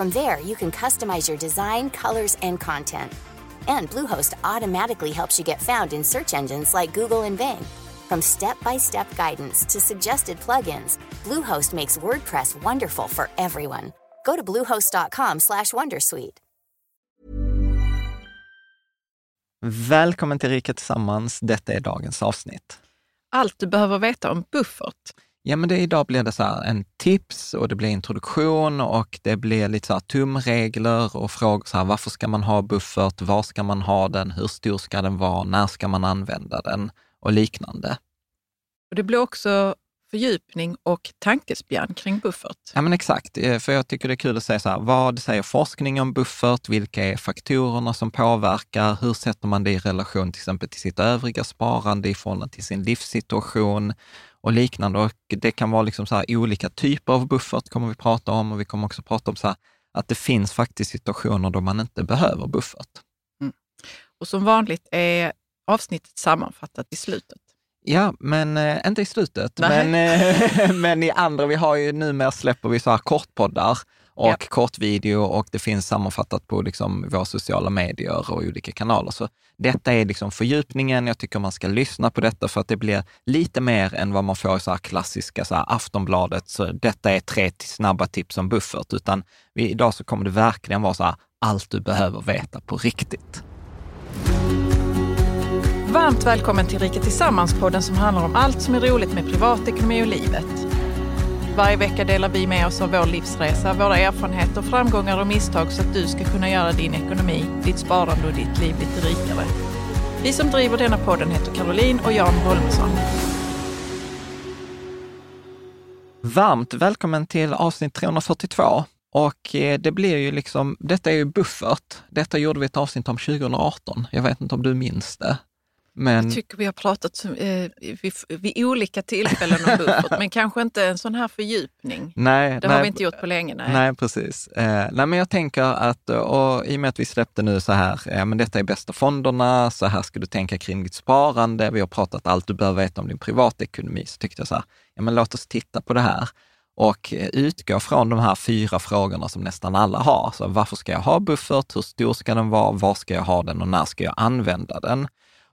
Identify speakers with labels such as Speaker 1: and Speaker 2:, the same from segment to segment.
Speaker 1: From there, you can customize your design, colors, and content. And Bluehost automatically helps you get found in search engines like Google and Bing. From step-by-step guidance to suggested plugins, Bluehost makes WordPress wonderful for everyone. Go to bluehost.com/wondersuite.
Speaker 2: Välkommen till Rika Tillsammans. Detta är dagens avsnitt.
Speaker 3: Allt du behöver veta om buffert.
Speaker 2: Ja, men det, idag blir det så här en tips och det blir introduktion och det blir lite så här tumregler och frågor så här, varför ska man ha buffert? Var ska man ha den? Hur stor ska den vara? När ska man använda den? Och liknande.
Speaker 3: Och det blir också fördjupning och tankespjärn kring buffert.
Speaker 2: Ja, men exakt. Eh, För jag tycker det är kul att säga så här, vad säger forskning om buffert? Vilka är faktorerna som påverkar? Hur sätter man det i relation till exempel till sitt övriga sparande i förhållande till sin livssituation och liknande. Och det kan vara liksom så här, olika typer av buffert kommer vi prata om och vi kommer också prata om så här, att det finns faktiskt situationer då man inte behöver buffert.
Speaker 3: Och som vanligt är avsnittet sammanfattat i slutet.
Speaker 2: Ja, men eh, inte i slutet.
Speaker 3: Nej.
Speaker 2: Men, eh, men i andra, vi har ju numera släpper vi så här kortpoddar och
Speaker 3: Ja.
Speaker 2: kortvideo och det finns sammanfattat på liksom våra sociala medier och olika kanaler. Så detta är liksom fördjupningen. Jag tycker man ska lyssna på detta för att det blir lite mer än vad man får i så här klassiska så här Aftonbladet. Så detta är tre snabba tips om buffert, utan vi, idag så kommer det verkligen vara så här, allt du behöver veta på riktigt.
Speaker 3: Varmt välkommen till Rika Tillsammans-podden som handlar om allt som är roligt med privatekonomi och livet. Varje vecka delar vi med oss av vår livsresa, våra erfarenheter, framgångar och misstag så att du ska kunna göra din ekonomi, ditt sparande och ditt liv lite rikare. Vi som driver denna podden heter Caroline och Jan Holmesson.
Speaker 2: Varmt välkommen till avsnitt 342. Och eh, det blir ju liksom, detta är ju buffert. Detta gjorde vi ett avsnitt om 2018. Jag vet inte om du minns det. Men
Speaker 3: Jag tycker vi har pratat eh, vid, vid olika tillfällen om buffert, men kanske inte en sån här fördjupning.
Speaker 2: nej,
Speaker 3: Det
Speaker 2: nej,
Speaker 3: har vi inte gjort på länge. Nej.
Speaker 2: Nej, precis. Eh, nej, men jag tänker att, och i och med att vi släppte nu så här, ja, men detta är bästa fonderna, så här ska du tänka kring ditt sparande, vi har pratat allt du behöver veta om din privatekonomi, så tyckte jag så här, ja men låt oss titta på det här och eh, utgå från de här fyra frågorna som nästan alla har. Så varför ska jag ha buffert? Hur stor ska den vara? Var ska jag ha den och när ska jag använda den?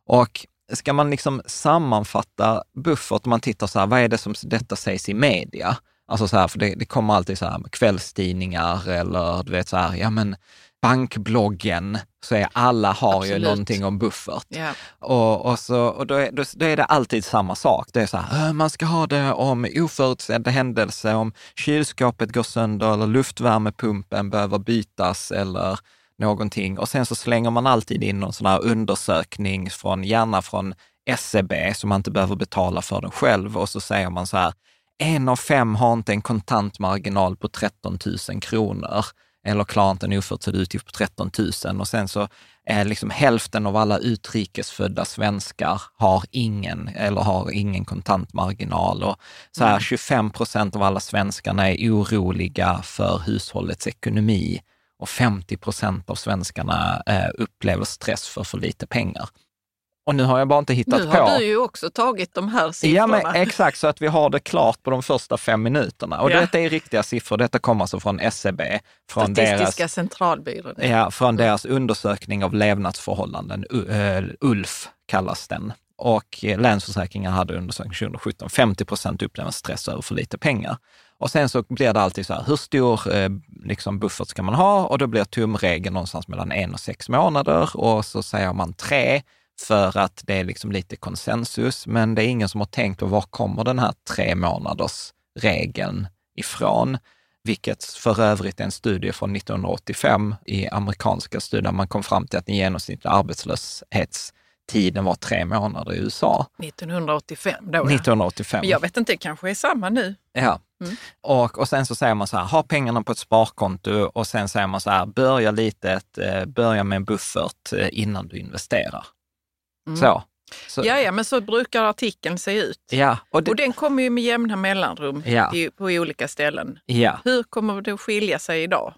Speaker 2: Och ska man liksom sammanfatta buffert, om man tittar så här, vad är det som detta sägs i media? Alltså så här, för det, det kommer alltid så här kvällstidningar eller du vet så här, ja men bankbloggen, så är alla har ju
Speaker 3: Absolut.
Speaker 2: någonting om buffert.
Speaker 3: Ja.
Speaker 2: Och, och, så, och då, är, då, då är det alltid samma sak. Det är så här, "Äh, man ska ha det om oförutsedda händelser, om kylskåpet går sönder eller luftvärmepumpen behöver bytas eller någonting. Och sen så slänger man alltid in någon sån här undersökning, från, gärna från SCB, så man inte behöver betala för den själv. Och så säger man så här, en av fem har inte en kontantmarginal på 13 000 kronor eller klarar inte en oförutsedd utgift på 13 000. Och sen så är liksom hälften av alla utrikesfödda svenskar har ingen eller har ingen kontantmarginal. Och så här 25 procent av alla svenskarna är oroliga för hushållets ekonomi och 50 procent av svenskarna eh, upplever stress för för lite pengar. Och nu har jag bara inte hittat
Speaker 3: Nu
Speaker 2: på.
Speaker 3: har du ju också tagit de här siffrorna.
Speaker 2: Ja, men exakt, så att vi har det klart på de första fem minuterna. Och
Speaker 3: Ja.
Speaker 2: detta är riktiga siffror. Detta kommer alltså från SCB, från
Speaker 3: Statistiska
Speaker 2: deras,
Speaker 3: centralbyrån.
Speaker 2: ja, från deras undersökning av levnadsförhållanden. U- eh, ULF kallas den. Och eh, Länsförsäkringar hade undersökning 2017. 50 procent upplever stress över för lite pengar. Och sen så blir det alltid så här, hur stor eh, liksom buffert ska man ha? Och då blir tumregeln någonstans mellan en och sex månader. Och så säger man tre för att det är liksom lite konsensus. Men det är ingen som har tänkt på var kommer den här tre månaders regeln ifrån? Vilket för övrigt är en studie från 1985 i amerikanska studier. Man kom fram till att den genomsnittliga arbetslöshetstiden var tre månader i USA.
Speaker 3: 1985 då ja.
Speaker 2: 1985.
Speaker 3: Men jag vet inte, det kanske är samma nu.
Speaker 2: Ja,
Speaker 3: Mm.
Speaker 2: Och, och sen så säger man så här, ha pengarna på ett sparkonto och sen säger man så här, börja litet, eh, börja med en buffert eh, innan du investerar.
Speaker 3: Mm.
Speaker 2: Så. så
Speaker 3: Ja, ja, men så brukar artikeln se ut.
Speaker 2: ja, och det,
Speaker 3: Och den kommer ju med jämna mellanrum
Speaker 2: Ja.
Speaker 3: i, på olika ställen.
Speaker 2: ja.
Speaker 3: Hur kommer det att skilja sig idag?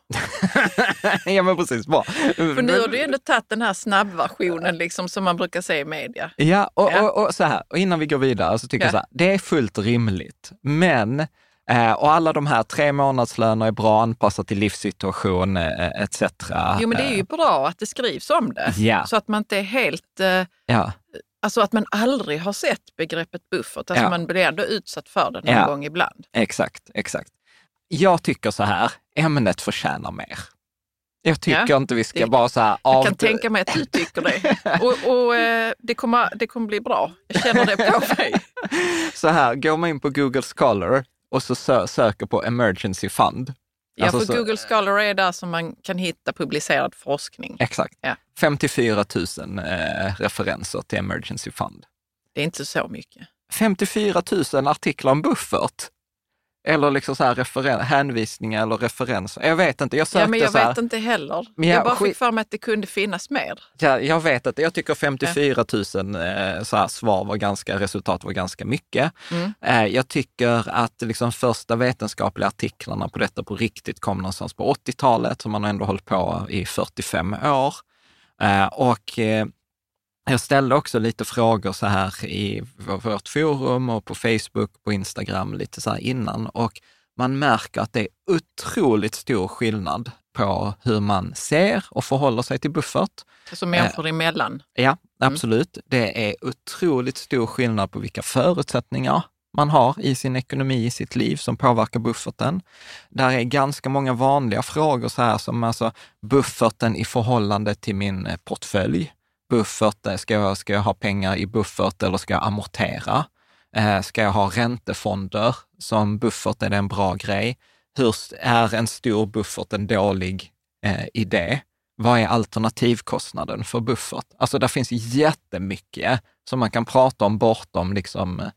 Speaker 2: ja, men precis. Bra.
Speaker 3: För nu har du ändå tagit den här snabbversionen liksom, som man brukar se i media.
Speaker 2: Ja, och,
Speaker 3: Ja.
Speaker 2: Och, och så här, och innan vi går vidare så tycker
Speaker 3: Ja.
Speaker 2: jag så här, det är fullt rimligt. Men, eh, och alla de här tre månadslöner är bra anpassat till livssituation eh, etc.
Speaker 3: Jo, men det är ju bra att det skrivs om det.
Speaker 2: Ja.
Speaker 3: Så att man inte är helt... Eh,
Speaker 2: Ja,
Speaker 3: alltså att man aldrig har sett begreppet buffert. Alltså
Speaker 2: Ja.
Speaker 3: man blir ändå utsatt för det någon
Speaker 2: Ja.
Speaker 3: gång ibland.
Speaker 2: exakt, exakt. Jag tycker så här, ämnet förtjänar mer. Jag tycker
Speaker 3: Ja,
Speaker 2: inte vi ska
Speaker 3: det-
Speaker 2: bara så här...
Speaker 3: Jag
Speaker 2: av-
Speaker 3: kan tänka mig att du tycker det. Och, och eh, det, kommer, det kommer bli bra. Jag känner det på mig.
Speaker 2: Så här, går man in på Google Scholar och så sö- söker på emergency fund.
Speaker 3: Ja,
Speaker 2: Alltså
Speaker 3: för
Speaker 2: så-
Speaker 3: Google Scholar är där som man kan hitta publicerad forskning.
Speaker 2: Exakt.
Speaker 3: Ja.
Speaker 2: 54 000 eh, referenser till emergency fund.
Speaker 3: Det är inte så mycket.
Speaker 2: 54 000 artiklar om buffert. Eller liksom så här referen- hänvisningar eller referenser. Jag vet inte, jag sökte
Speaker 3: Ja, men jag
Speaker 2: så här,
Speaker 3: vet inte heller.
Speaker 2: Men jag-
Speaker 3: jag bara fick för mig att det kunde finnas mer.
Speaker 2: Ja, jag vet inte, jag tycker 54 000 eh, så här, svar var ganska, resultat var ganska mycket.
Speaker 3: Mm.
Speaker 2: Eh, jag tycker att liksom första vetenskapliga artiklarna på detta på riktigt kom någonstans på 80-talet, så man har ändå hållit på i 45 år. Eh, och jag ställde också lite frågor så här i vårt forum och på Facebook, på Instagram lite så här innan och man märker att det är otroligt stor skillnad på hur man ser och förhåller sig till buffert.
Speaker 3: Alltså människor emellan.
Speaker 2: Ja, absolut. Det är otroligt stor skillnad på vilka förutsättningar man har i sin ekonomi, i sitt liv som påverkar bufferten. Där är ganska många vanliga frågor så här som alltså bufferten i förhållande till min eh, portfölj. Buffert, eh, ska jag, ska jag ha pengar i buffert eller ska jag amortera? Eh, ska jag ha räntefonder som buffert? Är det en bra grej? Hur är en stor buffert en dålig eh, idé? Vad är alternativkostnaden för buffert? Alltså där finns jättemycket som man kan prata om bortom liksom eh,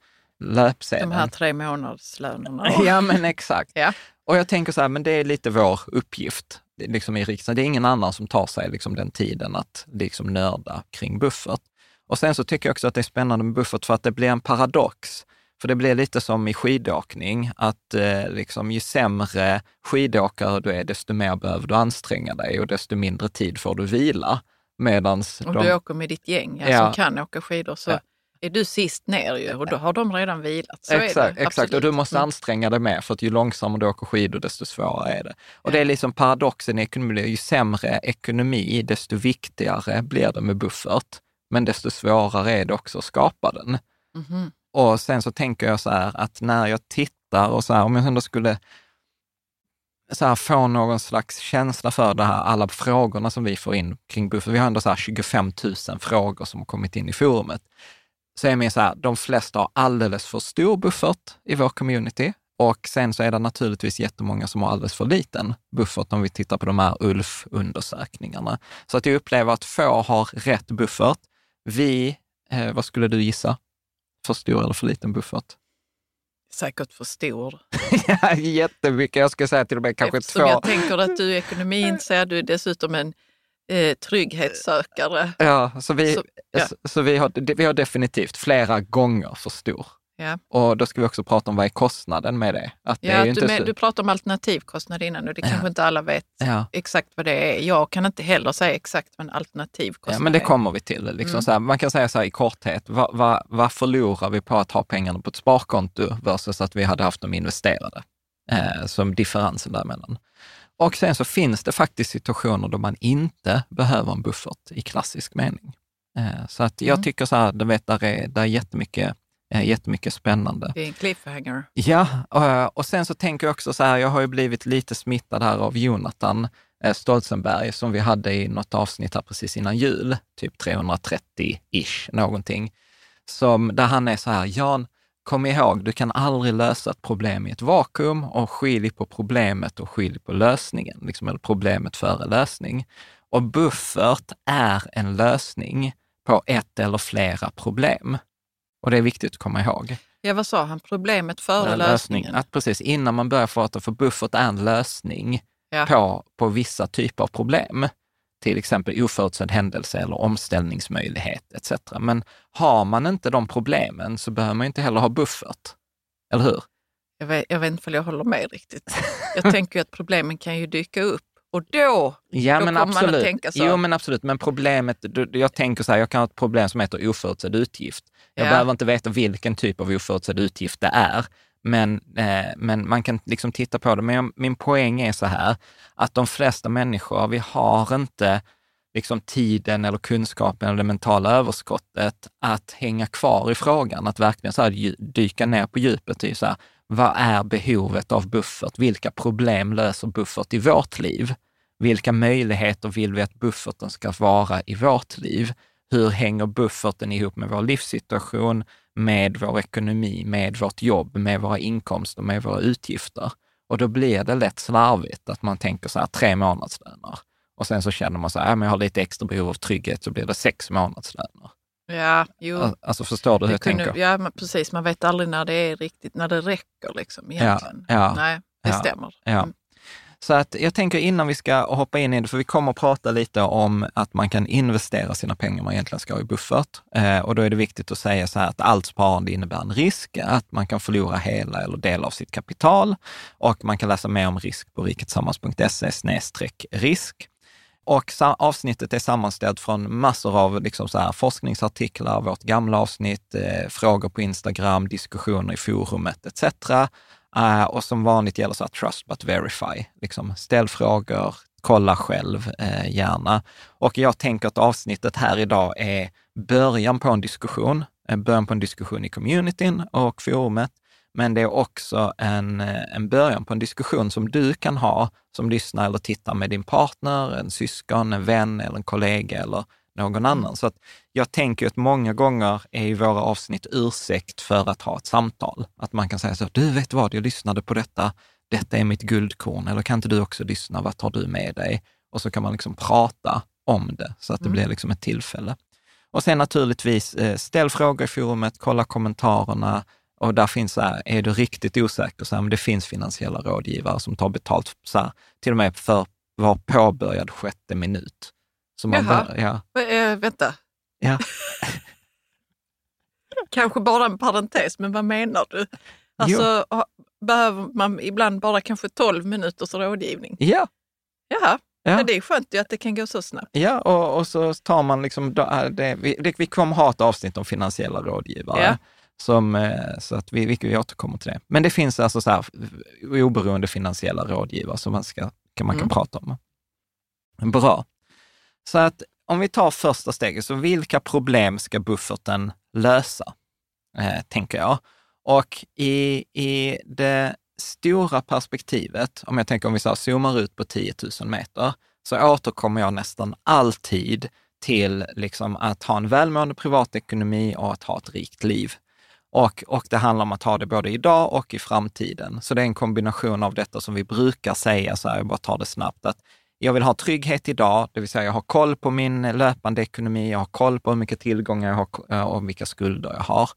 Speaker 2: löpsedeln.
Speaker 3: De här tre månadslönerna.
Speaker 2: Ja, men exakt.
Speaker 3: Ja.
Speaker 2: Och jag tänker så här, men det är lite vår uppgift liksom i riksdagen. Det är ingen annan som tar sig liksom den tiden att liksom nörda kring buffert. Och sen så tycker jag också att det är spännande med buffert för att det blir en paradox. För det blir lite som i skidåkning, att eh, liksom, ju sämre skidåkare du är, desto mer behöver du anstränga dig och desto mindre tid får du vila. Medans
Speaker 3: Om
Speaker 2: de,
Speaker 3: du åker med ditt gäng ja,
Speaker 2: Ja.
Speaker 3: som kan åka skidor så
Speaker 2: Ja.
Speaker 3: Är du sist ner ju och då har de redan vilat. Så
Speaker 2: exakt, exakt. och du måste
Speaker 3: Mm.
Speaker 2: anstränga dig mer för att ju långsammare du åker skidor, desto svårare är det. Och det är liksom paradoxen i ekonomi, ju sämre ekonomi, desto viktigare blir det med buffert. Men desto svårare är det också att skapa den.
Speaker 3: Mhm.
Speaker 2: Och sen så tänker jag så här att när jag tittar och så här, om jag ändå skulle så här, få någon slags känsla för det här, alla frågorna som vi får in kring buffert. Vi har ändå så här 25 000 frågor som har kommit in i forumet. Så är med så här, de flesta har alldeles för stor buffert i vår community. Och sen så är det naturligtvis jättemånga som har alldeles för liten buffert om vi tittar på de här ULF-undersökningarna. Så att jag upplever att få har rätt buffert. Vi, eh, vad skulle du gissa? För stor eller för liten buffert?
Speaker 3: Säkert för stor.
Speaker 2: ja, jättemycket. Jag ska säga till och med kanske
Speaker 3: Eftersom
Speaker 2: två.
Speaker 3: jag tänker att du är ekonomiintresserad, du är dessutom en eh, trygghetssökare.
Speaker 2: Ja, så vi,
Speaker 3: Så- ja.
Speaker 2: så, så vi, har, vi har definitivt flera gånger för stor.
Speaker 3: Ja.
Speaker 2: Och då ska vi också prata om vad är kostnaden med det? Att det
Speaker 3: Ja,
Speaker 2: är
Speaker 3: du,
Speaker 2: så,
Speaker 3: du pratade om alternativkostnad innan och det kanske inte alla vet
Speaker 2: ja,
Speaker 3: exakt vad det är. Jag kan inte heller säga exakt vad en alternativkostnad
Speaker 2: ja, men det
Speaker 3: är.
Speaker 2: kommer vi till. Liksom
Speaker 3: Mm.
Speaker 2: så här, man kan säga så här i korthet, vad, vad, vad förlorar vi på att ha pengarna på ett sparkonto versus att vi hade haft dem investerade? Eh, som differensen däremellan. Och sen så finns det faktiskt situationer då man inte behöver en buffert i klassisk mening. Eh, så att jag
Speaker 3: Mm.
Speaker 2: tycker så här, du vet, där är, där är jättemycket, eh, jättemycket spännande.
Speaker 3: Det är en cliffhanger.
Speaker 2: Ja, och, och sen så tänker jag också så här, jag har ju blivit lite smittad här av Jonathan eh, Stolzenberg som vi hade i något avsnitt här precis innan jul, typ 330-ish någonting, som, där han är så här, Jan, kom ihåg, du kan aldrig lösa ett problem i ett vakuum och skilj på problemet och skilj på lösningen, liksom, eller problemet före lösning. Och buffert är en lösning på ett eller flera problem. Och det är viktigt att komma ihåg.
Speaker 3: Ja, vad sa han? Problemet före
Speaker 2: Ja,
Speaker 3: lösningen.
Speaker 2: Att precis innan man börjar prata, för buffert är en lösning
Speaker 3: Ja.
Speaker 2: på, på vissa typer av problem. Till exempel oförutsedd händelse eller omställningsmöjlighet etc. Men har man inte de problemen så behöver man inte heller ha buffert. Eller hur?
Speaker 3: Jag vet, jag vet inte om jag håller med riktigt. Jag tänker ju att problemen kan ju dyka upp och då,
Speaker 2: Ja,
Speaker 3: Då
Speaker 2: men
Speaker 3: kommer man att
Speaker 2: absolut.
Speaker 3: tänka så.
Speaker 2: Jo, men absolut. Men problemet, jag tänker så här, jag kan ha ett problem som heter oförutsedd utgift. Jag
Speaker 3: Ja.
Speaker 2: behöver inte veta vilken typ av oförutsedd utgift det är, men, eh, men man kan liksom titta på det. Men jag, min poäng är så här, att de flesta människor, vi har inte liksom tiden eller kunskapen eller det mentala överskottet att hänga kvar i frågan, att verkligen så här dyka ner på djupet i så här, vad är behovet av buffert? Vilka problem löser buffert i vårt liv? Vilka möjligheter vill vi att bufferten ska vara i vårt liv? Hur hänger bufferten ihop med vår livssituation, med vår ekonomi, med vårt jobb, med våra inkomster, med våra utgifter? Och då blir det lätt slarvigt att man tänker så här, tre månadslöner. Och sen så känner man så här, ja, men jag har lite extra behov av trygghet, så blir det sex månadslöner.
Speaker 3: ja, jo.
Speaker 2: Alltså förstår du hur
Speaker 3: det
Speaker 2: jag
Speaker 3: kunde,
Speaker 2: tänker?
Speaker 3: ja, men precis. Man vet aldrig när det är riktigt, när det räcker liksom egentligen.
Speaker 2: ja,
Speaker 3: Nej, det
Speaker 2: ja,
Speaker 3: stämmer.
Speaker 2: Ja.
Speaker 3: Mm.
Speaker 2: Så att jag tänker innan vi ska hoppa in i det, för vi kommer att prata lite om att man kan investera sina pengar man egentligen ska ha i buffert. Eh, och då är det viktigt att säga så här att allt sparande innebär en risk, att man kan förlora hela eller del av sitt kapital. Och man kan läsa mer om risk på riketsammans.se risk. Och avsnittet är sammanställt från massor av liksom så här forskningsartiklar, vårt gamla avsnitt, eh, frågor på Instagram, diskussioner i forumet etc. Uh, och som vanligt gäller så här trust but verify. Liksom, ställ frågor, kolla själv eh, gärna. Och jag tänker att avsnittet här idag är början på en diskussion, eh, början på en diskussion i communityn och forumet. Men det är också en, eh, en början på en diskussion som du kan ha som lyssnar eller tittar med din partner, en syskon, en vän eller en kollega eller någon annan. Så att jag tänker att många gånger är ju våra avsnitt ursäkt för att ha ett samtal. Att man kan säga så, du vet vad, jag lyssnade på detta, detta är mitt guldkorn, eller kan inte du också lyssna, vad tar du med dig? Och så kan man liksom prata om det, så att det
Speaker 3: Mm.
Speaker 2: blir liksom ett tillfälle. Och sen naturligtvis, eh, ställ frågor i forumet, kolla kommentarerna, och där finns så här, är du riktigt osäker, så här, men det finns finansiella rådgivare som tar betalt så här, till och med för var påbörjad sjätte minut. Så man
Speaker 3: Jaha.
Speaker 2: bör, ja,
Speaker 3: Äh, vänta,
Speaker 2: ja.
Speaker 3: kanske bara en parentes, men vad menar du? Alltså, ha- behöver man ibland bara kanske 12 minuters rådgivning?
Speaker 2: ja,
Speaker 3: Jaha,
Speaker 2: Ja.
Speaker 3: men det är skönt ju att det kan gå så snabbt.
Speaker 2: Ja, och, och så tar man liksom, är det, vi, vi kommer ha ett avsnitt om finansiella rådgivare.
Speaker 3: Ja.
Speaker 2: Som, eh, så att vi, vi, återkommer till det. Men det finns alltså så här, oberoende finansiella rådgivare som man, ska, kan, man kan
Speaker 3: Mm.
Speaker 2: prata om. Bra. Så att om vi tar första steget, så vilka problem ska bufferten lösa? Eh, tänker jag. Och i, i det stora perspektivet, om jag tänker om vi så här zoomar ut på 10 000 meter, så återkommer jag nästan alltid till liksom att ha en välmående privatekonomi och att ha ett rikt liv. Och, och det handlar om att ha det både idag och i framtiden. Så det är en kombination av detta som vi brukar säga, så här, jag bara tar det snabbt, att jag vill ha trygghet idag, det vill säga jag har koll på min löpande ekonomi, jag har koll på hur mycket tillgångar jag har eh, och vilka skulder jag har.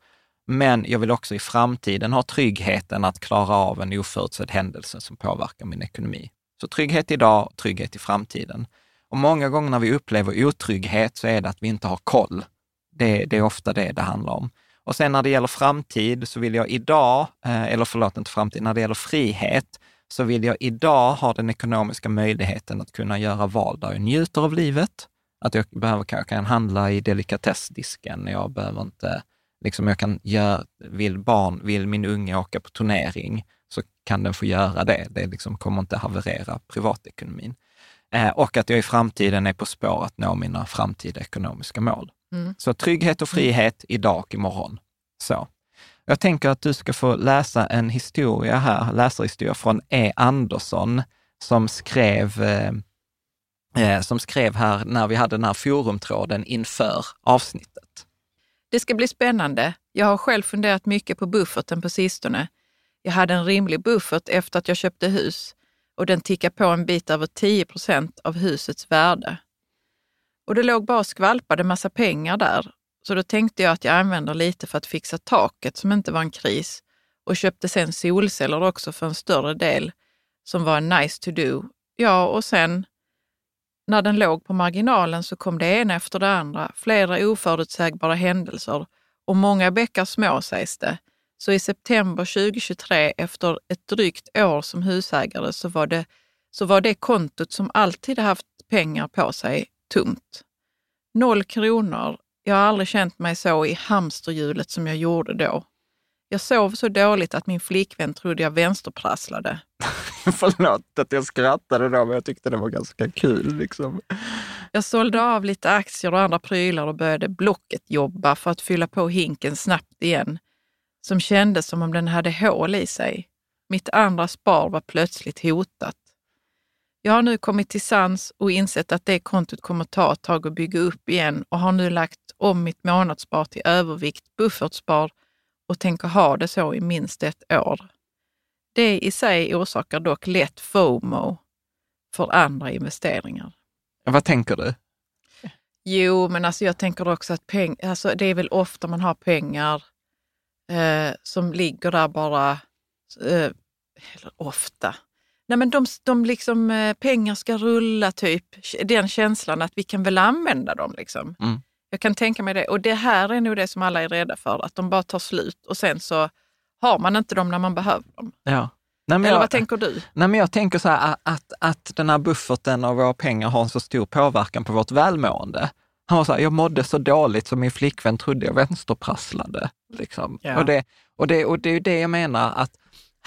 Speaker 2: Men jag vill också i framtiden ha tryggheten att klara av en oförutsedd händelse som påverkar min ekonomi. Så trygghet idag trygghet i framtiden. Och många gånger när vi upplever otrygghet så är det att vi inte har koll. Det, det är ofta det det handlar om. Och sen när det gäller framtid så vill jag idag, eh, eller förlåt inte framtid, när det gäller frihet, så vill jag idag ha den ekonomiska möjligheten att kunna göra val där jag njuter av livet. Att jag behöver, kan, kan handla i delikatessdisken, jag behöver inte, liksom jag kan göra, vill barn, vill min unge åka på turnering, så kan den få göra det. Det liksom kommer inte haverera privatekonomin. Eh, och att jag i framtiden är på spår att nå mina framtida ekonomiska mål.
Speaker 3: Mm.
Speaker 2: Så trygghet och frihet idag och imorgon. Så. Jag tänker att du ska få läsa en historia här, läsarhistoria från E. Andersson som skrev, eh, eh, som skrev här när vi hade den här forumtråden inför avsnittet.
Speaker 3: Det ska bli spännande. Jag har själv funderat mycket på bufferten på sistone. Jag hade en rimlig buffert efter att jag köpte hus och den tickar på en bit över 10 procent av husets värde. Och det låg bara och skvalpade massa pengar där så då tänkte jag att jag använder lite för att fixa taket som inte var en kris och köpte sen solceller också för en större del som var nice to do. Ja, och sen när den låg på marginalen så kom det ena efter det andra, flera oförutsägbara händelser och många bäckar små sägs det. Så i september 2023, efter ett drygt år som husägare, så var det, så var det kontot som alltid haft pengar på sig tomt. Noll kronor. Jag har aldrig känt mig så i hamsterhjulet som jag gjorde då. Jag sov så dåligt att min flickvän trodde jag vänsterprasslade.
Speaker 2: Förlåt att jag skrattade då, men jag tyckte det var ganska kul. Liksom.
Speaker 3: Jag sålde av lite aktier och andra prylar och började Blocket jobba för att fylla på hinken snabbt igen, som kändes som om den hade hål i sig. Mitt andra spar var plötsligt hotat. Jag har nu kommit till sans och insett att det kontot kommer ta ett tag att bygga upp igen och har nu lagt om mitt månadsspar till övervikt buffertspar och tänker ha det så i minst ett år. Det i sig orsakar dock lätt FOMO för andra investeringar.
Speaker 2: Vad tänker du?
Speaker 3: Jo, men alltså jag tänker också att peng, alltså det är väl ofta man har pengar eh, som ligger där bara, eh, eller ofta, Nej, men de, de liksom, eh, pengar ska rulla, typ. Den känslan att vi kan väl använda dem. Liksom.
Speaker 2: Mm.
Speaker 3: Jag kan tänka mig det. Och det här är nog det som alla är rädda för, att de bara tar slut och sen så har man inte dem när man behöver dem.
Speaker 2: Ja. Nej,
Speaker 3: Eller
Speaker 2: jag,
Speaker 3: vad tänker du?
Speaker 2: Nej, men jag tänker så här att, att den här bufferten av våra pengar har en så stor påverkan på vårt välmående. Han var så här, jag mådde så dåligt som min flickvän trodde jag vänsterprasslade. Liksom.
Speaker 3: Ja.
Speaker 2: Och, det, och, det, och det är det jag menar, att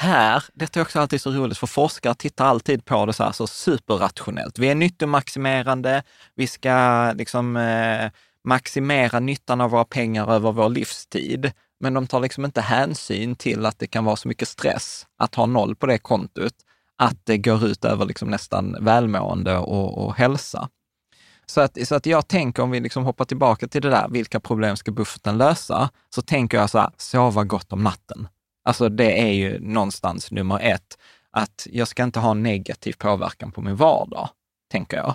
Speaker 2: här, detta är också alltid så roligt, för forskare tittar alltid på det så här så superrationellt. Vi är nyttomaximerande, vi ska liksom eh, maximera nyttan av våra pengar över vår livstid. Men de tar liksom inte hänsyn till att det kan vara så mycket stress att ha noll på det kontot, att det går ut över liksom nästan välmående och, och hälsa. Så att, så att jag tänker, om vi liksom hoppar tillbaka till det där, vilka problem ska bufferten lösa? Så tänker jag så här, sova gott om natten. Alltså det är ju någonstans nummer ett, att jag ska inte ha negativ påverkan på min vardag, tänker jag.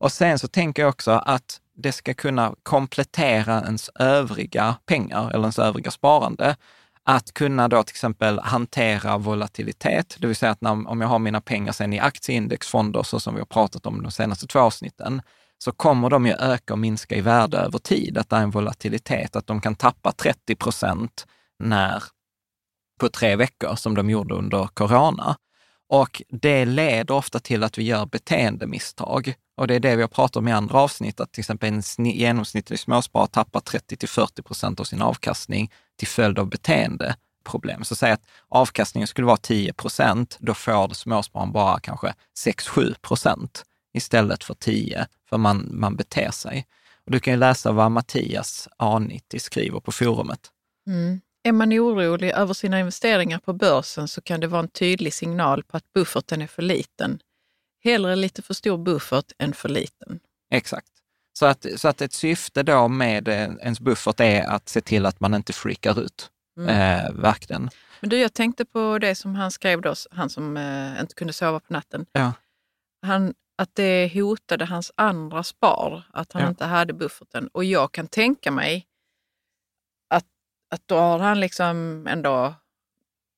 Speaker 2: Och sen så tänker jag också att det ska kunna komplettera ens övriga pengar eller ens övriga sparande. Att kunna då till exempel hantera volatilitet, det vill säga att när, om jag har mina pengar sen i aktieindexfonder, så som vi har pratat om de senaste två avsnitten, så kommer de ju öka och minska i värde över tid. Att det är en volatilitet, att de kan tappa 30 procent när på tre veckor som de gjorde under corona. Och det leder ofta till att vi gör beteendemisstag. Och det är det vi har pratat om i andra avsnitt, att till exempel en genomsnittlig småsparare tappar 30 till 40 procent av sin avkastning till följd av beteendeproblem. Så säg att avkastningen skulle vara 10 procent, då får småspararen bara kanske 6-7 procent istället för 10, för man, man beter sig. Och du kan ju läsa vad Mattias Aniti skriver på forumet.
Speaker 3: Mm. Är man orolig över sina investeringar på börsen så kan det vara en tydlig signal på att bufferten är för liten. Hellre lite för stor buffert än för liten.
Speaker 2: Exakt. Så att, så att ett syfte då med eh, ens buffert är att se till att man inte freakar ut.
Speaker 3: Mm.
Speaker 2: Eh, verkligen.
Speaker 3: Men du, jag tänkte på det som han skrev då, han som eh, inte kunde sova på natten.
Speaker 2: Ja.
Speaker 3: Han, att det hotade hans andra spar, att han
Speaker 2: Ja.
Speaker 3: inte hade bufferten. Och jag kan tänka mig att, då har han liksom ändå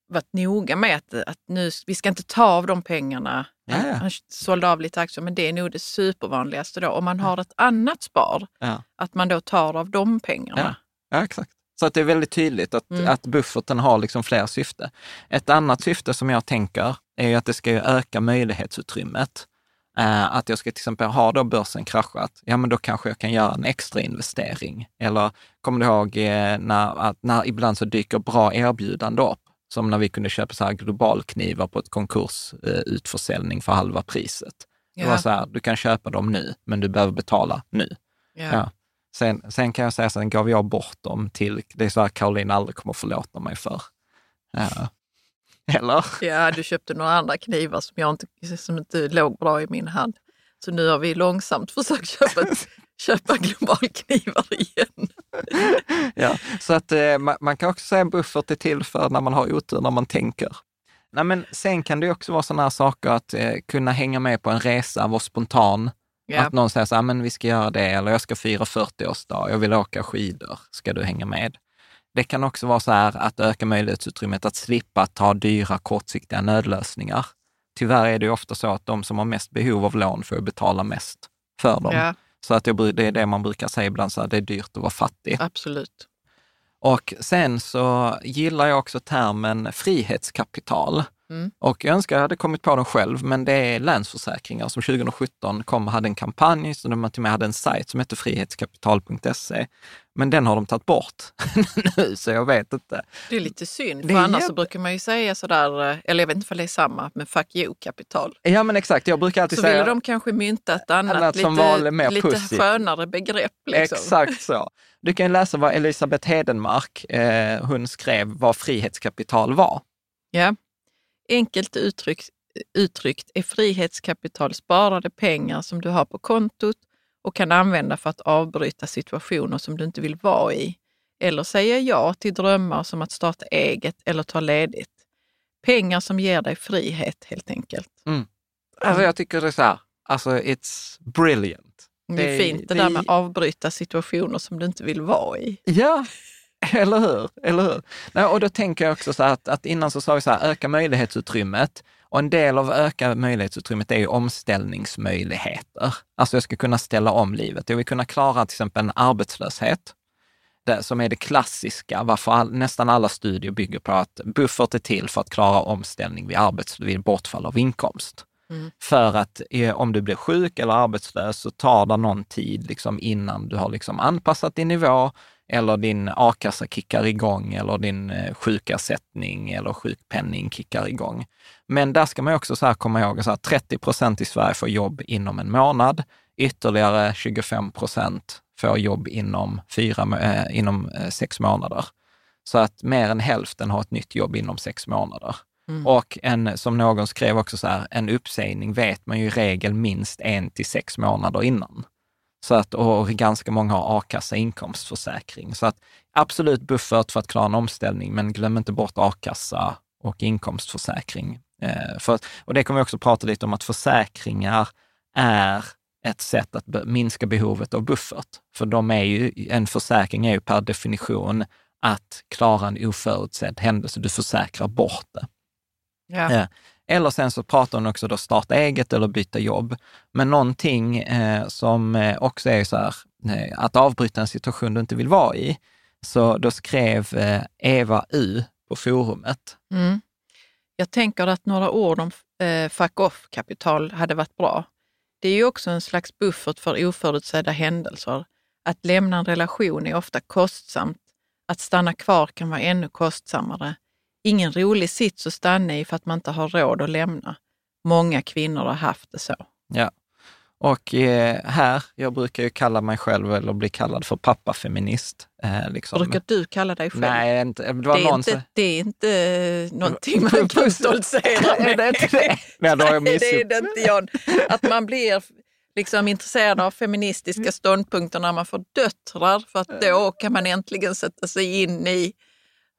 Speaker 3: varit noga med att, att nu, vi ska inte ta av de pengarna.
Speaker 2: Ja, ja.
Speaker 3: Han sålde av lite aktier, men det är nog det supervanligaste då. Om man har ett annat spar,
Speaker 2: Ja.
Speaker 3: att man då tar av de pengarna.
Speaker 2: Ja, exakt. Så att det är väldigt tydligt att,
Speaker 3: Mm.
Speaker 2: att bufferten har liksom fler syfte. Ett annat syfte som jag tänker är att det ska öka möjlighetsutrymmet. Eh, att jag ska till exempel, ha då börsen kraschat, ja men då kanske jag kan göra en extra investering. Eller kommer du ihåg eh, när, att, när ibland så dyker bra erbjudanden upp? Som när vi kunde köpa så här globalknivar på ett konkursutförsäljning eh, för halva priset. Det var så här, du kan köpa dem nu, men du behöver betala nu.
Speaker 3: Ja.
Speaker 2: Ja. Sen, sen kan jag säga, sen gav jag bort dem till, det är så här Caroline aldrig kommer förlåta mig för. Ja. Eller?
Speaker 3: Ja, du köpte några andra knivar som, jag inte, som inte låg bra i min hand. Så nu har vi långsamt försökt köpa, köpa globalknivar igen.
Speaker 2: Ja. Så att eh, man, man kan också säga en buffert är till för när man har otur, när man tänker. Nej, men sen kan det också vara sådana här saker att eh, kunna hänga med på en resa, vara spontan.
Speaker 3: Ja.
Speaker 2: Att någon säger så här, men vi ska göra det, eller jag ska fira 40-årsdag, jag vill åka skidor, ska du hänga med? Det kan också vara så här att öka möjlighetsutrymmet att slippa ta dyra kortsiktiga nödlösningar. Tyvärr är det ju ofta så att de som har mest behov av lån får betala mest för dem.
Speaker 3: ja,
Speaker 2: Så att jag, det är det man brukar säga ibland, så här, det är dyrt att vara fattig.
Speaker 3: absolut.
Speaker 2: Och sen så gillar jag också termen frihetskapital.
Speaker 3: Mm.
Speaker 2: Och jag önskar jag hade kommit på den själv, men det är Länsförsäkringar som 2017 kom och hade en kampanj, så de till och med hade en sajt som hette frihetskapital.se. Men den har de tagit bort nu, så jag vet inte.
Speaker 3: Det är lite synd,
Speaker 2: Det
Speaker 3: för
Speaker 2: är
Speaker 3: annars så
Speaker 2: jätte-
Speaker 3: brukar man ju säga sådär, eh, eller jag vet inte om det är samma, men fuck you-kapital.
Speaker 2: Ja, men exakt. Jag brukar alltid
Speaker 3: Så
Speaker 2: säga...
Speaker 3: ville de kanske mynta ett annat,
Speaker 2: Annat som
Speaker 3: lite,
Speaker 2: var mer
Speaker 3: lite
Speaker 2: pussigt.
Speaker 3: skönare begrepp. Liksom.
Speaker 2: Exakt så. Du kan läsa vad Elisabeth Hedenmark, eh, hon skrev vad frihetskapital var.
Speaker 3: Ja. Enkelt uttryckt, uttryckt är frihetskapital sparade pengar som du har på kontot och kan använda för att avbryta situationer som du inte vill vara i eller säga ja till drömmar som att starta eget eller ta ledigt. Pengar som ger dig frihet helt enkelt.
Speaker 2: Alltså jag tycker det är så här, alltså it's brilliant.
Speaker 3: Det är fint det
Speaker 2: det-
Speaker 3: där med att avbryta situationer som du inte vill vara i.
Speaker 2: Ja, eller hur? Eller hur? Nej, och då tänker jag också så här att, att innan så sa vi så här, öka möjlighetsutrymmet. Och en del av öka möjlighetsutrymmet är ju omställningsmöjligheter. Alltså jag ska kunna ställa om livet. Jag vill kunna klara till exempel en arbetslöshet, det som är det klassiska, varför all, nästan alla studier bygger på att buffert är till för att klara omställning vid, arbets, vid bortfall av inkomst.
Speaker 3: Mm.
Speaker 2: För att eh, om du blir sjuk eller arbetslös så tar det någon tid liksom, innan du har liksom, anpassat din nivå eller din a-kassa kickar igång eller din eh, sjukersättning eller sjukpenning kickar igång. Men där ska man också så komma ihåg att 30 procent i Sverige får jobb inom en månad, ytterligare 25 procent får jobb inom, fyra, eh, inom eh, sex månader. Så att mer än hälften har ett nytt jobb inom sex månader.
Speaker 3: Mm.
Speaker 2: Och en, som någon skrev också så här, en uppsägning vet man ju i regel minst en till sex månader innan. Så att, och ganska många har a-kassa inkomstförsäkring. Så att absolut buffert för att klara en omställning, men glöm inte bort a-kassa och inkomstförsäkring. Eh, för, och det kommer vi också prata lite om, att försäkringar är ett sätt att minska behovet av buffert. För de är ju, en försäkring är ju per definition att klara en oförutsedd händelse. Du försäkrar bort det.
Speaker 3: Ja.
Speaker 2: Eller sen så pratar hon också då starta eget eller byta jobb. Men någonting eh, som eh, också är så här, eh, att avbryta en situation du inte vill vara i. Så då skrev eh, Eva U på forumet.
Speaker 3: Mm. Jag tänker att några ord om eh, fuck off-kapital hade varit bra. Det är ju också en slags buffert för oförutsedda händelser. Att lämna en relation är ofta kostsamt. Att stanna kvar kan vara ännu kostsammare. Ingen rolig sits att stanna i för att man inte har råd att lämna. Många kvinnor har haft det så.
Speaker 2: Ja. Och eh, här, jag brukar ju kalla mig själv, eller bli kallad för pappafeminist. Eh, liksom.
Speaker 3: Brukar du kalla dig själv?
Speaker 2: Nej, inte, det
Speaker 3: det, är inte, det är inte någonting man kan stoltsera med.
Speaker 2: Är det inte det? Nej, då har jag
Speaker 3: Nej, det är det inte Jan. Att man blir liksom intresserad av feministiska ståndpunkter när man får döttrar för att då kan man äntligen sätta sig in i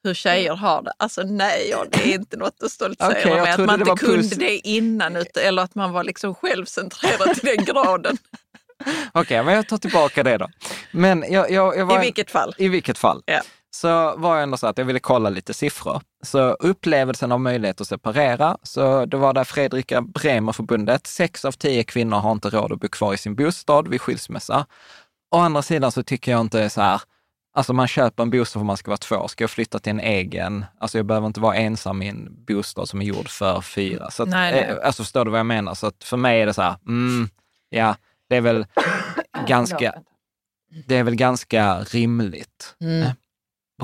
Speaker 3: hur tjejer har det. Alltså nej, ja, det är inte något att stoltsera
Speaker 2: jag
Speaker 3: med. Att man inte kunde det innan ut- eller att man var liksom självcentrerad till den graden.
Speaker 2: Okej, men jag tar tillbaka det då. Men jag, jag, jag var
Speaker 3: I vilket fall.
Speaker 2: I vilket fall.
Speaker 3: Ja.
Speaker 2: Så var jag ändå så att jag ville kolla lite siffror. Så upplevelsen av möjlighet att separera, så det var där Fredrika Bremer-förbundet, sex av tio kvinnor har inte råd att bo kvar i sin bostad vid skilsmässa. Å andra sidan så tycker jag inte så här, alltså man köper en bostad för man ska vara två. Ska jag flytta till en egen, alltså jag behöver inte vara ensam i en bostad som är gjord för fyra. Så att,
Speaker 3: Nej, nej.
Speaker 2: eh, Alltså förstår du vad jag menar? Så att för mig är det så här, mm, ja, det är väl ganska, det är väl ganska rimligt.
Speaker 3: Mm.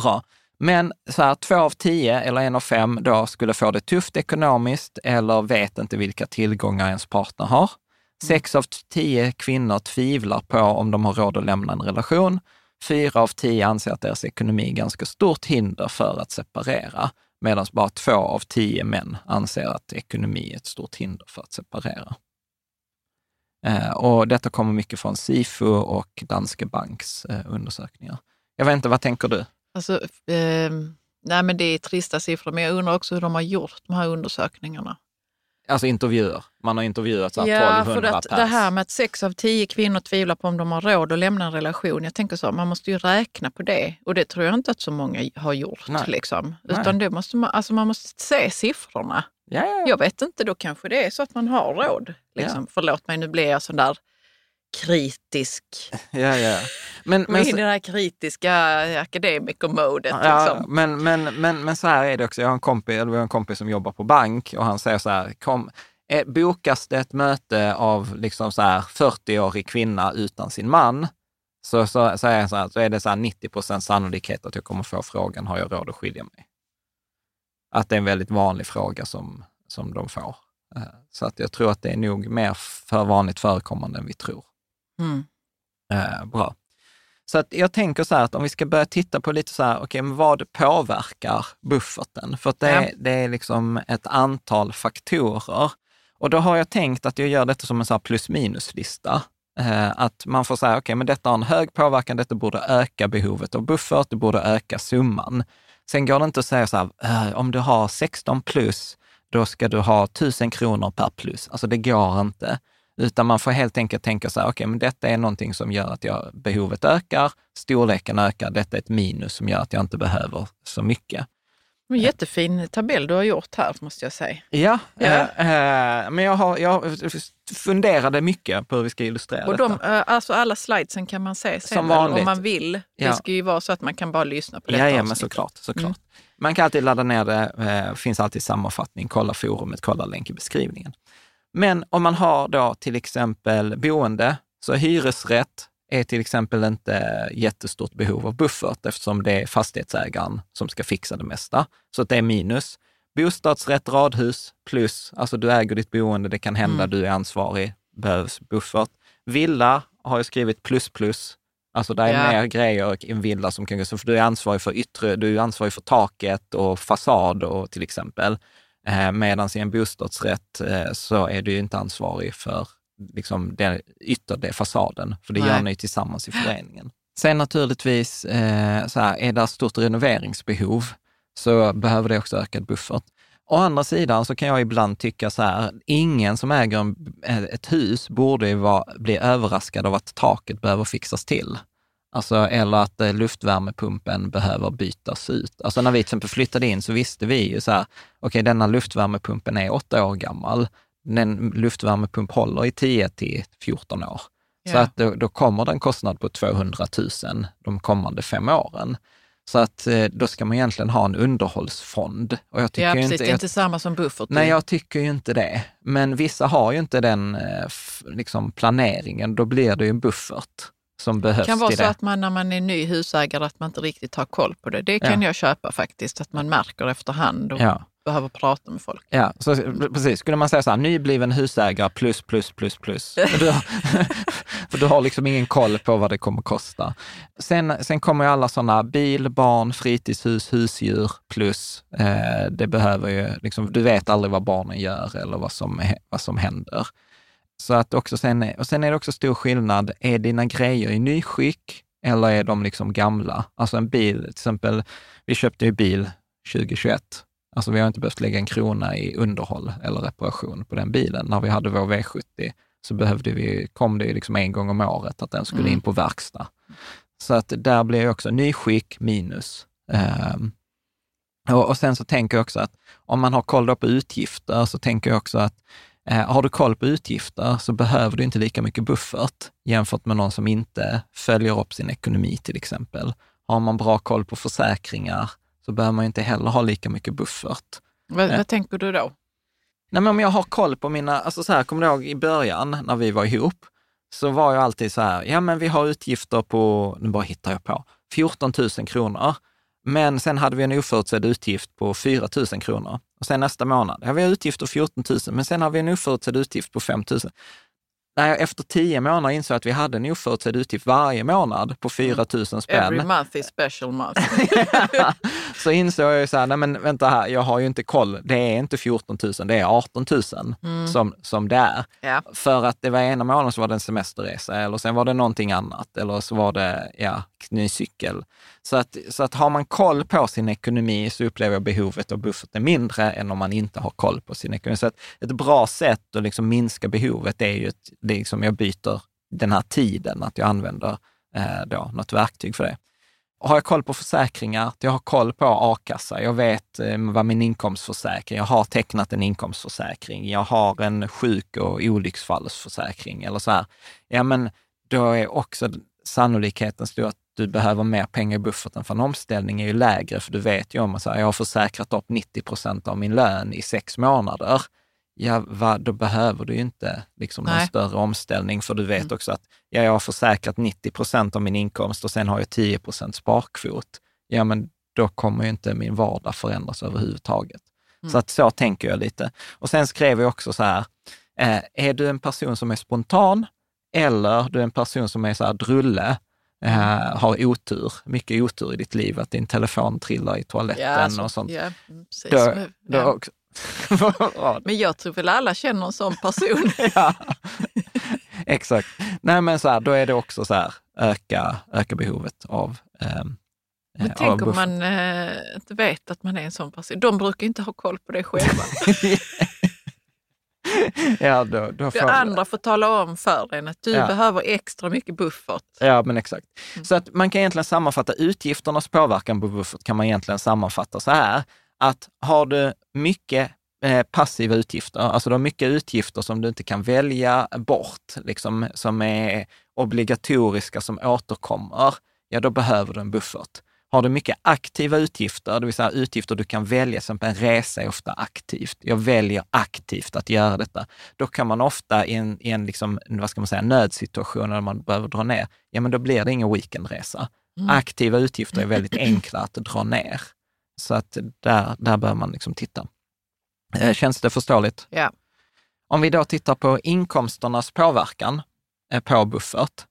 Speaker 2: Bra. Men så här, två av tio eller en av fem då skulle få det tufft ekonomiskt eller vet inte vilka tillgångar ens partner har. Sex av tio kvinnor tvivlar på om de har råd att lämna en relation. Fyra av tio anser att deras ekonomi är ganska stort hinder för att separera, medan bara två av tio män anser att ekonomi är ett stort hinder för att separera. Eh, och detta kommer mycket från Sifo och Danske Banks eh, undersökningar. Jag vet inte, vad tänker du?
Speaker 3: Alltså, eh, nej men det är trista siffror, men jag undrar också hur de har gjort de här undersökningarna.
Speaker 2: Alltså intervjuer. Man har intervjuat så här
Speaker 3: Ja,
Speaker 2: 1200
Speaker 3: för att
Speaker 2: pers.
Speaker 3: det här med att sex av tio kvinnor tvivlar på om de har råd att lämna en relation. Jag tänker så, man måste ju räkna på det. Och det tror jag inte att så många har gjort.
Speaker 2: Nej.
Speaker 3: Liksom.
Speaker 2: Nej.
Speaker 3: Utan det måste man, alltså man måste se siffrorna.
Speaker 2: Ja, ja, ja.
Speaker 3: Jag vet inte, då kanske det är så att man har råd. Liksom. Förlåt mig, nu blir jag sån där kritisk.
Speaker 2: ja, ja. Men,
Speaker 3: Men i det här kritiska akademiker-modet.
Speaker 2: Ja,
Speaker 3: Liksom.
Speaker 2: men, men, men, men så här är det också. Jag har en kompis, eller vi har en kompis som jobbar på bank och han säger så här, kom, eh, bokas det ett möte av liksom så här 40-årig kvinna utan sin man, så, så, så, är, så, här, så är det så här 90 procent sannolikhet att jag kommer få frågan, har jag råd att skilja mig? Att det är en väldigt vanlig fråga som, som de får. Eh, Så att jag tror att det är nog mer för vanligt förekommande än vi tror.
Speaker 3: Mm.
Speaker 2: Eh, bra. Så att jag tänker så här att om vi ska börja titta på lite så här, okej, men vad påverkar bufferten? För att det,
Speaker 3: Ja.
Speaker 2: är, det är liksom ett antal faktorer. Och då har jag tänkt att jag gör detta som en så här plus minus-lista. Eh, att man får säga, okej, men detta har en hög påverkan, detta borde öka behovet av buffert, det borde öka summan. Sen går det inte att säga så här, eh, om du har 16 plus, då ska du ha 1000 kronor per plus. Alltså det går inte. Utan man får helt enkelt tänka så här, okej, men detta är någonting som gör att jag, behovet ökar, storleken ökar, detta är ett minus som gör att jag inte behöver så mycket.
Speaker 3: En jättefin tabell du har gjort här, måste jag säga.
Speaker 2: Ja,
Speaker 3: Ja.
Speaker 2: Eh, eh, men jag, har, jag funderade mycket på hur vi ska illustrera
Speaker 3: Och
Speaker 2: detta.
Speaker 3: de, eh, alltså alla slidesen kan man se sen
Speaker 2: Som vanligt.
Speaker 3: om man vill.
Speaker 2: Ja.
Speaker 3: Det ska ju vara så att man kan bara lyssna på detta
Speaker 2: Ja, ja, men såklart. såklart.
Speaker 3: Mm.
Speaker 2: Man kan alltid ladda ner det, eh, finns alltid sammanfattning, kolla forumet, kolla länk i beskrivningen. Men om man har då till exempel boende, så hyresrätt är till exempel inte jättestort behov av buffert eftersom det är fastighetsägaren som ska fixa det mesta. Så det är minus. Bostadsrätt, radhus, plus, alltså du äger ditt boende, det kan hända,
Speaker 3: Mm.
Speaker 2: du är ansvarig, behövs buffert. Villa har jag skrivit plus plus, Alltså det är
Speaker 3: Ja.
Speaker 2: mer grejer i en villa som kan gå för du är ansvarig för yttre, du är ansvarig för taket och fasad och till exempel. Eh, Medan i en bostadsrätt eh, så är du inte ansvarig för liksom, den yttre fasaden, för det
Speaker 3: Nej.
Speaker 2: gör ni tillsammans i föreningen. Sen naturligtvis, eh, så här, är det stort renoveringsbehov så behöver det också ökad buffert. Å andra sidan så kan jag ibland tycka så här, ingen som äger en, ett hus borde vara, bli överraskad av att taket behöver fixas till. Alltså, eller att eh, luftvärmepumpen behöver bytas ut. Alltså när vi till exempel flyttade in så visste vi ju så här, okej denna luftvärmepumpen är åtta år gammal. En luftvärmepump håller i 10 till 14 år. Så
Speaker 3: Ja.
Speaker 2: att då, då kommer det en kostnad på 200 000 de kommande fem åren. Så att eh, då ska man egentligen ha en underhållsfond. Och jag tycker
Speaker 3: Ja, precis.
Speaker 2: inte,
Speaker 3: det är inte samma som buffert.
Speaker 2: Nej, jag tycker ju inte det. Men vissa har ju inte den eh, liksom planeringen. Då blir det ju en buffert som behövs
Speaker 3: Det kan vara så
Speaker 2: det.
Speaker 3: att man när man är ny husägare att man inte riktigt har koll på det. Det kan
Speaker 2: Ja.
Speaker 3: jag köpa faktiskt, att man märker efterhand och
Speaker 2: Ja,
Speaker 3: behöver prata med folk.
Speaker 2: ja, så precis. Skulle man säga så här, nybliven husägare plus, plus, plus, plus. Du, har- för du har liksom ingen koll på vad det kommer kosta. Sen, sen kommer ju alla sådana bil, barn, fritidshus, husdjur plus. Eh, det behöver ju, liksom, du vet aldrig vad barnen gör eller vad som, vad som händer. Så att också sen, är- och sen är det också stor skillnad, är dina grejer i nyskick eller är de liksom gamla? Alltså en bil, till exempel, vi köpte ju bil 2021. Alltså vi har inte behövt lägga en krona i underhåll eller reparation på den bilen. När vi hade vår V70 så behövde vi, kom det ju liksom en gång om året att den skulle
Speaker 3: Mm.
Speaker 2: in på verkstad. Så att där blir ju också nyskick minus. Ehm, och, och sen så tänker jag också att om man har koll på utgifter så tänker jag också att har du koll på utgifter så behöver du inte lika mycket buffert jämfört med någon som inte följer upp sin ekonomi till exempel. Har man bra koll på försäkringar så behöver man inte heller ha lika mycket buffert.
Speaker 3: Vad,
Speaker 2: Ja.
Speaker 3: vad tänker du då?
Speaker 2: Nej, men om jag har koll på mina, alltså så här, kommer du ihåg i början när vi var ihop, så var jag alltid så här, ja men vi har utgifter på, nu bara hittar jag på, 14 000 kronor. Men sen hade vi en oförutsedd utgift på 4 000 kronor. Och sen nästa månad, ja vi har utgifter 14 000, men sen har vi en oförutsedd utgift på 5 000. När jag efter tio månader insåg att vi hade en oförutsedd utgift varje månad på 4 000 spänn.
Speaker 3: Every month is special month.
Speaker 2: så insåg jag ju så här, nej men vänta här, jag har ju inte koll. Det är inte 14 000, det är 18 000 som, som det är.
Speaker 3: ja.
Speaker 2: För att det var ena månaden så var det en semesterresa eller sen var det någonting annat eller så var det ja, ny cykel. Så att, så att har man koll på sin ekonomi så upplever jag behovet av buffert är mindre än om man inte har koll på sin ekonomi. Så att ett bra sätt att liksom minska behovet är ju att liksom jag byter den här tiden, att jag använder eh, då något verktyg för det. Har jag koll på försäkringar, jag har koll på a-kassa, jag vet eh, vad min inkomstförsäkring, jag har tecknat en inkomstförsäkring, jag har en sjuk och olycksfallsförsäkring eller så här. Ja, men då är också sannolikheten stor att du behöver mer pengar i bufferten för en omställning är ju lägre, för du vet ju om att jag har försäkrat upp 90 procent av min lön i sex månader. Ja, va, då behöver du ju inte liksom en större omställning, för du vet mm. också att ja, jag har försäkrat 90 procent av min inkomst och sen har jag 10 procent sparkvot. Ja, men då kommer ju inte min vardag förändras överhuvudtaget. Mm. Så att så tänker jag lite. Och sen skrev jag också så här, eh, är du en person som är spontan eller du är en person som är så här drulle, eh, har otur, mycket otur i ditt liv, att din telefon trillar i toaletten ja, alltså, och sånt.
Speaker 3: Ja, precis. Då, då
Speaker 2: ja. också,
Speaker 3: men jag tror väl alla känner en sån person.
Speaker 2: ja, exakt. Nej, men så här, då är det också så här, öka, öka behovet av eh,
Speaker 3: men tänk om man eh, inte vet att man är en sån person. De brukar inte ha koll på det själva.
Speaker 2: ja, då, då
Speaker 3: får... andra får tala om för en att du ja. behöver extra mycket buffert.
Speaker 2: Ja, men exakt. Mm. Så att man kan egentligen sammanfatta utgifternas påverkan på buffert kan man egentligen sammanfatta så här, att har du mycket eh, passiva utgifter, alltså du har mycket utgifter som du inte kan välja bort, liksom, som är obligatoriska, som återkommer, ja då behöver du en buffert. Har du mycket aktiva utgifter, det vill säga utgifter du kan välja, till exempel en resa är ofta aktivt. Jag väljer aktivt att göra detta. Då kan man ofta i en, i en liksom, vad ska man säga, nödsituation när man behöver dra ner, ja men då blir det ingen weekendresa. Mm. Aktiva utgifter är väldigt enkla att dra ner. Så att där, där bör man liksom titta. Eh, känns det förståeligt?
Speaker 3: Ja.
Speaker 2: Om vi då tittar på inkomsternas påverkan eh, på buffert,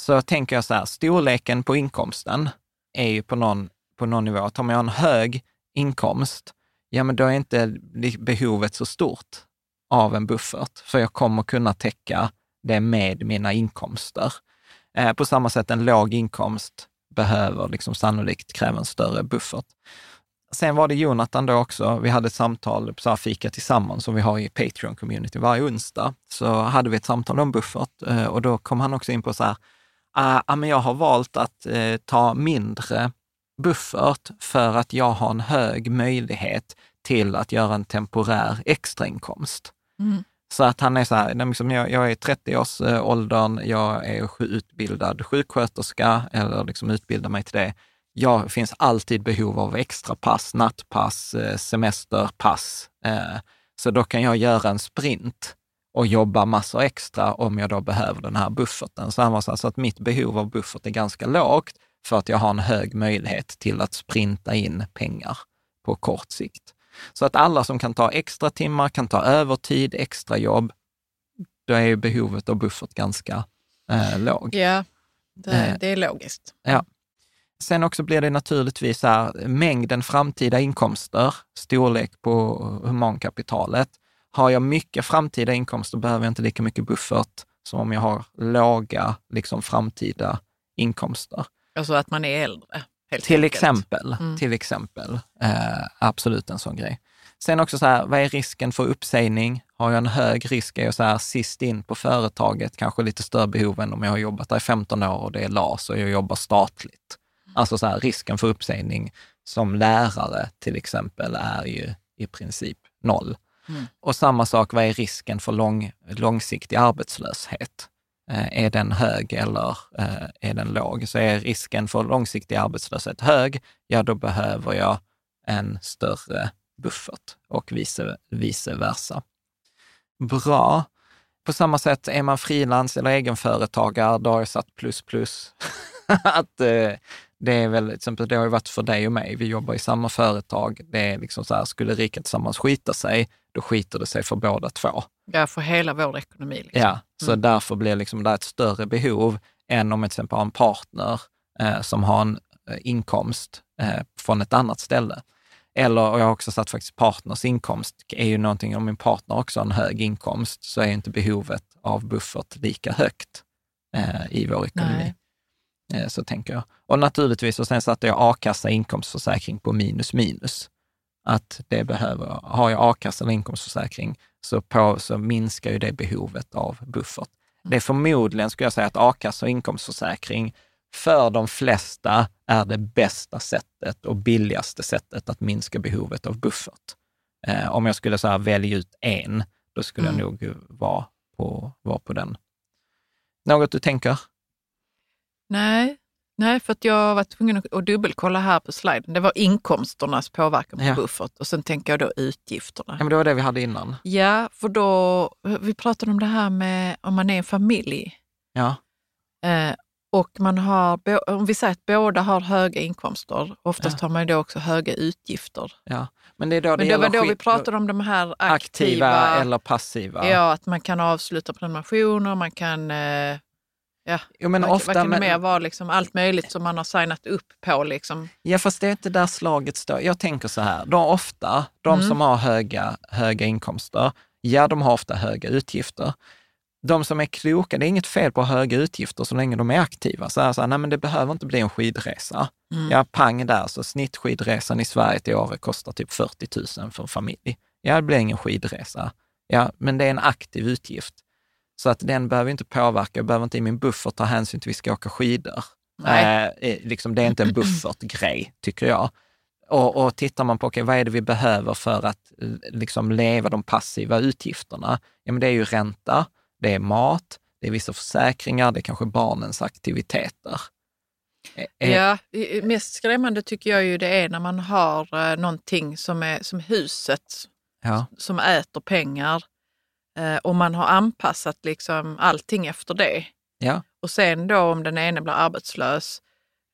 Speaker 2: så tänker jag så här, storleken på inkomsten är ju på någon, på någon nivå. Att om jag har en hög inkomst, ja men då är inte behovet så stort av en buffert, för jag kommer kunna täcka det med mina inkomster. Eh, på samma sätt en låg inkomst behöver liksom sannolikt kräva en större buffert. Sen var det Jonathan då också, vi hade ett samtal, så här fika tillsammans som vi har i Patreon-community varje onsdag. Så hade vi ett samtal om buffert eh, och då kom han också in på så här, ah, men jag har valt att eh, ta mindre buffert för att jag har en hög möjlighet till att göra en temporär extrainkomst. Mm. Så att han är så här, liksom jag, jag är i 30-årsåldern, jag är utbildad sjuksköterska eller liksom utbildar mig till det. Jag finns alltid behov av extra pass, nattpass, eh, semesterpass. Eh, så då kan jag göra en sprint och jobba massor extra om jag då behöver den här bufferten. Så han var så, här, så att mitt behov av buffert är ganska lågt för att jag har en hög möjlighet till att sprinta in pengar på kort sikt. Så att alla som kan ta extra timmar, kan ta övertid, extra jobb, då är behovet av buffert ganska eh, låg.
Speaker 3: Ja, det, eh, det, är logiskt.
Speaker 2: Ja. Sen också blir det naturligtvis här, mängden framtida inkomster, storlek på humankapitalet. Har jag mycket framtida inkomster behöver jag inte lika mycket buffert som om jag har låga liksom, framtida inkomster.
Speaker 3: Alltså att man är äldre?
Speaker 2: till, enkelt. exempel, mm. till exempel. Eh, absolut en sån grej. Sen också så här, vad är risken för uppsägning? Har jag en hög risk, är jag så här sist in på företaget, kanske lite större behov än om jag har jobbat där i 15 år och det är LAS och jag jobbar statligt. Mm. Alltså så här, risken för uppsägning som lärare till exempel är ju i princip noll. Mm. Och samma sak, vad är risken för lång, långsiktig arbetslöshet? Eh, är den hög eller eh, är den låg? Så är risken för långsiktig arbetslöshet hög, ja då behöver jag en större buffert och vice, vice versa. Bra. På samma sätt, är man frilans eller egenföretagare, då har jag satt plus plus. att eh, det är väl, till exempel, det har ju varit för dig och mig, vi jobbar i samma företag. Det är liksom så här, skulle Rika tillsammans skita sig, då skiter det sig för båda två.
Speaker 3: Ja, för hela vår ekonomi. Liksom.
Speaker 2: Ja, så mm. därför blir liksom det ett större behov än om jag till exempel har en partner eh, som har en eh, inkomst eh, från ett annat ställe. Eller, och jag har också satt faktiskt partners inkomst, är ju någonting, om min partner också har en hög inkomst, så är inte behovet av buffert lika högt eh, i vår ekonomi. Eh, Så tänker jag. Och naturligtvis, och sen satte jag a-kassa inkomstförsäkring på minus minus. Att det behöver, har jag a-kassa eller inkomstförsäkring så, på, så minskar ju det behovet av buffert. Det är förmodligen, skulle jag säga, att a-kassa och inkomstförsäkring för de flesta är det bästa sättet och billigaste sättet att minska behovet av buffert. Eh, om jag skulle så välja ut en, då skulle
Speaker 3: Mm.
Speaker 2: jag nog vara på, vara på den. Något du tänker?
Speaker 3: Nej, nej, för att jag var tvungen att dubbelkolla här på sliden. Det var inkomsternas påverkan på
Speaker 2: Ja.
Speaker 3: buffert och sen tänker jag då utgifterna.
Speaker 2: Ja, men det var det vi hade innan.
Speaker 3: Ja, för då, vi pratade om det här med om man är en familj
Speaker 2: Ja,
Speaker 3: eh, och man har, om vi säger att båda har höga inkomster, oftast
Speaker 2: Ja.
Speaker 3: har man då också höga utgifter.
Speaker 2: ja. Men det är då det
Speaker 3: det var då vi pratade om de här aktiva,
Speaker 2: aktiva eller passiva.
Speaker 3: ja, att man kan avsluta prenumerationer, man kan, eh, ja,
Speaker 2: Jo, men
Speaker 3: vad,
Speaker 2: ofta,
Speaker 3: vad kan
Speaker 2: men-
Speaker 3: vara, liksom, allt möjligt som man har signat upp på. Liksom.
Speaker 2: Ja, fast det är inte där slaget står. Jag tänker så här, de ofta, de
Speaker 3: Mm.
Speaker 2: som har höga, höga inkomster, ja, de har ofta höga utgifter. De som är kloka, det är inget fel på höga utgifter så länge de är aktiva. Så här, så här, nej men det behöver inte bli en skidresa.
Speaker 3: Mm.
Speaker 2: Ja, pang där, så snittskidresan i Sverige till Åre kostar typ 40 000 för en familj. Ja, det blir ingen skidresa. Ja, men det är en aktiv utgift. Så att den behöver inte påverka, jag behöver inte i min buffert ta hänsyn till att vi ska åka skidor.
Speaker 3: Nej.
Speaker 2: Eh, liksom, det är inte en buffertgrej, tycker jag. Och, och tittar man på, okay, vad är det vi behöver för att eh, liksom, leva de passiva utgifterna? Ja, men det är ju ränta, det är mat, det är vissa försäkringar, det är kanske barnens aktiviteter. Eh, eh,
Speaker 3: Ja, mest skrämmande tycker jag ju det är när man har någonting som är som huset
Speaker 2: ja,
Speaker 3: som äter pengar eh, och man har anpassat liksom allting efter det.
Speaker 2: ja,
Speaker 3: Och sen då om den ene blir arbetslös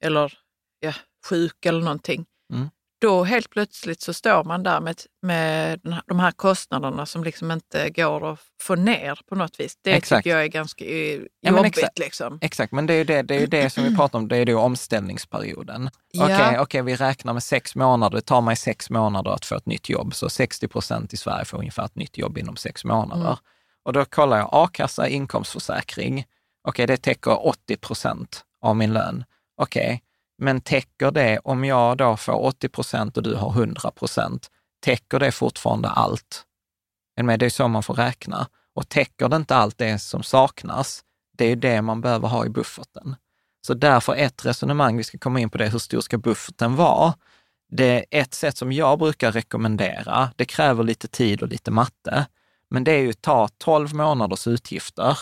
Speaker 3: eller ja, sjuk eller någonting,
Speaker 2: Mm.
Speaker 3: Då helt plötsligt så står man där med, med de här kostnaderna som liksom inte går att få ner på något vis. Det
Speaker 2: Exakt.
Speaker 3: tycker jag är ganska eh,
Speaker 2: Ja,
Speaker 3: jobbigt.
Speaker 2: exakt.
Speaker 3: liksom.
Speaker 2: exakt. Men det är ju det, det, är det som vi pratar om, det är ju omställningsperioden.
Speaker 3: Ja.
Speaker 2: Okej, okej, vi räknar med sex månader. Det tar mig sex månader att få ett nytt jobb. Så 60 procent i Sverige får ungefär ett nytt jobb inom sex månader.
Speaker 3: Mm.
Speaker 2: Och då kollar jag a-kassa, inkomstförsäkring. Okej, det täcker 80 procent av min lön. Okej, men täcker det, om jag då får 80 procent och du har 100 procent, täcker det fortfarande allt? Det är så man får räkna. Och täcker det inte allt det som saknas, det är ju det man behöver ha i bufferten. Så därför ett resonemang, vi ska komma in på det, hur stor ska bufferten vara? Det är ett sätt som jag brukar rekommendera, det kräver lite tid och lite matte, men det är ju att ta 12 månaders utgifter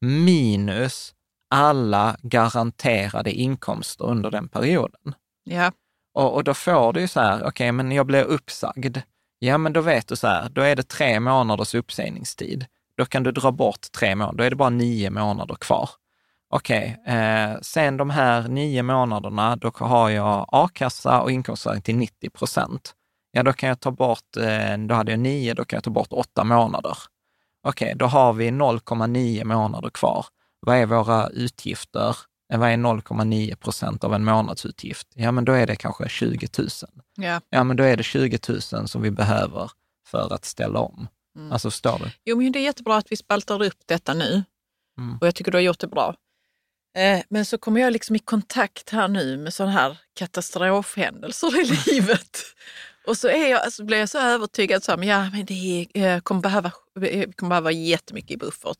Speaker 2: minus alla garanterade inkomster under den perioden.
Speaker 3: Ja.
Speaker 2: Och, och då får du ju så här, okej, men jag blir uppsagd. Ja, men då vet du så här, då är det tre månaders uppsägningstid. Då kan du dra bort tre månader, då är det bara nio månader kvar. Okej, eh, sen de här nio månaderna, då har jag a-kassa och inkomstförsäkring till 90 procent. Ja, då kan jag ta bort, eh, då hade jag nio, då kan jag ta bort åtta månader. Okej, då har vi 0,9 månader kvar. Vad är våra utgifter? Eh, Vad är 0,9 procent av en månadsutgift? Ja, men då är det kanske 20 000.
Speaker 3: Ja.
Speaker 2: Ja, men då är det 20 000 som vi behöver för att ställa om.
Speaker 3: Mm.
Speaker 2: Alltså, förstår du?
Speaker 3: Jo, men det är jättebra att vi spaltar upp detta nu.
Speaker 2: Mm.
Speaker 3: Och jag tycker du har gjort det bra. Eh, men så kommer jag liksom i kontakt här nu med sådana här katastrofhändelser i livet. Och så, är jag, så blir jag så övertygad så här, men ja, men det är, jag kommer behöva, jag kommer behöva jättemycket i buffert.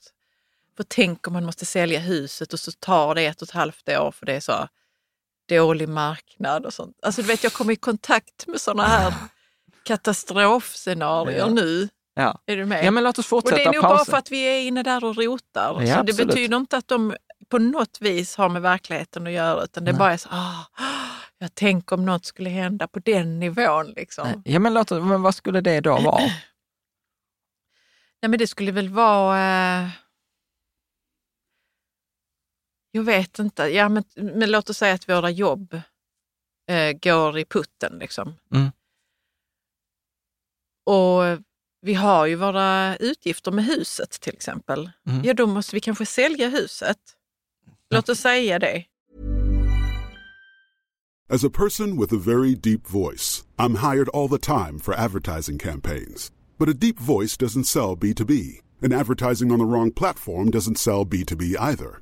Speaker 3: För tänk om man måste sälja huset och så tar det ett och ett halvt år för det är så dålig marknad och sånt. Alltså du vet, jag kommer i kontakt med sådana här katastrofscenarier
Speaker 2: Ja.
Speaker 3: nu.
Speaker 2: Ja.
Speaker 3: Är du med?
Speaker 2: ja, men låt oss
Speaker 3: Och
Speaker 2: fortsätta.
Speaker 3: det är nog bara
Speaker 2: pausa.
Speaker 3: för att vi är inne där och rotar.
Speaker 2: Ja,
Speaker 3: så det betyder inte att de på något vis har med verkligheten att göra, utan det är
Speaker 2: Nej.
Speaker 3: bara så, ah, jag tänker om något skulle hända på den nivån. Liksom.
Speaker 2: Nej,
Speaker 3: Nej.
Speaker 2: Ja, men, låt oss, men vad skulle det då vara?
Speaker 3: men det skulle väl vara... Eh, jag vet inte. Ja, men, men låt oss säga att våra jobb eh, går i putten. Liksom.
Speaker 2: Mm.
Speaker 3: Och vi har ju våra utgifter med huset till exempel.
Speaker 2: Mm.
Speaker 3: Ja, då måste vi kanske sälja huset. Låt oss säga det.
Speaker 4: As a person with a very deep voice, I'm hired all the time for advertising campaigns. But a deep voice doesn't sell B2B, and advertising on the wrong platform doesn't sell B2B either.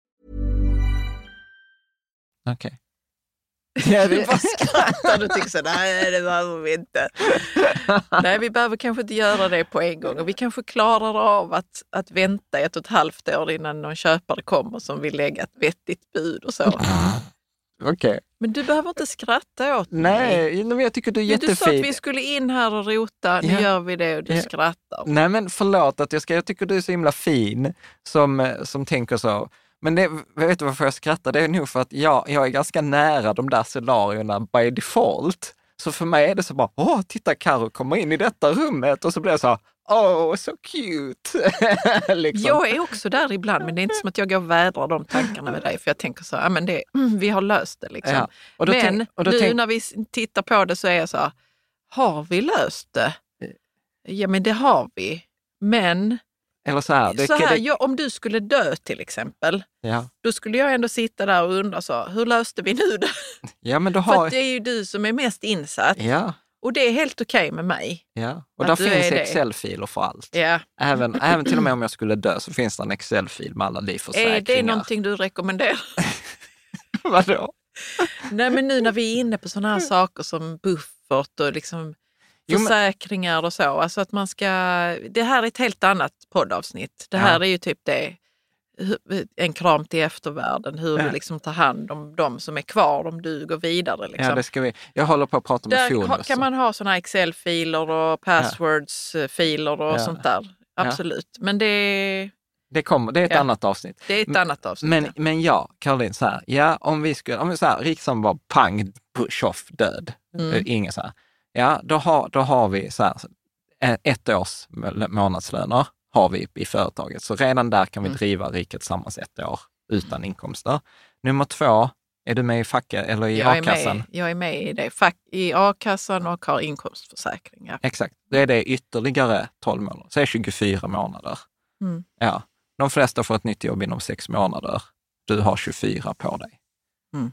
Speaker 2: Okej. Ja,
Speaker 3: Du
Speaker 2: det,
Speaker 3: bara skrattar och tycker så nej det behöver vi inte. Nej, vi behöver kanske inte göra det på en gång och vi kanske klarar av att, att vänta ett och ett halvt år innan någon köpare kommer som vill lägga ett vettigt bud och så.
Speaker 2: okej.
Speaker 3: Men du behöver inte skratta åt mig.
Speaker 2: Nej, men jag tycker du är
Speaker 3: Du sa att
Speaker 2: jättefin.
Speaker 3: vi skulle in här och rota, nu
Speaker 2: Ja.
Speaker 3: gör vi det och du
Speaker 2: Ja.
Speaker 3: skrattar.
Speaker 2: Nej, men förlåt att jag ska, jag tycker du är så himla fin som, eh, som tänker så. Men det, vet du varför jag skrattar? Det är nog för att jag, jag är ganska nära de där scenarierna by default. Så för mig är det så bara, åh, titta Karo kommer in i detta rummet och så blir jag så här, åh, så cute. liksom.
Speaker 3: Jag är också där ibland, men det är inte som att jag går och vädrar de tankarna med dig, för jag tänker så, ja, men det, mm, vi har löst det. Liksom.
Speaker 2: Ja. Och
Speaker 3: men
Speaker 2: tänk- och
Speaker 3: nu
Speaker 2: tänk-
Speaker 3: när vi tittar på det så är jag så här, har vi löst det? Ja, men det har vi. Men
Speaker 2: Eller så här, det,
Speaker 3: så här,
Speaker 2: det,
Speaker 3: jag, om du skulle dö till exempel,
Speaker 2: ja.
Speaker 3: då skulle jag ändå sitta där och undra så, hur löste vi nu det?
Speaker 2: ja, men då
Speaker 3: För
Speaker 2: har...
Speaker 3: att det är ju du som är mest insatt
Speaker 2: Ja,
Speaker 3: och det är helt okej med mig.
Speaker 2: ja. Och där finns. Excel-filer för allt.
Speaker 3: Ja.
Speaker 2: Även, även till och med om jag skulle dö så finns det en Excel-fil med alla livförsäkringar.
Speaker 3: Är det någonting du rekommenderar?
Speaker 2: Vadå?
Speaker 3: Nej, men nu när vi är inne på sådana här saker som buffert och liksom
Speaker 2: Jo, men-
Speaker 3: försäkringar och så. Alltså att man ska, det här är ett helt annat poddavsnitt. Det här
Speaker 2: Ja.
Speaker 3: är ju typ det, en kram till eftervärlden, hur
Speaker 2: Ja.
Speaker 3: vi liksom tar hand om de som är kvar om du går vidare. Liksom.
Speaker 2: Ja, det ska vi. Jag håller på att prata med
Speaker 3: Där
Speaker 2: Fonus.
Speaker 3: kan man ha sådana Excel-filer och passwords-filer och
Speaker 2: Ja.
Speaker 3: sånt där. Absolut. Men det,
Speaker 2: Det, kommer, det är ett annat avsnitt.
Speaker 3: det är ett annat avsnitt.
Speaker 2: Men, men ja, Caroline, så här, ja, om vi skulle, om vi så här, riksdagen var pang, tjoff, död,
Speaker 3: Mm.
Speaker 2: Eh, ingen så här, ja, då har, då har vi så här, ett års må- månadslöner har vi i företaget. Så redan där kan vi
Speaker 3: Mm.
Speaker 2: driva riket tillsammans ett år utan inkomster. Nummer två, är du med i facket eller i
Speaker 3: jag, är
Speaker 2: a-kassan?
Speaker 3: med, jag är med i det. Fack, I a-kassan och har inkomstförsäkring. Ja.
Speaker 2: Exakt, då är det ytterligare 12 månader, så är det 24 månader.
Speaker 3: Mm.
Speaker 2: Ja, de flesta får ett nytt jobb inom sex månader. Du har 24 på dig.
Speaker 3: Mm.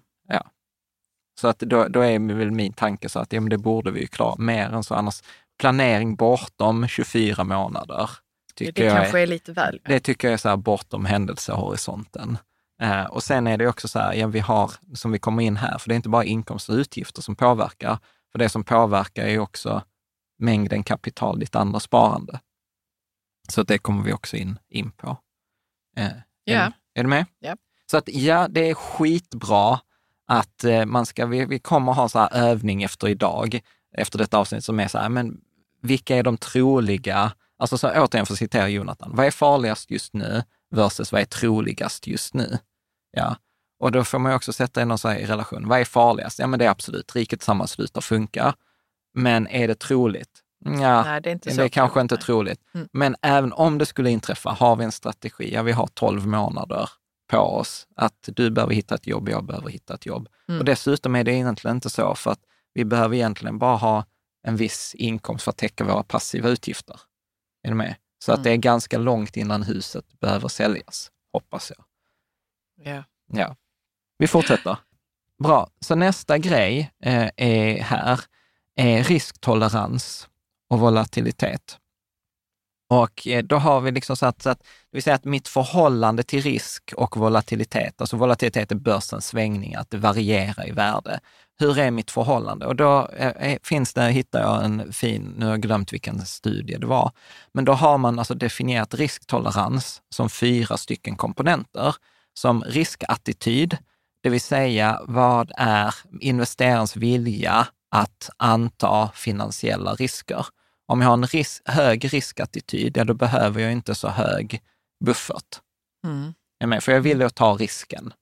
Speaker 2: Så att då, då är väl min tanke så att ja, men det borde vi ju klara mer än så. Annars planering bortom 24 månader. Tycker
Speaker 3: Det kanske
Speaker 2: är,
Speaker 3: är lite väl.
Speaker 2: det tycker jag är så här bortom händelsehorisonten. Eh, och sen är det också så här, ja, vi har, som vi kommer in här, för det är inte bara inkomster och utgifter som påverkar. För det som påverkar är också mängden kapital, ditt andra sparande. Så det kommer vi också in, in på. Eh, är,
Speaker 3: Ja.
Speaker 2: du- är du med?
Speaker 3: Ja.
Speaker 2: Så att ja, det är skitbra att eh, man ska, vi, vi kommer ha så övning efter idag, efter detta avsnitt som är så här, men vilka är de troliga, alltså så återigen för att citera Jonathan, vad är farligast just nu versus vad är troligast just nu? Ja, och då får man ju också sätta in någon i relation, vad är farligast? Ja, men det är absolut, riket sammansluter funkar. Men är det troligt? Ja,
Speaker 3: Nej, det är inte
Speaker 2: det är kanske inte troligt.
Speaker 3: Mm.
Speaker 2: Men även om det skulle inträffa, har vi en strategi? Ja, vi har 12 månader på oss att du behöver hitta ett jobb, jag behöver hitta ett jobb.
Speaker 3: Mm.
Speaker 2: Och dessutom är det egentligen inte så för att vi behöver egentligen bara ha en viss inkomst för att täcka våra passiva utgifter. Är du med? Så att
Speaker 3: Mm.
Speaker 2: det är ganska långt innan huset behöver säljas, hoppas jag.
Speaker 3: Ja.
Speaker 2: Ja, vi fortsätter. Bra, så nästa grej eh, är här, är risktolerans och volatilitet. Och eh, då har vi liksom satt så att, det vill säga att mitt förhållande till risk och volatilitet, alltså volatilitet är börsens svängningar, att det varierar i värde. Hur är mitt förhållande? Och då är, finns det, hittar jag en fin, nu har jag glömt vilken studie det var, men då har man alltså definierat risktolerans som fyra stycken komponenter, som riskattityd, det vill säga vad är investerarens vilja att anta finansiella risker? Om jag har en risk, hög riskattityd, ja då behöver jag inte så hög buffert.
Speaker 3: Mm.
Speaker 2: Jag med, för jag vill ju ta risken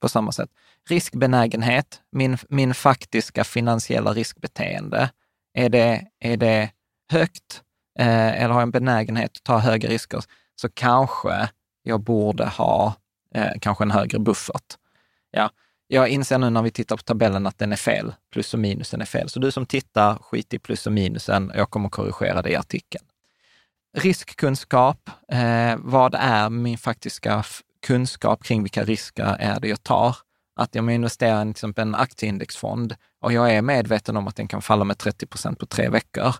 Speaker 2: på samma sätt. Riskbenägenhet, min, min faktiska finansiella riskbeteende, är det, är det högt eh, eller har jag en benägenhet att ta höga risker, så kanske jag borde ha eh, kanske en högre buffert. Ja, jag inser nu när vi tittar på tabellen att den är fel. Plus och minusen är fel. Så du som tittar, skit i plus och minusen. Jag kommer korrigera det i artikeln. Riskkunskap. Eh, vad är min faktiska kunskap kring vilka risker är det jag tar? Att om jag investerar i till exempel en aktieindexfond och jag är medveten om att den kan falla med 30 procent på tre veckor,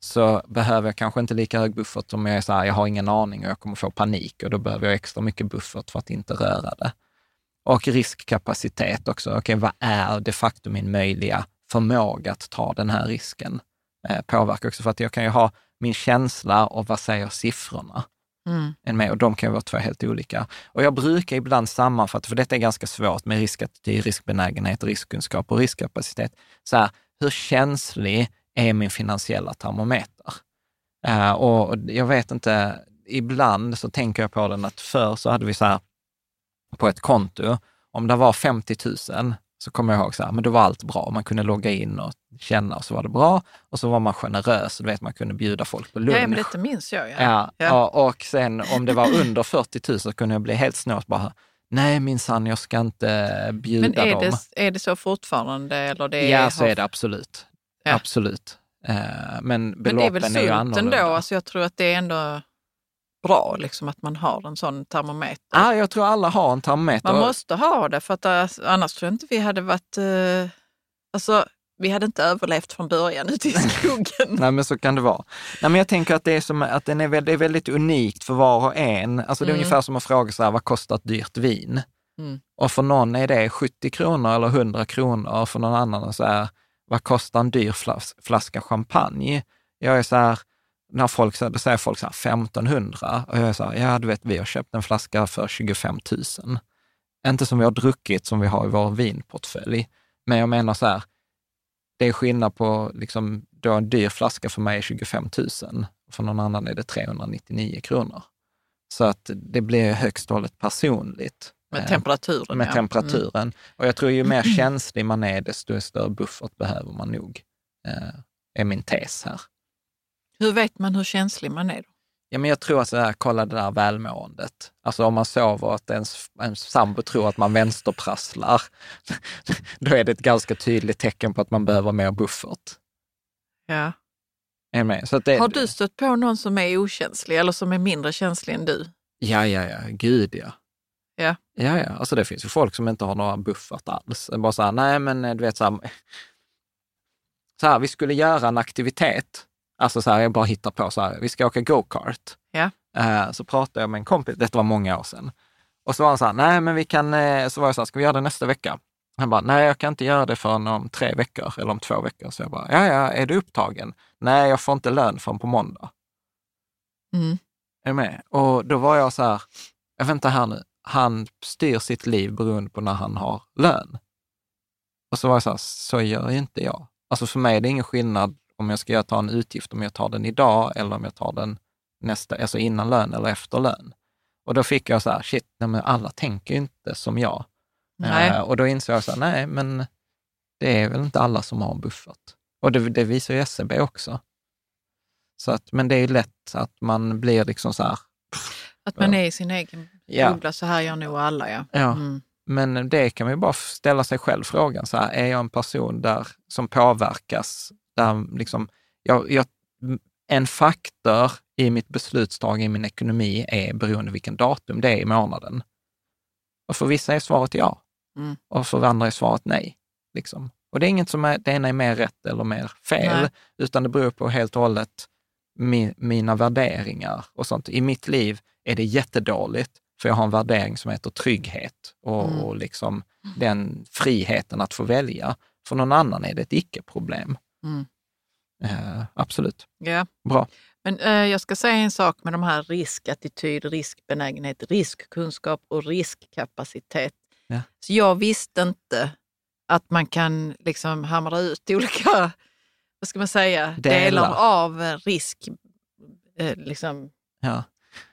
Speaker 2: så behöver jag kanske inte lika hög buffert som jag är så här, jag har ingen aning och jag kommer få panik och då behöver jag extra mycket buffert för att inte röra det. Och riskkapacitet också. Okej, okay, vad är de facto min möjliga förmåga att ta den här risken? Eh, påverkar också för att jag kan ju ha min känsla och vad säger siffrorna?
Speaker 3: Mm.
Speaker 2: Med, och de kan ju vara två helt olika. Och jag brukar ibland sammanfatta, för detta är ganska svårt med riskattityd, riskbenägenhet, riskkunskap och riskkapacitet. Så här, hur känslig är min finansiella termometer? Uh, och jag vet inte, ibland så tänker jag på den att förr så hade vi så här, på ett konto, om det var 50 000, så kommer jag ihåg så här, men då var allt bra. Man kunde logga in och känna och så var det bra. Och så var man generös, du vet man kunde bjuda folk på lunch.
Speaker 3: Ja, men detta minns jag. Ja.
Speaker 2: Ja,
Speaker 3: Ja.
Speaker 2: Och, sen om det var under 40 000 så kunde jag bli helt snålt bara, nej minsann, jag ska inte bjuda
Speaker 3: Men är
Speaker 2: dem.
Speaker 3: det, är det så fortfarande? Eller det
Speaker 2: ja, så
Speaker 3: har-
Speaker 2: är det absolut.
Speaker 3: Ja.
Speaker 2: Absolut. Eh, men
Speaker 3: Men det är
Speaker 2: beloppen
Speaker 3: väl
Speaker 2: är, ju annorlunda.
Speaker 3: ändå? Alltså jag tror att det är ändå bra liksom, att man har en sån termometer.
Speaker 2: ah, jag tror alla har en termometer.
Speaker 3: Man måste ha det, för att eh, annars tror jag inte vi hade varit... Eh, alltså, vi hade inte överlevt från början ute i skogen.
Speaker 2: Nej, men så kan det vara. Nej, men jag tänker att det är, som, att den är, väldigt, det är väldigt unikt för var och en. Alltså det är
Speaker 3: Mm.
Speaker 2: ungefär som att fråga så här, vad kostar ett dyrt vin?
Speaker 3: Mm.
Speaker 2: Och för någon är det 70 kronor eller 100 kronor och för någon annan så här, vad kostar en dyr flas, flaska champagne? Jag är så här, när folk säger, då säger folk så här 1500 och jag är så här, ja du vet, vi har köpt en flaska för 25 000. Inte som vi har druckit, som vi har i vår vinportfölj. Men jag menar så här, det är skillnad på, liksom, då en dyr flaska för mig är 25 000, för någon annan är det 399 kronor. Så att det blir högst och hållet personligt.
Speaker 3: Med
Speaker 2: Eh,
Speaker 3: temperaturen.
Speaker 2: med
Speaker 3: ja.
Speaker 2: temperaturen. Och jag tror ju mer känslig man är, desto större buffert behöver man nog, eh, är min tes här.
Speaker 3: Hur vet man hur känslig man är? Då?
Speaker 2: Ja, men jag tror att här, kolla det där välmåendet. Alltså om man sover och att ens, ens sambo tror att man vänsterprasslar, då är det ett ganska tydligt tecken på att man behöver mer buffert.
Speaker 3: Ja.
Speaker 2: Det,
Speaker 3: Har du stött på någon som är okänslig eller som är mindre känslig än du?
Speaker 2: Ja, ja, ja, gud ja.
Speaker 3: Ja.
Speaker 2: Ja, ja. Alltså det finns ju folk som inte har några buffert alls. Det Bara så här, nej men du vet så här, så här, vi skulle göra en aktivitet. Alltså så här, jag bara hittar på så här, vi ska åka go-kart.
Speaker 3: Ja.
Speaker 2: Eh, så pratade jag med en kompis, detta var många år sedan. Och så var han så här, nej men vi kan, eh, så var jag så här, ska vi göra det nästa vecka? Han bara, nej jag kan inte göra det förrän om tre veckor eller om två veckor. Så jag bara, ja ja, är du upptagen? Nej, jag får inte lön förrän på måndag.
Speaker 3: Mm.
Speaker 2: Är du med? Och då var jag så här, jag väntar här nu, han styr sitt liv beroende på när han har lön. Och så var jag så här, så gör inte jag. Alltså för mig är det ingen skillnad om jag ska ta en utgift, om jag tar den idag eller om jag tar den nästa, alltså innan lön eller efter lön. Och då fick jag så här, shit, nej, men alla tänker ju inte som jag.
Speaker 3: Nej.
Speaker 2: Eh, och då insåg jag så här, nej, men det är väl inte alla som har en buffert. Och det, det visar ju SCB också. Så att, men det är ju lätt att man blir liksom så här,
Speaker 3: Att man är i sin egen
Speaker 2: Ja.
Speaker 3: bubbla, så här gör nog alla. Ja.
Speaker 2: Ja.
Speaker 3: Mm.
Speaker 2: Men det kan man ju bara ställa sig själv frågan, så här, är jag en person där, som påverkas? Där liksom, jag, jag, en faktor i mitt beslutstagande i min ekonomi är beroende vilken datum det är i månaden. Och för vissa är svaret ja,
Speaker 3: Mm.
Speaker 2: och för andra är svaret nej. Liksom. Och det är inget som är, det ena är mer rätt eller mer fel,
Speaker 3: Nej.
Speaker 2: utan det beror på helt och hållet mi, mina värderingar och sånt. I mitt liv är det jättedåligt, för jag har en värdering som heter trygghet och,
Speaker 3: Mm.
Speaker 2: och liksom den friheten att få välja. För någon annan är det ett icke-problem.
Speaker 3: Mm.
Speaker 2: Eh, absolut.
Speaker 3: Ja.
Speaker 2: Bra.
Speaker 3: Men eh, jag ska säga en sak med de här riskattityd, riskbenägenhet, riskkunskap och riskkapacitet.
Speaker 2: Ja.
Speaker 3: Så jag visste inte att man kan liksom hamra ut olika, vad ska man säga, delar,
Speaker 2: Delar.
Speaker 3: av risk eh, liksom,
Speaker 2: Ja.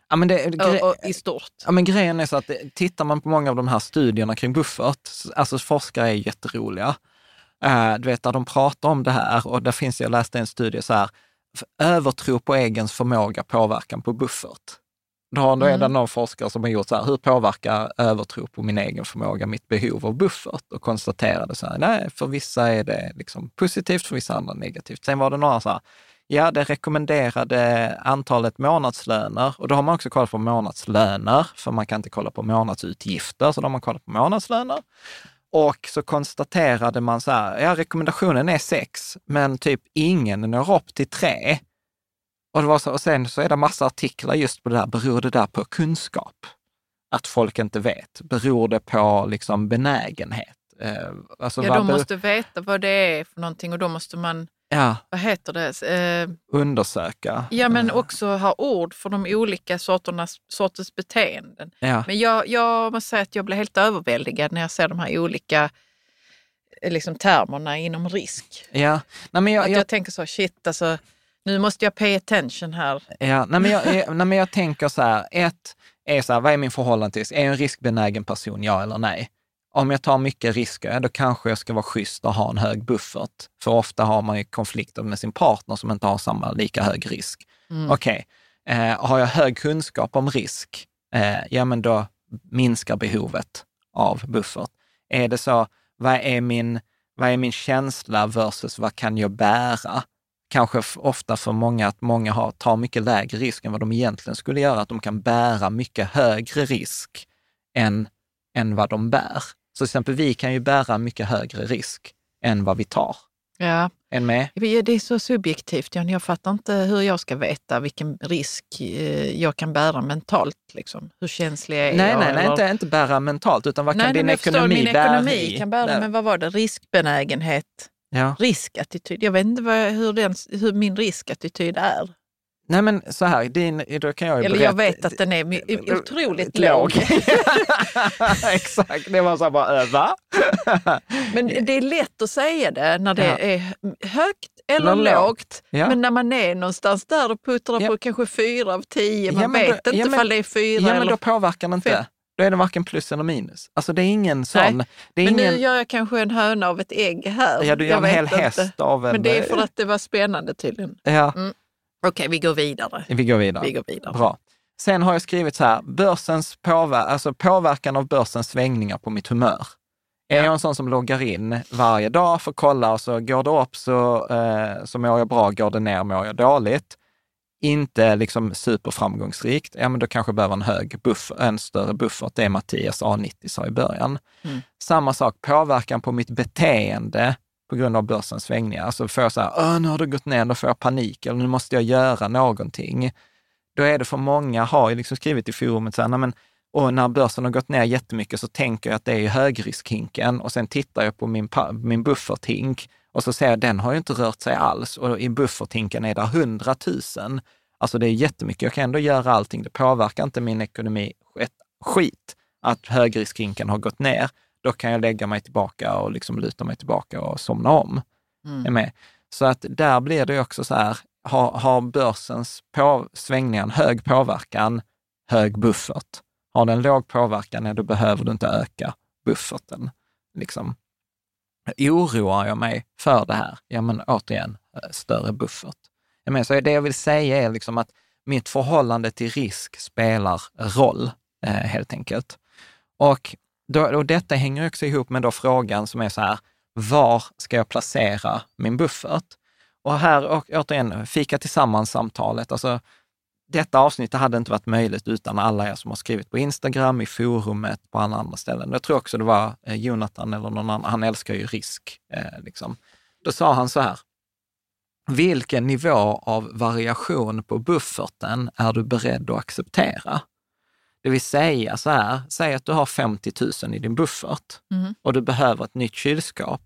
Speaker 2: Ja, men det,
Speaker 3: och, och, i stort.
Speaker 2: Ja, men grejen är så att eh, tittar man på många av de här studierna kring buffert, alltså forskare är jätteroliga. Eh, du vet, där de pratar om det här och där finns, jag läste en studie så här, övertro på egen förmåga påverkan på buffert. Då, då är det
Speaker 3: Mm.
Speaker 2: någon forskare som har gjort så här, hur påverkar övertro på min egen förmåga mitt behov av buffert? Och konstaterade så här, nej, för vissa är det liksom positivt, för vissa andra negativt. Sen var det några så här, ja, det rekommenderade antalet månadslöner och då har man också kollat på månadslöner, för man kan inte kolla på månadsutgifter, så då har man kollat på månadslöner. Och så konstaterade man så här, ja, rekommendationen är sex, men typ ingen når upp till tre. Och, det var så, och sen så är det massa artiklar just på det där, beror det där på kunskap? Att folk inte vet? Beror det på liksom benägenhet? Eh, alltså
Speaker 3: Ja, de måste veta vad det är för någonting och då måste man,
Speaker 2: ja,
Speaker 3: vad heter det, eh,
Speaker 2: undersöka.
Speaker 3: ja men
Speaker 2: Eh,
Speaker 3: också ha ord för de olika sorternas, sorters beteenden.
Speaker 2: Ja,
Speaker 3: Men jag, jag måste säga att jag blir helt överväldigad när jag ser de här olika eh, liksom, termerna inom risk.
Speaker 2: ja. Nej, men jag, jag,
Speaker 3: jag tänker så, shit alltså, nu måste jag pay attention här.
Speaker 2: Ja, nej, men jag, jag, nej, men jag tänker så här, ett är så här, vad är min förhållande till risk? Är jag en riskbenägen person, ja eller nej? Om jag tar mycket risker, då kanske jag ska vara schysst och ha en hög buffert. För ofta har man ju konflikter med sin partner som inte har samma lika hög risk.
Speaker 3: Mm.
Speaker 2: Okej, eh, har jag hög kunskap om risk, eh, ja men då minskar behovet av buffert. Är det så, vad är min, vad är min känsla versus vad kan jag bära? Kanske ofta för många att många har, tar mycket lägre risk än vad de egentligen skulle göra, att de kan bära mycket högre risk än, än vad de bär. Så till exempel vi kan ju bära mycket högre risk än vad vi tar.
Speaker 3: Ja,
Speaker 2: Än med?
Speaker 3: det är så subjektivt. Jan. Jag fattar inte hur jag ska veta vilken risk eh, jag kan bära mentalt. Liksom. Hur känslig är
Speaker 2: Nej,
Speaker 3: jag?
Speaker 2: nej, nej inte, inte bära mentalt, utan vad kan
Speaker 3: nej,
Speaker 2: din
Speaker 3: men jag förstår,
Speaker 2: ekonomi
Speaker 3: min
Speaker 2: bära
Speaker 3: ekonomi kan bära, men vad var det? Riskbenägenhet,
Speaker 2: Ja.
Speaker 3: riskattityd. Jag vet inte vad, hur, den, hur min riskattityd är.
Speaker 2: Nej men så här, din, då kan jag ju
Speaker 3: Eller
Speaker 2: berätta.
Speaker 3: jag vet att den är otroligt låg.
Speaker 2: Exakt, det var så här bara, äh, va?
Speaker 3: Men det är lätt att säga det när det
Speaker 2: Ja.
Speaker 3: är högt eller
Speaker 2: Eller lågt. Ja.
Speaker 3: Men när man är någonstans där och puttrar
Speaker 2: Ja.
Speaker 3: på kanske fyra av tio, man
Speaker 2: men då-
Speaker 3: vet inte
Speaker 2: men-
Speaker 3: ifall det är fyra
Speaker 2: Ja men då påverkar det inte.
Speaker 3: fem.
Speaker 2: Då är det varken plus eller minus. Alltså det är ingen sån,
Speaker 3: Nej,
Speaker 2: det är
Speaker 3: Men
Speaker 2: ingen,
Speaker 3: nu gör jag kanske en höna av ett ägg här.
Speaker 2: ja du gör
Speaker 3: Jag
Speaker 2: en
Speaker 3: vet
Speaker 2: hel
Speaker 3: inte.
Speaker 2: häst av en...
Speaker 3: Men det är för att det var spännande tydligen.
Speaker 2: Ja,
Speaker 3: Okej, vi går vidare.
Speaker 2: vi går vidare.
Speaker 3: Vi går vidare.
Speaker 2: Bra. Sen har jag skrivit så här, börsens påver- alltså påverkan av börsens svängningar på mitt humör. Är jag en sån som loggar in varje dag för att kolla och så går det upp så, eh, så mår jag bra, går det ner mår jag dåligt. Inte liksom superframgångsrikt, ja men då kanske jag behöver en hög buff, en större buffert. Det Mattias A90 sa i början.
Speaker 3: Mm.
Speaker 2: Samma sak, påverkan på mitt beteende på grund av börsens svängningar. Alltså får jag så här, nu har det gått ner, då får jag panik, eller nu måste jag göra någonting. Då är det för många, har ju liksom skrivit i forumet så här, men och när börsen har gått ner jättemycket så tänker jag att det är högriskhinken och sen tittar jag på min, min bufferthink och så ser jag den har ju inte rört sig alls och i bufferthinken är det 100 000. Alltså det är jättemycket. Jag kan ändå göra allting. Det påverkar inte min ekonomi ett skit att högriskhinken har gått ner. Då kan jag lägga mig tillbaka och liksom luta mig tillbaka och somna om.
Speaker 3: Mm.
Speaker 2: Med. Så att där blir det också så här, har, har börsens på, svängningar en hög påverkan, hög buffert. Har den låg påverkan, då behöver du inte öka bufferten. Liksom. Oroar jag mig för det här? Ja, men återigen, eh, större buffert. Jag menar, så det jag vill säga är liksom att mitt förhållande till risk spelar roll, eh, helt enkelt. Och, då, och detta hänger också ihop med då frågan som är så här, var ska jag placera min buffert? Och här och, återigen, fika tillsammans-samtalet. Alltså, detta avsnitt hade inte varit möjligt utan alla er som har skrivit på Instagram, i forumet, på alla andra ställen. Jag tror också det var eh, Jonathan eller någon annan, han älskar ju risk. Eh, liksom. Då sa han så här, vilken nivå av variation på bufferten är du beredd att acceptera? Det vill säga så här, säg att du har 50 000 i din buffert
Speaker 3: Mm.
Speaker 2: och du behöver ett nytt kylskåp.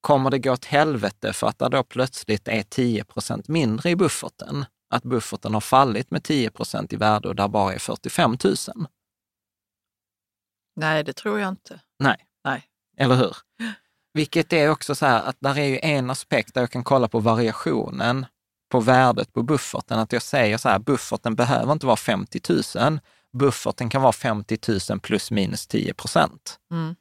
Speaker 2: Kommer det gå åt helvete för att det då plötsligt är 10% mindre i bufferten? Att bufferten har fallit med 10% i värde och där bara är 45 000?
Speaker 3: Nej, det tror jag inte.
Speaker 2: Nej.
Speaker 3: Nej.
Speaker 2: Eller hur? Vilket är också så här att där är ju en aspekt där jag kan kolla på variationen på värdet på bufferten. Att jag säger så här, bufferten behöver inte vara 50 000. Bufferten kan vara 50 000 plus minus 10 procent.
Speaker 3: Mm.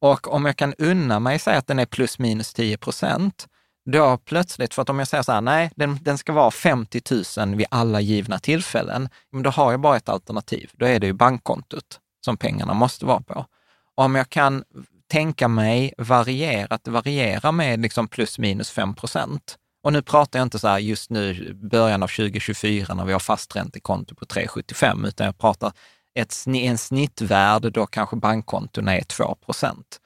Speaker 2: Och om jag kan unna mig säga att den är plus minus 10 procent, då plötsligt, för att om jag säger så här, nej, den, den ska vara 50 000 vid alla givna tillfällen, men då har jag bara ett alternativ. Då är det ju bankkontot som pengarna måste vara på. Om jag kan tänka mig variera, att det varierar med liksom plus minus 5 procent. Och nu pratar jag inte så här just nu, början av 2024, när vi har fasträntekonto på 3,75, utan jag pratar ett, en snittvärde då kanske bankkonton är 2 procent.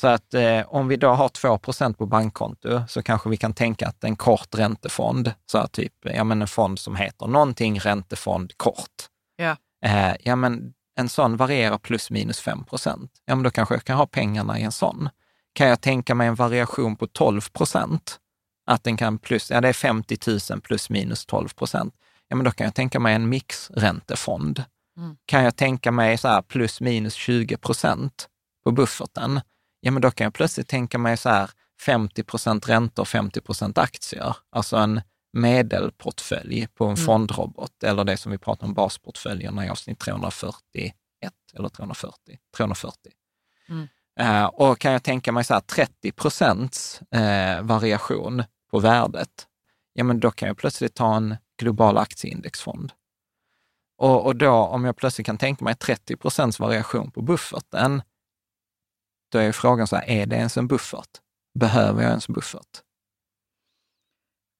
Speaker 2: Så att eh, om vi då har 2 procent på bankkonto så kanske vi kan tänka att en kort räntefond, så här typ, ja men en fond som heter någonting räntefond kort.
Speaker 3: Ja.
Speaker 2: Eh, ja men en sån varierar plus minus 5 procent. Ja men då kanske jag kan ha pengarna i en sån. Kan jag tänka mig en variation på 12 procent? Att den kan plus, ja det är 50 000 plus minus 12 procent. Ja men då kan jag tänka mig en mixräntefond.
Speaker 3: Mm.
Speaker 2: Kan jag tänka mig så här plus minus 20 procent på bufferten? Ja men då kan jag plötsligt tänka mig så här 50 procent räntor och 50 procent aktier. Alltså en medelportfölj på en
Speaker 3: Mm.
Speaker 2: fondrobot eller det som vi pratar om basportföljerna i avsnitt 341 eller 340. 340.
Speaker 3: Mm.
Speaker 2: Eh, och kan jag tänka mig så här 30 procents eh, variation på värdet, ja men då kan jag plötsligt ta en global aktieindexfond. Och, och då, om jag plötsligt kan tänka mig 30 procents variation på bufferten, då är frågan så här, är det ens en buffert? Behöver jag ens buffert?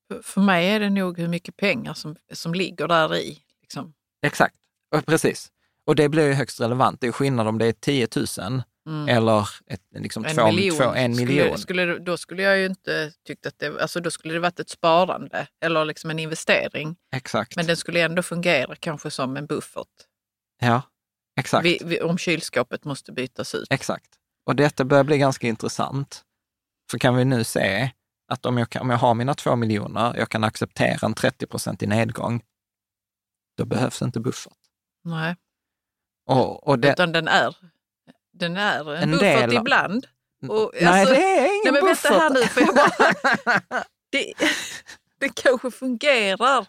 Speaker 3: För- För mig är det nog hur mycket pengar som, som ligger där i. Liksom.
Speaker 2: Exakt, och precis. Och det blir ju högst relevant. Det är skillnad om det är 10 000
Speaker 3: Mm.
Speaker 2: eller ett, liksom
Speaker 3: En
Speaker 2: två,
Speaker 3: miljon.
Speaker 2: Två, en miljon.
Speaker 3: Skulle, skulle, då skulle jag ju inte tyckt att det, alltså då skulle det varit ett sparande eller liksom en investering.
Speaker 2: Exakt.
Speaker 3: Men den skulle ändå fungera kanske som en buffert.
Speaker 2: Ja, exakt.
Speaker 3: Vi, vi, om kylskåpet måste bytas ut.
Speaker 2: Exakt. Och detta börjar bli ganska intressant. Så kan vi nu se att om jag, kan, om jag har mina två miljoner, jag kan acceptera en 30% i nedgång, då behövs inte buffert.
Speaker 3: Nej,
Speaker 2: Och, och det,
Speaker 3: utan den är, den är en,
Speaker 2: En
Speaker 3: buffert
Speaker 2: del
Speaker 3: ibland. Och,
Speaker 2: nej,
Speaker 3: alltså-
Speaker 2: det är ingen
Speaker 3: Nej, men
Speaker 2: buffert.
Speaker 3: vänta här nu, för jag bara... Det, det kanske fungerar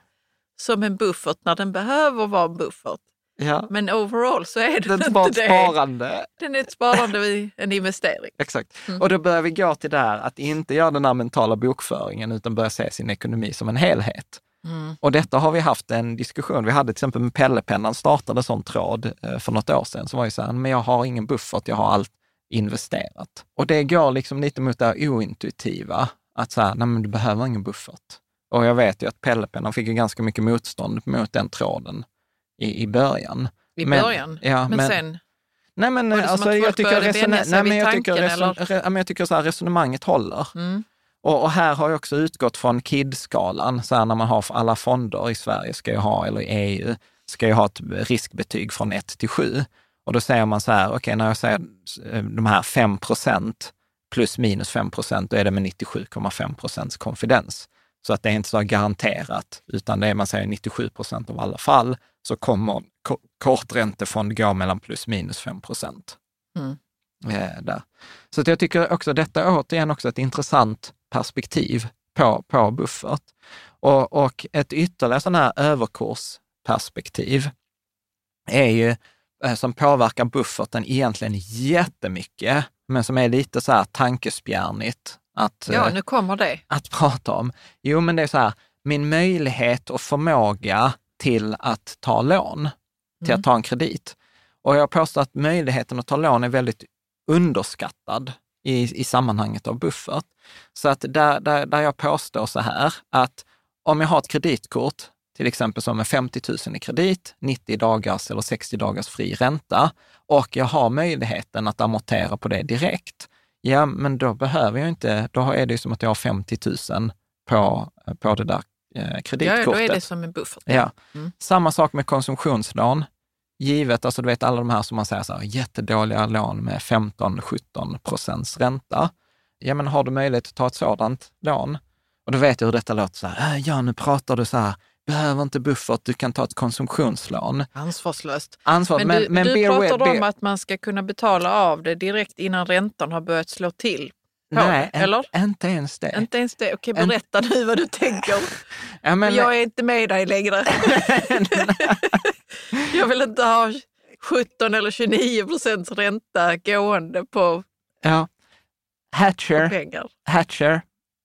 Speaker 3: som en buffert när den behöver vara en buffert.
Speaker 2: ja,
Speaker 3: Men overall så är
Speaker 2: det
Speaker 3: den
Speaker 2: bara
Speaker 3: inte det.
Speaker 2: sparande.
Speaker 3: Den är ett sparande vid en investering.
Speaker 2: Exakt.
Speaker 3: Mm.
Speaker 2: Och då börjar vi gå till det här att inte göra den här mentala bokföringen, utan börja se sin ekonomi som en helhet.
Speaker 3: Mm.
Speaker 2: Och detta har vi haft en diskussion. Vi hade till exempel med Pellepennan startade sån tråd eh, för något år sedan. Så var det så här, men jag har ingen buffert, jag har allt investerat. Och det går liksom lite mot det här ointuitiva, att så här, nej men du behöver ingen buffert. Och jag vet ju att Pellepennan fick ju ganska mycket motstånd mot den tråden i, i början.
Speaker 3: I
Speaker 2: Men-
Speaker 3: början.
Speaker 2: ja,
Speaker 3: men,
Speaker 2: men-
Speaker 3: sen,
Speaker 2: Nej men,
Speaker 3: som
Speaker 2: alltså, jag tycker, resone- nej, men jag tycker,
Speaker 3: tanken,
Speaker 2: reson-
Speaker 3: eller?
Speaker 2: re- jag tycker så här, resonemanget håller.
Speaker 3: mm,
Speaker 2: Och, och här har jag också utgått från KID-skalan, så här när man har alla fonder i Sverige, ska ju ha, eller i EU, ska ju ha ett riskbetyg från 1 till 7. Och då säger man så här, okej, när jag säger eh, de här 5 procent plus minus 5 procent, då är det med 97,5 procents konfidens. Så att det är inte så garanterat, utan det är, man säger 97 procent av alla fall, så kommer ko- korträntefond gå mellan plus minus 5 procent.
Speaker 3: Mm.
Speaker 2: Eh, där. Så att jag tycker också detta återigen också ett intressant perspektiv på, på buffert. Och, och ett ytterligare sån här överkursperspektiv är ju, eh, som påverkar bufferten egentligen jättemycket, men som är lite så här tankespjärnigt att,
Speaker 3: ja,
Speaker 2: eh,
Speaker 3: nu kommer det.
Speaker 2: att prata om. Jo, men det är så här, min möjlighet och förmåga till att ta lån, till
Speaker 3: Mm.
Speaker 2: att ta en kredit. Och jag påstår att möjligheten att ta lån är väldigt underskattad i, i sammanhanget av buffert. Så att där, där, där jag påstår så här, att om jag har ett kreditkort, till exempel som är 50 000 i kredit, 90 dagars eller 60 dagars fri ränta och jag har möjligheten att amortera på det direkt, ja, men då behöver jag inte, då är det ju som att jag har 50 000 på, på det där eh,
Speaker 3: Ja,
Speaker 2: kreditkortet.
Speaker 3: då är det som en buffert.
Speaker 2: Ja.
Speaker 3: Mm.
Speaker 2: Samma sak med konsumtionslån. Givet, alltså du vet alla de här som man säger så här, jättedåliga lån med 15-17 procents ränta. Ja, men har du möjlighet att ta ett sådant lån? Och då vet jag hur detta låter så här, äh, ja nu pratar du så här, behöver inte buffert, du kan ta ett konsumtionslån.
Speaker 3: Ansvarslöst.
Speaker 2: Ansvar,
Speaker 3: Men,
Speaker 2: men,
Speaker 3: du,
Speaker 2: men
Speaker 3: du
Speaker 2: with-
Speaker 3: pratar om
Speaker 2: bear-
Speaker 3: att man ska kunna betala av det direkt innan räntan har börjat slå till. På
Speaker 2: Nej,
Speaker 3: eller?
Speaker 2: en- inte ens det.
Speaker 3: Inte ens det. Okej,
Speaker 2: En-
Speaker 3: berätta nu vad du tänker.
Speaker 2: ja, men,
Speaker 3: jag är inte med dig längre. jag vill inte ha 17 eller 29 procents ränta gående på,
Speaker 2: ja.
Speaker 3: på
Speaker 2: Hatcher,
Speaker 3: pengar.
Speaker 2: Hatcher,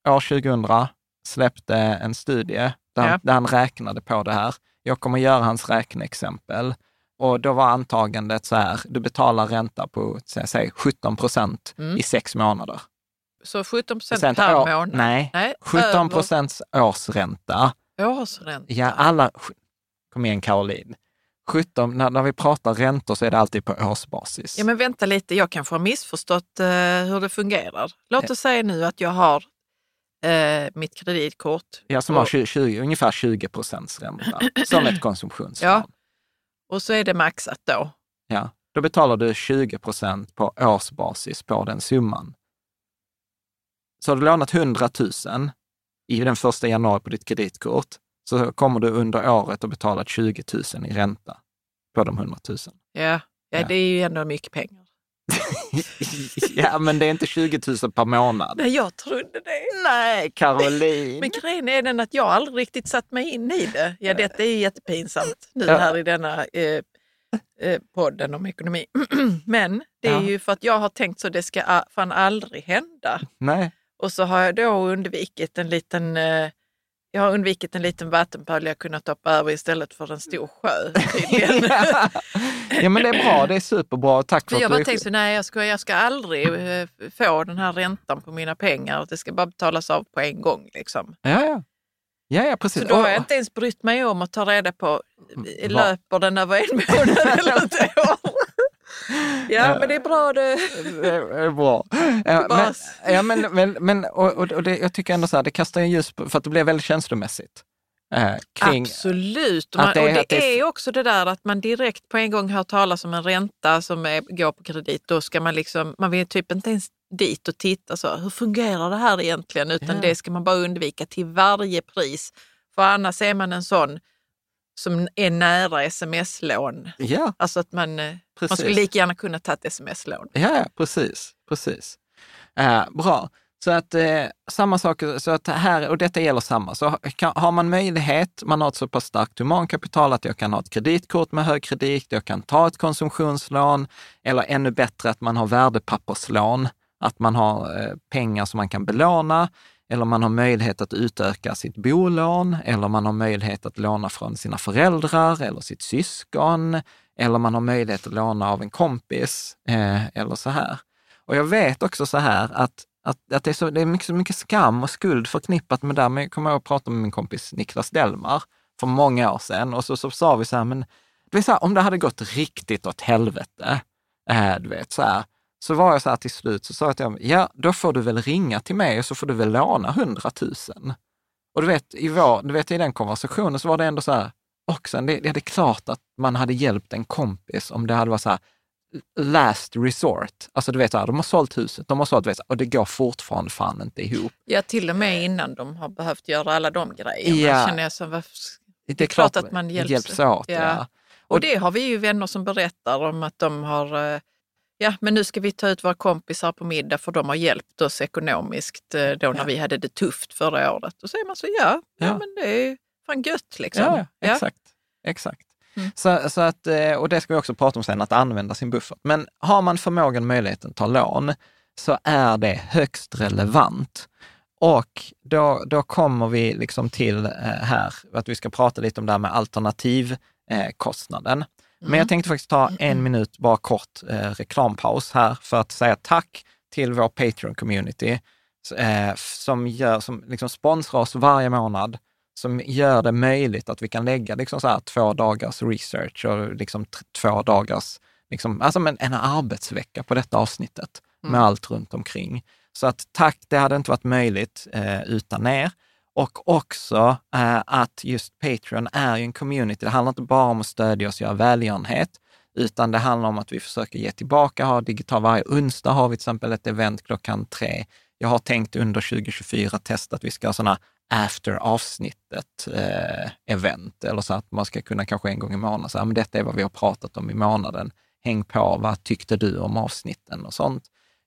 Speaker 2: år 2000, släppte en studie där,
Speaker 3: Ja.
Speaker 2: där han räknade på det här. Jag kommer göra hans räkneexempel. Och då var antagandet så här, du betalar ränta på säg 17 procent
Speaker 3: Mm.
Speaker 2: i sex månader.
Speaker 3: Så 17 procent per
Speaker 2: år-
Speaker 3: månad?
Speaker 2: Nej,
Speaker 3: Nej
Speaker 2: 17 procents årsränta.
Speaker 3: årsränta.
Speaker 2: Ja, alla... Kom igen Caroline. 17, när, när vi pratar räntor så är det alltid på årsbasis.
Speaker 3: Ja, men vänta lite, jag kanske har missförstått eh, hur det fungerar. Låt oss säga nu att jag har eh, mitt kreditkort
Speaker 2: Ja, som har
Speaker 3: och,
Speaker 2: 20, 20, ungefär 20 procents ränta, som ett konsumtionslån.
Speaker 3: Ja. och så är det maxat då.
Speaker 2: Ja, då betalar du 20 procent på årsbasis på den summan. Så har du lånat 100 000 i den första januari på ditt kreditkort, så kommer du under året att betala 20 000 i ränta på de 100 000.
Speaker 3: Ja, ja,
Speaker 2: Ja.
Speaker 3: det är ju ändå mycket pengar.
Speaker 2: ja, men det är inte 20 000 per månad.
Speaker 3: Nej, jag trodde det.
Speaker 2: Nej, Caroline!
Speaker 3: Men grejen är den att jag aldrig riktigt satt mig in i det. Ja, detta är jättepinsamt nu här i denna eh, eh, podden om ekonomi. Men det är
Speaker 2: Ja.
Speaker 3: ju för att jag har tänkt så det ska fan aldrig hända.
Speaker 2: Nej.
Speaker 3: Och så har jag då undvikit en liten eh, jag har undvikit en liten vattenpöl jag kunnat hoppa över istället för en stor sjö.
Speaker 2: ja, men det är bra. Det är superbra. Tack för
Speaker 3: För jag
Speaker 2: att
Speaker 3: bara
Speaker 2: du...
Speaker 3: tänkte så, nej jag ska, jag ska aldrig eh, få den här räntan på mina pengar. Det ska bara betalas av på en gång. Liksom.
Speaker 2: Ja, ja. Ja, ja, precis.
Speaker 3: Så då har jag inte ens brytt mig om att ta reda på,
Speaker 2: Vad?
Speaker 3: löper den över en månad eller ett år? Ja, men det är bra det.
Speaker 2: Det är bra. Men, ja, men, men, men, och, och, det, jag tycker ändå så här, det kastar en ljus på, för att det blir väldigt känslomässigt. Eh, kring,
Speaker 3: Absolut. Man,
Speaker 2: det är-
Speaker 3: och det,
Speaker 2: det är-
Speaker 3: också det där att man direkt på en gång hör talas om en ränta som är, går på kredit. Då ska man liksom, man vill typ inte ens dit och titta så, hur fungerar det här egentligen? Utan
Speaker 2: Ja.
Speaker 3: det ska man bara undvika till varje pris. För annars är man en sån som är nära sms-lån.
Speaker 2: ja,
Speaker 3: Alltså att man, eh, man
Speaker 2: Precis.
Speaker 3: skulle lika gärna kunna ta ett sms-lån.
Speaker 2: ja, precis. precis. Eh, bra. Så att eh, samma sak, så att här, och detta gäller samma. Så kan, har man möjlighet, man har ett så pass starkt humankapital att jag kan ha ett kreditkort med hög kredit, jag kan ta ett konsumtionslån, eller ännu bättre att man har värdepapperslån, att man har eh, pengar som man kan belåna, eller man har möjlighet att utöka sitt bolån, eller man har möjlighet att låna från sina föräldrar eller sitt syskon, eller man har möjlighet att låna av en kompis, eh, eller så här. Och jag vet också så här att, att, att det är, så, det är mycket, så mycket skam och skuld förknippat med det. Men jag kommer ihåg att prata med min kompis Niklas Delmar för många år sedan och så, så sa vi så här, men det så här, om det hade gått riktigt åt helvete, eh, du vet så här, så var jag så här till slut, så sa jag till honom, ja då får du väl ringa till mig och så får du väl låna 100 000. Och du vet, i, vår, du vet, i den konversationen så var det ändå så här, också, det, det är klart att man hade hjälpt en kompis om det hade varit så här, last resort. Alltså du vet, så här, de har sålt huset, de har sålt, vet, och det går fortfarande fan inte ihop.
Speaker 3: Ja, till och med innan de har behövt göra alla de grejerna.
Speaker 2: Ja.
Speaker 3: Känner jag som, varför-
Speaker 2: Det är,
Speaker 3: klart att man hjälps-
Speaker 2: hjälps åt.
Speaker 3: Ja.
Speaker 2: Ja.
Speaker 3: Och det har vi ju vänner som berättar om att de har, eh, ja men nu ska vi ta ut våra kompisar på middag för de har hjälpt oss ekonomiskt eh, då när
Speaker 2: Ja.
Speaker 3: vi hade det tufft förra året. Så är man så, ja, ja.
Speaker 2: Ja.
Speaker 3: men det är fan gött liksom.
Speaker 2: Ja, ja, exakt. exakt.
Speaker 3: Mm.
Speaker 2: Så, så att, eh, och det ska vi också prata om sen, att använda sin buffert. Men har man förmågan och möjligheten att ta lån så är det högst relevant. Och då, då kommer vi liksom till eh, här, att vi ska prata lite om det här med alternativkostnaden. Men jag tänkte faktiskt ta en minut, bara kort eh, reklampaus här för att säga tack till vår Patreon-community eh, som, gör, som liksom sponsrar oss varje månad, som gör det möjligt att vi kan lägga liksom så här två dagars research och liksom två dagars, liksom, alltså en, en arbetsvecka på detta avsnittet med allt runt omkring. Så att tack, det hade inte varit möjligt eh, utan er. Och också eh, att just Patreon är ju en community. Det handlar inte bara om att stödja oss och göra välgörenhet, utan det handlar om att vi försöker ge tillbaka, ha digital, varje onsdag har vi till exempel ett event klockan tre. Jag har tänkt under 2024 testa att vi ska ha sådana after avsnittet eh, event, eller så att man ska kunna kanske en gång i månaden säga, men detta är vad vi har pratat om i månaden. Häng på, vad tyckte du om avsnitten och sånt.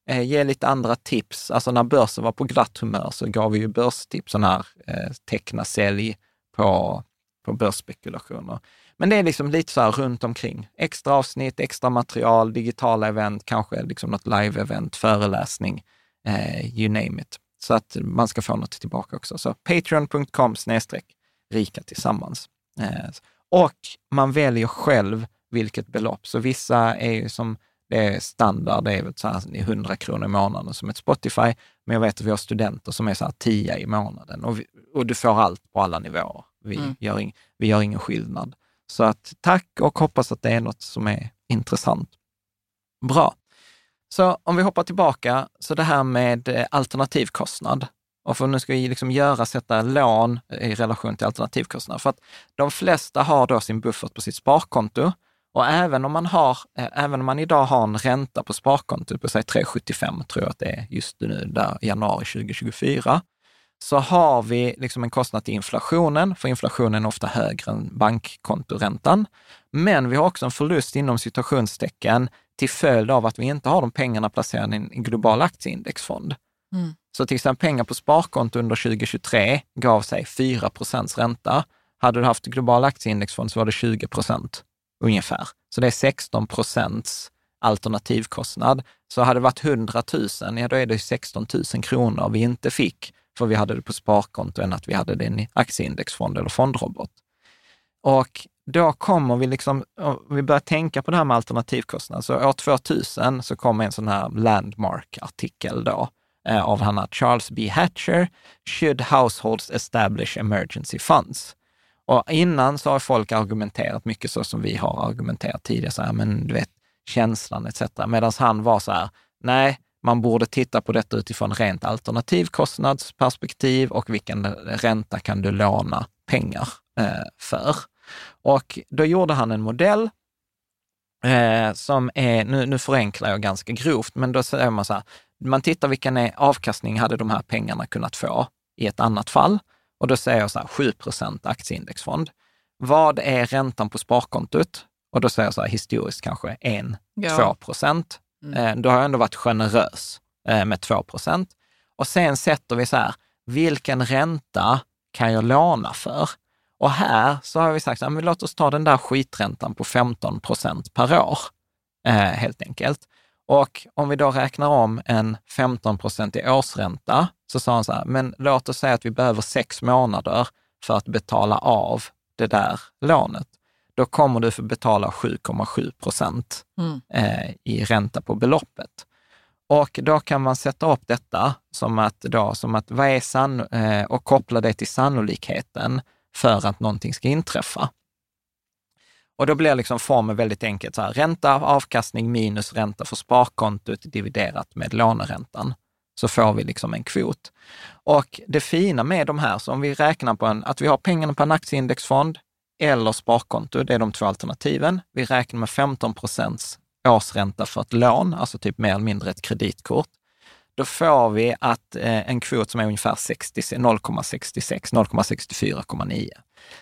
Speaker 2: Eh, ge lite andra tips. Alltså när börsen var på glatt humör så gav vi ju börstips, sådana här eh, teckna sälj på, på börsspekulationer. Men det är liksom lite så här runt omkring. Extra avsnitt, extra material, digitala event, kanske liksom något live-event, föreläsning, eh, you name it. Så att man ska få något tillbaka också. Så patreon.com snedstreck rika tillsammans. Eh, och man väljer själv vilket belopp. Så vissa är ju som det är standard, det är väl så här 100 kronor i månaden som ett Spotify. Men jag vet att vi har studenter som är så här 10 i månaden och, vi, och du får allt på alla nivåer. Vi, mm. gör in, vi gör ingen skillnad. Så att tack och hoppas att det är något som är intressant. Bra. Så om vi hoppar tillbaka, så det här med eh, alternativkostnad. Och för nu ska vi liksom göra, sätta lån i relation till alternativkostnad. För att de flesta har då sin buffert på sitt sparkonto. Och även om man, har, eh, även om man idag har en ränta på sparkontot på säg 3,75 tror jag att det är just nu, där januari 2024, så har vi liksom en kostnad till inflationen, för inflationen är ofta högre än bankkontoräntan. Men vi har också en förlust inom situationstecken till följd av att vi inte har de pengarna placerade i en global aktieindexfond. Mm. Så till exempel pengar på sparkonto under 2023 gav sig 4 procents ränta. Hade du haft global aktieindexfond så var det 20 procent ungefär. Så det är 16 procents alternativkostnad. Så hade det varit 100 000, ja då är det 16 000 kronor vi inte fick för vi hade det på sparkonto än att vi hade det i en aktieindexfond eller fondrobot. Och då kommer vi liksom, vi börjar tänka på det här med alternativkostnad. Så år 2000 så kom en sån här landmark-artikel då eh, av han Charles B. Hatcher, Should households establish emergency funds? Och innan så har folk argumenterat mycket så som vi har argumenterat tidigare, så här, men du vet, känslan etc. Medan han var så här, nej, man borde titta på detta utifrån rent alternativkostnadsperspektiv och vilken ränta kan du låna pengar eh, för? Och då gjorde han en modell eh, som är, nu, nu förenklar jag ganska grovt, men då säger man så här, man tittar vilken avkastning hade de här pengarna kunnat få i ett annat fall? Och då säger jag så här, 7 procent aktieindexfond. Vad är räntan på sparkontot? Och då säger jag så här, historiskt kanske 1-2 ja. procent. Mm. Eh, då har jag ändå varit generös eh, med 2 procent. Och sen sätter vi så här, vilken ränta kan jag låna för? Och här så har vi sagt, så här, men låt oss ta den där skiträntan på 15 procent per år, eh, helt enkelt. Och om vi då räknar om en 15 i årsränta, så sa han så här, men låt oss säga att vi behöver sex månader för att betala av det där lånet. Då kommer du få betala 7,7 procent mm. eh, i ränta på beloppet. Och då kan man sätta upp detta som att, då, som att vad är sann, eh, och koppla det till sannolikheten för att någonting ska inträffa. Och då blir liksom formen väldigt enkelt, så här, ränta avkastning minus ränta för sparkontot dividerat med låneräntan. Så får vi liksom en kvot. Och det fina med de här, så om vi räknar på en, att vi har pengarna på en aktieindexfond eller sparkonto, det är de två alternativen. Vi räknar med 15 procents årsränta för ett lån, alltså typ mer eller mindre ett kreditkort. Då får vi att eh, en kvot som är ungefär 0,66, 0,64,9.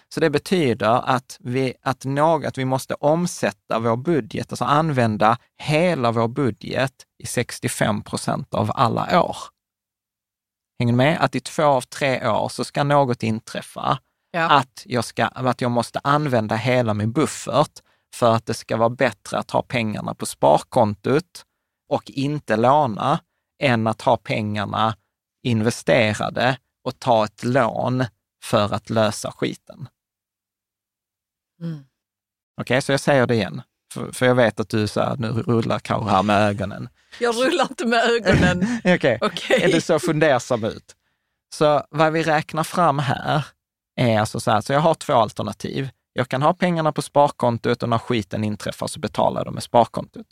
Speaker 2: Så det betyder att vi, att, något, att vi måste omsätta vår budget, alltså använda hela vår budget i 65 procent av alla år. Hänger med? Att i två av tre år så ska något inträffa. Ja. Att, jag ska, att jag måste använda hela min buffert för att det ska vara bättre att ha pengarna på sparkontot och inte låna än att ha pengarna investerade och ta ett lån för att lösa skiten. Mm. Okej, okay, så jag säger det igen. För, för jag vet att du så här, nu rullar Karo här med ögonen.
Speaker 3: Jag rullar inte med ögonen.
Speaker 2: Okej, okay. okay. är du så fundersam ut? Så vad vi räknar fram här är alltså så här, så jag har två alternativ. Jag kan ha pengarna på sparkontot och när skiten inträffar så betalar jag dem med sparkontot.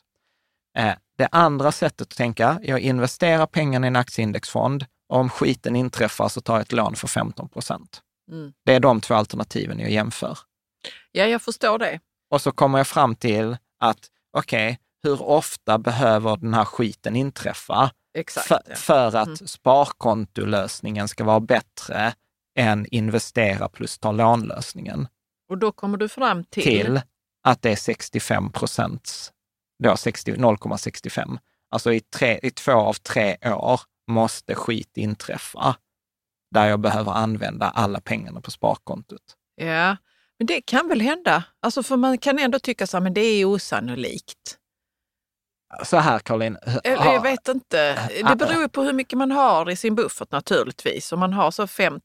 Speaker 2: Eh, det andra sättet att tänka, jag investerar pengarna i en aktieindexfond Om skiten inträffar så tar jag ett lån för 15 procent.
Speaker 3: Mm.
Speaker 2: Det är de två alternativen jag jämför.
Speaker 3: Ja, jag förstår det.
Speaker 2: Och så kommer jag fram till att, okej, hur ofta behöver den här skiten inträffa
Speaker 3: Exakt.
Speaker 2: för,
Speaker 3: ja.
Speaker 2: för att
Speaker 3: Mm.
Speaker 2: sparkontolösningen ska vara bättre än investera plus ta lånlösningen?
Speaker 3: Och då kommer du fram till,
Speaker 2: till att det är 65 procents, då 60 0,65. Alltså i, tre, i två av tre år måste skit inträffa där jag behöver använda alla pengarna på sparkontot.
Speaker 3: Ja, men det kan väl hända. Alltså för man kan ändå tycka så här, men det är osannolikt.
Speaker 2: Så här Caroline. Ha-
Speaker 3: jag vet inte. Det beror ju på hur mycket man har i sin buffert naturligtvis. Om man har så 5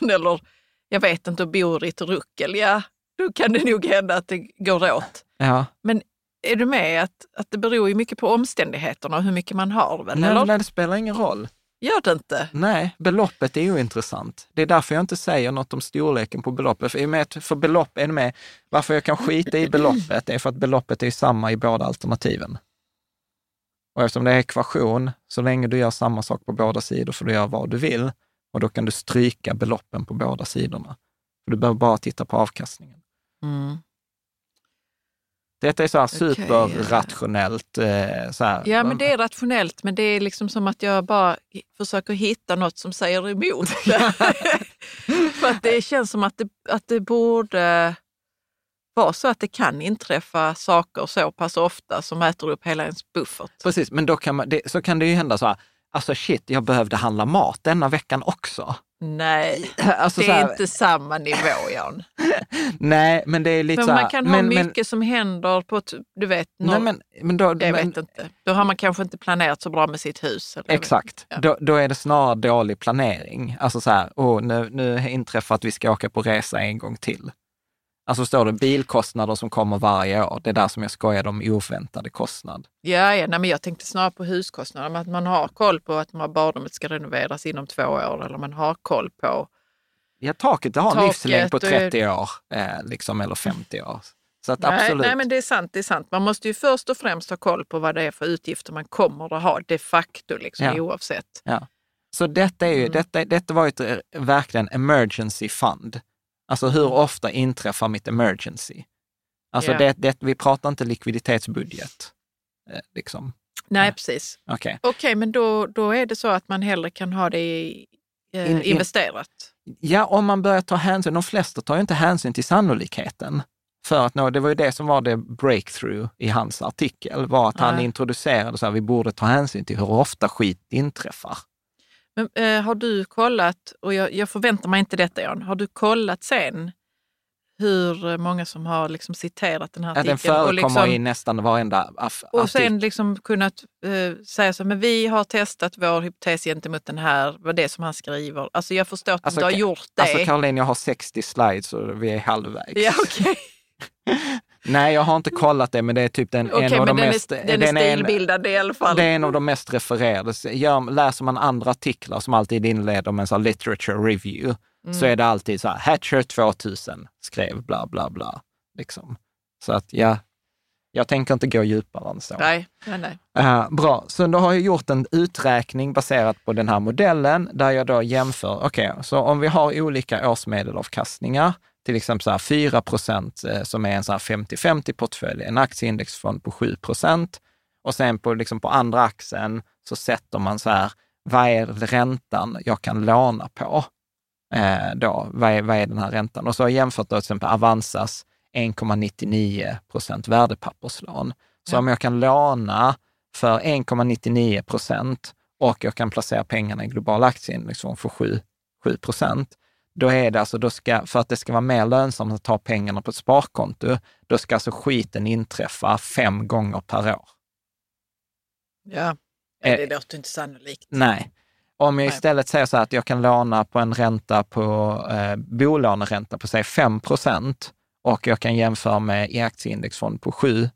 Speaker 3: 000 eller jag vet inte och bor i ett ruckel, ja, då kan det nog hända att det går åt.
Speaker 2: Ja,
Speaker 3: Men är du med att, att det beror ju mycket på omständigheterna och hur mycket man har väl?
Speaker 2: nej,
Speaker 3: eller?
Speaker 2: nej, det spelar ingen roll.
Speaker 3: Gör det inte?
Speaker 2: Nej, beloppet är ointressant. Det är därför jag inte säger något om storleken på beloppet. För, för belopp är med, varför jag kan skita i beloppet är för att beloppet är samma i båda alternativen. Och eftersom det är ekvation, så länge du gör samma sak på båda sidor får du göra vad du vill. Och då kan du stryka beloppen på båda sidorna. För du behöver bara titta på avkastningen.
Speaker 3: Mm.
Speaker 2: Detta är så här superrationellt. Eh, så här.
Speaker 3: Ja, men det är rationellt, men det är liksom som att jag bara försöker hitta något som säger emot. För att det känns som att det, att det borde vara så att det kan inträffa saker så pass ofta som äter upp hela ens buffert.
Speaker 2: Precis, men då kan man, det, så kan det ju hända så här, alltså shit, jag behövde handla mat denna veckan också.
Speaker 3: Nej,
Speaker 2: Alltså
Speaker 3: det är
Speaker 2: här,
Speaker 3: inte samma nivå, Jan.
Speaker 2: Nej, men det är lite
Speaker 3: Men
Speaker 2: så här,
Speaker 3: man kan ha
Speaker 2: men,
Speaker 3: mycket
Speaker 2: men,
Speaker 3: som händer på, ett, du vet,
Speaker 2: nej,
Speaker 3: någon,
Speaker 2: men, men då,
Speaker 3: jag vet inte. Då har man kanske inte planerat så bra med sitt hus.
Speaker 2: Exakt.
Speaker 3: Ja.
Speaker 2: Då, då är det snarare dålig planering. Alltså så här, oh, nu, nu inträffar att vi ska åka på resa en gång till. Alltså står det bilkostnader som kommer varje år. Det är där som jag skojade om oväntade kostnad.
Speaker 3: Ja, ja nej, men jag tänkte snarare på huskostnader, att man har koll på att man badrummet ska renoveras inom två år eller man har koll på...
Speaker 2: Ja, taket det har en
Speaker 3: Taket
Speaker 2: livslängd på
Speaker 3: och-
Speaker 2: 30 år, eh, liksom, eller 50 år. Så att
Speaker 3: Nej,
Speaker 2: absolut.
Speaker 3: nej, men det är sant, det är sant. Man måste ju först och främst ha koll på vad det är för utgifter man kommer att ha de facto, liksom,
Speaker 2: Ja.
Speaker 3: oavsett.
Speaker 2: Ja. Så detta, är ju,
Speaker 3: Mm.
Speaker 2: detta, detta var ju ett, eh, verkligen emergency fund. Alltså hur ofta inträffar mitt emergency? Alltså
Speaker 3: Ja.
Speaker 2: det, det, vi pratar inte likviditetsbudget. Eh, liksom.
Speaker 3: Nej, precis.
Speaker 2: Okej.
Speaker 3: Okej, men då, då är det så att man hellre kan ha det i, eh,
Speaker 2: In- in-
Speaker 3: investerat.
Speaker 2: Ja, om man börjar ta hänsyn, de flesta tar ju inte hänsyn till sannolikheten. För att nå, det var ju det som var det breakthrough i hans artikel, var att han
Speaker 3: Nej.
Speaker 2: introducerade så här, vi borde ta hänsyn till hur ofta skit inträffar.
Speaker 3: Men, eh, har du kollat, och jag, jag förväntar mig inte detta Jan, har du kollat sen hur många som har liksom citerat den här artikeln?
Speaker 2: den förekommer
Speaker 3: och, liksom,
Speaker 2: i nästan varenda aff-
Speaker 3: och
Speaker 2: artikel.
Speaker 3: sen liksom kunnat eh, säga så, men vi har testat vår hypotes gentemot den här, vad det är som han skriver. Alltså jag förstår att
Speaker 2: Alltså,
Speaker 3: du har gjort det.
Speaker 2: Alltså Caroline, jag har 60 slides och vi är halvvägs.
Speaker 3: ja, okej.
Speaker 2: Nej, jag har inte kollat det, men det är typ den,
Speaker 3: Okej,
Speaker 2: en av de
Speaker 3: den,
Speaker 2: mest...
Speaker 3: är, den är stilbildande i alla fall.
Speaker 2: Det är en av de mest refererade. Gör, läser man andra artiklar som alltid inleder med en sån literature review,
Speaker 3: Mm.
Speaker 2: så är det alltid så här, Hatcher 2000 skrev bla bla bla. Liksom. Så att ja, jag tänker inte gå djupare än så.
Speaker 3: Nej, nej, nej.
Speaker 2: Eh, bra, så då har jag gjort en uträkning baserat på den här modellen där jag då jämför, okej, så om vi har olika årsmedelavkastningar, till exempel så här 4 procent eh, som är en så här 50-50 portfölj, en aktieindexfond på 7 procent och sen på, liksom på andra axeln så sätter man så här, vad är räntan jag kan låna på? Eh, då, vad, är, vad är den här räntan? Och så har jag jämfört då till exempel Avanzas 1,99 procent värdepapperslån. Så
Speaker 3: Ja.
Speaker 2: om jag kan låna för 1,99 procent och jag kan placera pengarna i global aktieindex för 7, 7 procent, då är det alltså, då ska, för att det ska vara mer lönsamt att ta pengarna på ett sparkonto, då ska alltså skiten inträffa fem gånger per år.
Speaker 3: Ja.
Speaker 2: Eh,
Speaker 3: Det låter inte sannolikt.
Speaker 2: Nej. Om jag istället säger så här att jag kan låna på en ränta på, eh, bolåneränta på säg 5 procent och jag kan jämföra med i aktieindexfond på 7,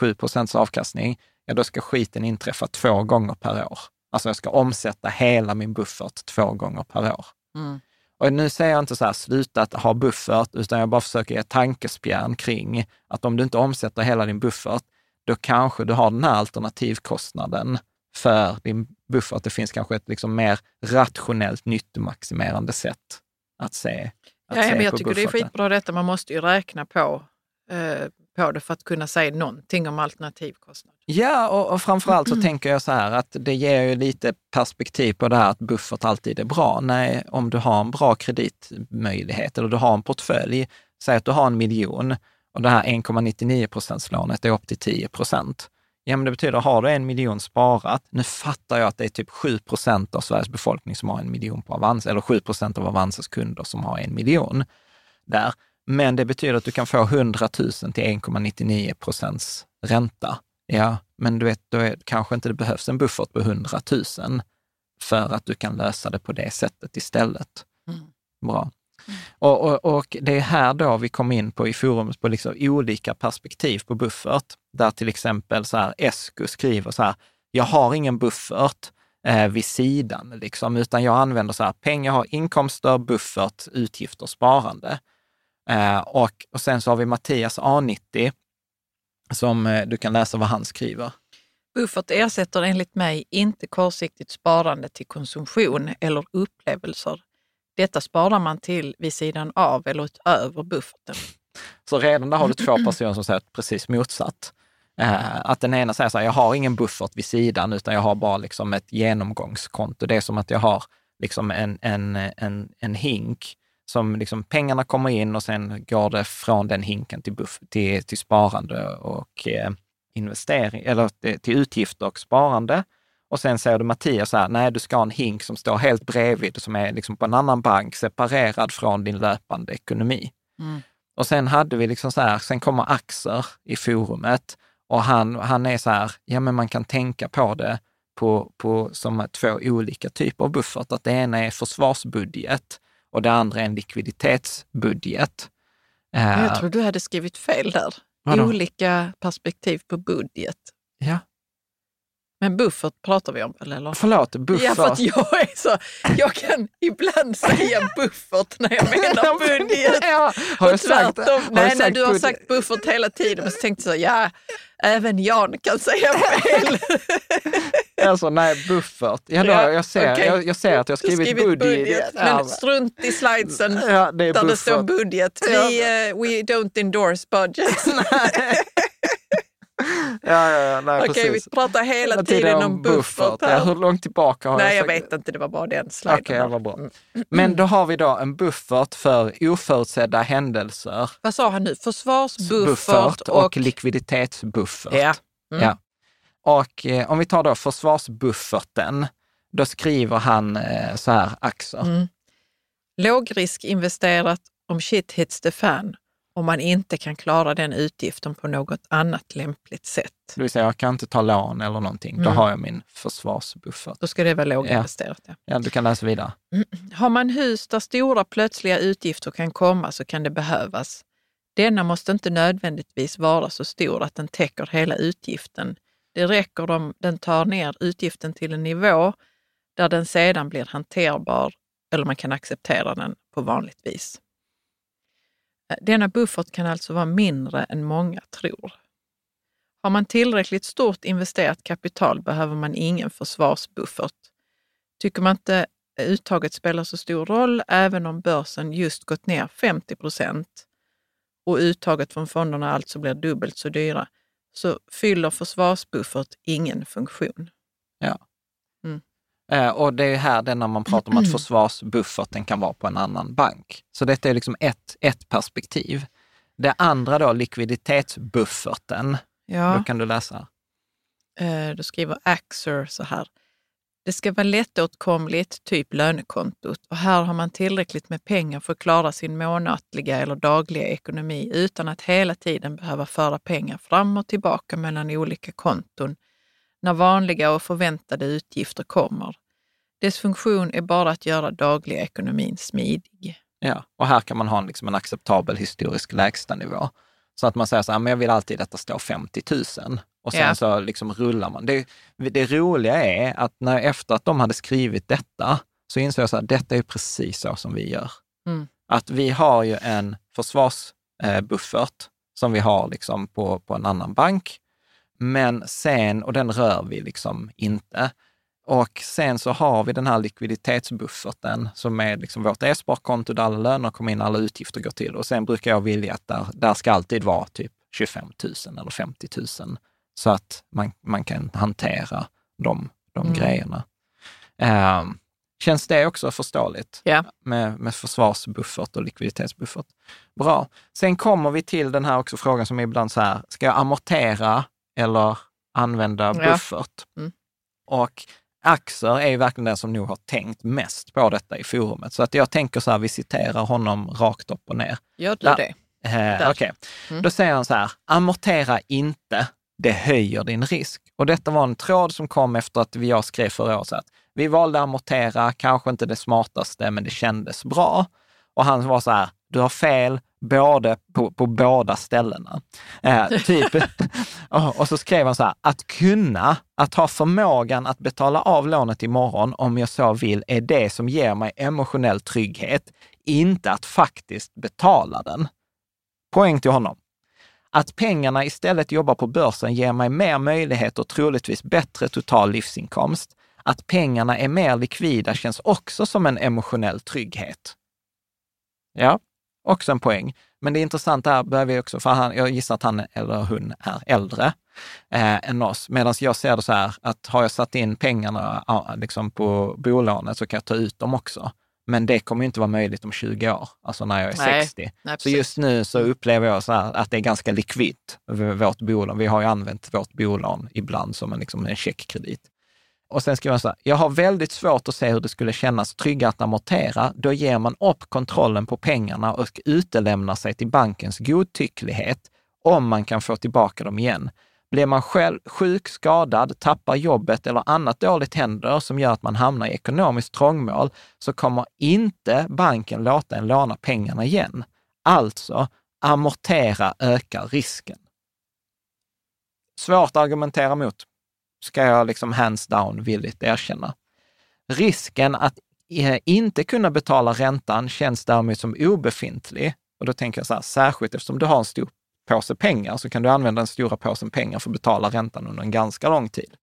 Speaker 2: 7 procents avkastning, ja då ska skiten inträffa två gånger per år. Alltså jag ska omsätta hela min buffert två gånger per år.
Speaker 3: Mm.
Speaker 2: Och nu säger jag inte så här, sluta att ha buffert, utan jag bara försöker ge tankespjärn kring att om du inte omsätter hela din buffert, då kanske du har den här alternativkostnaden för din buffert. Det finns kanske ett liksom mer rationellt nyttomaximerande sätt att se, att
Speaker 3: Ja,
Speaker 2: se
Speaker 3: men jag tycker det är
Speaker 2: bufferten.
Speaker 3: skitbra detta. Man måste ju räkna på, eh, på det för att kunna säga någonting om alternativkostnad.
Speaker 2: Ja, och, och framförallt
Speaker 3: Mm.
Speaker 2: så tänker jag så här att det ger ju lite perspektiv på det här att buffert alltid är bra. Nej, om du har en bra kreditmöjlighet eller du har en portfölj, säg att du har en miljon och det här 1,99 procents lånet är upp till 10 procent. Ja, men det betyder, har du en miljon sparat, nu fattar jag att det är typ 7 procent av Sveriges befolkning som har en miljon på Avanza, eller 7 procent av Avanzas kunder som har en miljon där. Men det betyder att du kan få 100 000 till 1,99 procents ränta. Ja, men du vet, då är, kanske inte det behövs en buffert på 100 000 för att du kan lösa det på det sättet istället.
Speaker 3: Mm.
Speaker 2: Bra. Och, och, och det är här då vi kom in på i forumet på liksom olika perspektiv på buffert, där till exempel så här Esku skriver så här, jag har ingen buffert eh, vid sidan, liksom, utan jag använder så här, pengar har inkomster, buffert, utgifter, sparande. Eh, och, och sen så har vi Mattias A90, som eh, du kan läsa vad han skriver.
Speaker 3: Buffert ersätter enligt mig inte kortsiktigt sparande till konsumtion eller upplevelser. Detta sparar man till vid sidan av eller utöver bufferten.
Speaker 2: Så redan där har du två personer som säger precis motsatt. Eh, att den ena säger så här, jag har ingen buffert vid sidan, utan jag har bara liksom ett genomgångskonto. Det är som att jag har liksom en, en, en, en hink som liksom pengarna kommer in och sen går det från den hinken till, buff, till, till sparande och eh, investering, eller till, till utgifter och sparande. Och sen säger du Mattias så här, nej du ska ha en hink som står helt bredvid, som är liksom på en annan bank, separerad från din löpande ekonomi.
Speaker 3: Mm.
Speaker 2: Och sen hade vi liksom så här, sen kommer Axer i forumet och han, han är så här, ja men man kan tänka på det på, på, som två olika typer av buffert. Att det ena är försvarsbudget och det andra är en likviditetsbudget. Eh,
Speaker 3: Jag tror du hade skrivit fel där.
Speaker 2: Vadå?
Speaker 3: Olika perspektiv på budget.
Speaker 2: Ja,
Speaker 3: Men buffert pratar vi om väl? Eller?
Speaker 2: förlåt, buffert.
Speaker 3: Ja, för att jag är så... Jag kan ibland säga buffert när jag menar budget.
Speaker 2: ja, har jag sagt,
Speaker 3: tvärtom.
Speaker 2: har
Speaker 3: Nej,
Speaker 2: jag
Speaker 3: nej,
Speaker 2: sagt
Speaker 3: du har sagt buffert hela tiden. Men så tänkte jag så, ja, även Jan kan säga fel.
Speaker 2: Alltså nej, buffert. Ja, då,
Speaker 3: Ja,
Speaker 2: jag, ser,
Speaker 3: okej.
Speaker 2: jag, jag ser att jag har
Speaker 3: har
Speaker 2: skrivit, budget.
Speaker 3: Men
Speaker 2: Ja,
Speaker 3: strunt i slidesen
Speaker 2: ja, det är
Speaker 3: där det står
Speaker 2: buffert.
Speaker 3: budget. Vi, eh, we don't endorse budgets.
Speaker 2: Ja, ja, ja, nej,
Speaker 3: Okej, vi
Speaker 2: precis.
Speaker 3: pratar hela
Speaker 2: Hela
Speaker 3: tiden om buffert. Här.
Speaker 2: hur långt tillbaka har
Speaker 3: Nej, jag
Speaker 2: jag sagt
Speaker 3: vet inte. Det var bara den sliden.
Speaker 2: Okej, ja, vad bra.
Speaker 3: Mm.
Speaker 2: Men då har vi då en buffert för oförutsedda händelser.
Speaker 3: Vad sa han nu? Försvarsbuffert
Speaker 2: Buffert och,
Speaker 3: och...
Speaker 2: likviditetsbuffert.
Speaker 3: Ja. Mm.
Speaker 2: Ja. Och eh, om vi tar då försvarsbufferten, då skriver han eh, så här, Axel.
Speaker 3: Mm. Lågriskinvesterat om shit hits the fan om man inte kan klara den utgiften på något annat lämpligt sätt.
Speaker 2: Det vill säga, jag kan inte ta lån eller någonting. Då
Speaker 3: Mm.
Speaker 2: har jag min försvarsbuffert.
Speaker 3: Då ska det vara låginvesterat. Ja.
Speaker 2: Ja, du kan läsa vidare.
Speaker 3: Har man hus där stora plötsliga utgifter kan komma så kan det behövas. Denna måste inte nödvändigtvis vara så stor att den täcker hela utgiften. Det räcker om den tar ner utgiften till en nivå där den sedan blir hanterbar eller man kan acceptera den på vanligt vis. Eh, denna buffert kan alltså vara mindre än många tror. Har man tillräckligt stort investerat kapital behöver man ingen försvarsbuffert. Tycker man inte uttaget spelar så stor roll, även om börsen just gått ner 50 procent och uttaget från fonderna alltså blir dubbelt så dyra, så fyller försvarsbuffert ingen funktion.
Speaker 2: Eh, och det är här det när man pratar om att försvarsbufferten kan vara på en annan bank. Så detta är liksom ett, ett perspektiv. Det andra då, likviditetsbufferten, då
Speaker 3: Ja,
Speaker 2: kan du läsa.
Speaker 3: eh, då skriver Axer så här. Det ska vara lättåtkomligt, typ lönekontot. Och här har man tillräckligt med pengar för att klara sin månatliga eller dagliga ekonomi utan att hela tiden behöva föra pengar fram och tillbaka mellan olika konton när vanliga och förväntade utgifter kommer. Dess funktion är bara att göra dagliga ekonomin smidig.
Speaker 2: Ja, och här kan man ha en, liksom en acceptabel historisk lägstanivå. Så att man säger så här, men jag vill alltid att det står 50 000. Och sen
Speaker 3: Ja.
Speaker 2: så liksom rullar man. Det, det roliga är att när, efter att de hade skrivit detta, så insåg jag här, detta är precis så som vi gör.
Speaker 3: Mm.
Speaker 2: Att vi har ju en försvarsbuffert som vi har liksom på, på en annan bank. Men sen, och den rör vi liksom inte. Och sen så har vi den här likviditetsbufferten som är liksom vårt e-sparkonto där alla löner kommer in, alla utgifter går till. Och sen brukar jag vilja att där, där ska alltid vara typ 25 000 eller 50 000 så att man, man kan hantera de, de
Speaker 3: Mm.
Speaker 2: grejerna. Um, känns det också förståeligt
Speaker 3: Ja.
Speaker 2: med, med försvarsbuffert och likviditetsbuffert? Bra. Sen kommer vi till den här också frågan som är ibland så här, ska jag amortera eller använda buffert?
Speaker 3: Mm.
Speaker 2: Och Axer är ju verkligen den som nog har tänkt mest på detta i forumet. Så att jag tänker så här, vi citerar honom rakt upp och ner.
Speaker 3: Gör du
Speaker 2: Ja.
Speaker 3: det?
Speaker 2: Eh, Okej,
Speaker 3: Mm.
Speaker 2: då säger han så här, amortera inte, det höjer din risk. Och detta var en tråd som kom efter att jag skrev förra året, att vi valde amortera, kanske inte det smartaste, men det kändes bra. Och han var så här, du har fel både på, på båda ställena. Eh, typ. och, och så skrev han så här, att kunna, att ha förmågan att betala av lånet imorgon om jag så vill, är det som ger mig emotionell trygghet, inte att faktiskt betala den. Poäng till honom. Att pengarna istället jobbar på börsen ger mig mer möjlighet och troligtvis bättre total livsinkomst. Att pengarna är mer likvida känns också som en emotionell trygghet. Ja, också en poäng. Men det intressanta är, börjar vi också, för han, jag gissar att han eller hon är äldre eh, än oss. Medan jag ser det så här, att har jag satt in pengarna ja, liksom på bolånet så kan jag ta ut dem också. Men det kommer ju inte vara möjligt om 20 år, alltså när jag är
Speaker 3: Nej.
Speaker 2: 60.
Speaker 3: Nej,
Speaker 2: Så just nu så upplever jag så att det är ganska likvitt, vårt bolån. Vi har ju använt vårt bolån ibland som en, liksom en checkkredit. Och sen skriver man så här, jag har väldigt svårt att se hur det skulle kännas trygga att amortera. Då ger man upp kontrollen på pengarna och utelämnar sig till bankens godtycklighet om man kan få tillbaka dem igen. Blir man själv sjuk, skadad, tappar jobbet eller annat dåligt händer som gör att man hamnar i ekonomiskt trångmål, så kommer inte banken låta en låna pengarna igen. Alltså, amortera ökar risken. Svårt att argumentera mot, ska jag liksom hands down villigt erkänna. Risken att eh, inte kunna betala räntan känns däremot som obefintlig. Och då tänker jag så här, särskilt eftersom du har en stor påse pengar så kan du använda den stora påsen pengar för att betala räntan under en ganska lång tid.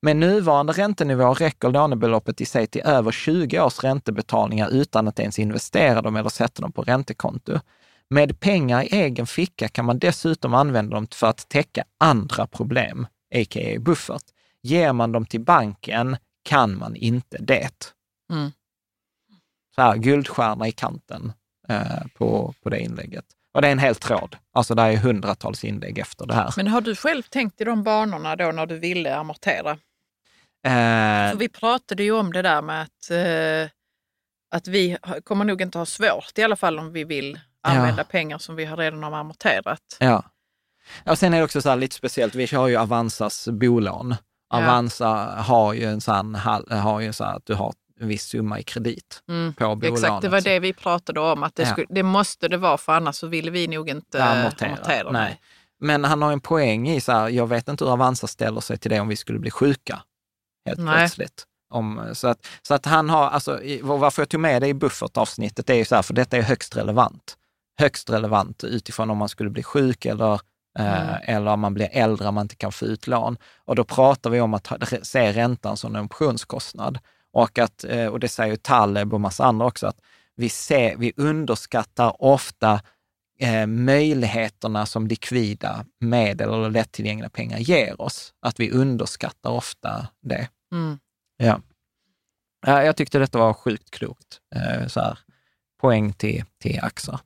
Speaker 2: Med nuvarande räntenivå räcker lånebeloppet i sig till över 20 års räntebetalningar utan att ens investera dem eller sätta dem på räntekonto. Med pengar i egen ficka kan man dessutom använda dem för att täcka andra problem, a.k.a. buffert. Ger man dem till banken kan man inte det.
Speaker 3: Mm.
Speaker 2: Så här, guldstjärna i kanten eh, på, på det inlägget. Och det är en hel tråd. Alltså det är hundratals inlägg efter det här.
Speaker 3: Men har du själv tänkt i de banorna då när du ville amortera?
Speaker 2: Eh,
Speaker 3: För vi pratade ju om det där med att, eh, att vi kommer nog inte ha svårt, i alla fall om vi vill använda pengar som vi har redan har amorterat.
Speaker 2: Ja. Och sen är det också så här lite speciellt, vi har ju Avanzas bolån.
Speaker 3: Ja.
Speaker 2: Avanza har ju en sån, har ju så här att du har en viss summa i kredit
Speaker 3: Mm.
Speaker 2: på bolånet.
Speaker 3: Exakt, det var det vi pratade om, att det,
Speaker 2: Ja.
Speaker 3: skulle, det måste det vara för annars så ville vi nog inte
Speaker 2: Ja, amortera.
Speaker 3: amortera.
Speaker 2: Nej. Men han har en poäng i så här, jag vet inte hur Avanza ställer sig till det om vi skulle bli sjuka helt
Speaker 3: Nej.
Speaker 2: plötsligt. Om, så, att, så att han har, alltså, varför jag tog med det i buffertavsnittet, det är ju så här, för detta är högst relevant. Högst relevant utifrån om man skulle bli sjuk eller, eh,
Speaker 3: Mm.
Speaker 2: eller om man blir äldre och man inte kan få ut lån. Och då pratar vi om att se räntan som en optionskostnad. Och, att, eh, och det säger ju Taleb och massa andra också, att vi, ser, vi underskattar ofta eh, möjligheterna som likvida medel eller lättillgängliga pengar ger oss. Att vi underskattar ofta det.
Speaker 3: Mm.
Speaker 2: Ja. Ja, jag tyckte detta var sjukt klokt. Eh, så här, poäng till, till Axar.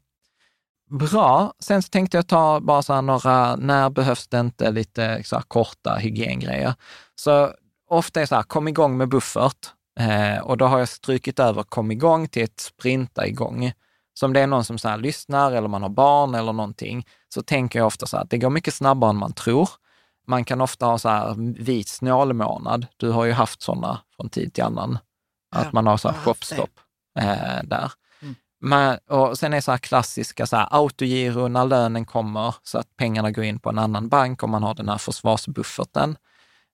Speaker 2: Bra. Sen så tänkte jag ta bara så några, när behövs det inte, lite så korta hygiengrejer. Så ofta är det så här, kom igång med buffert. Eh, och då har jag strukit över kom igång till ett sprinta igång. Så om det är någon som så här lyssnar eller man har barn eller någonting, så tänker jag ofta så här att det går mycket snabbare än man tror. Man kan ofta ha så här vit snålmånad. Du har ju haft sådana från tid till annan. Att
Speaker 3: Ja,
Speaker 2: man har så här shopstopp eh, där.
Speaker 3: Mm.
Speaker 2: Man, och sen är så här klassiska så här autogiro när lönen kommer så att pengarna går in på en annan bank om man har den här försvarsbufferten.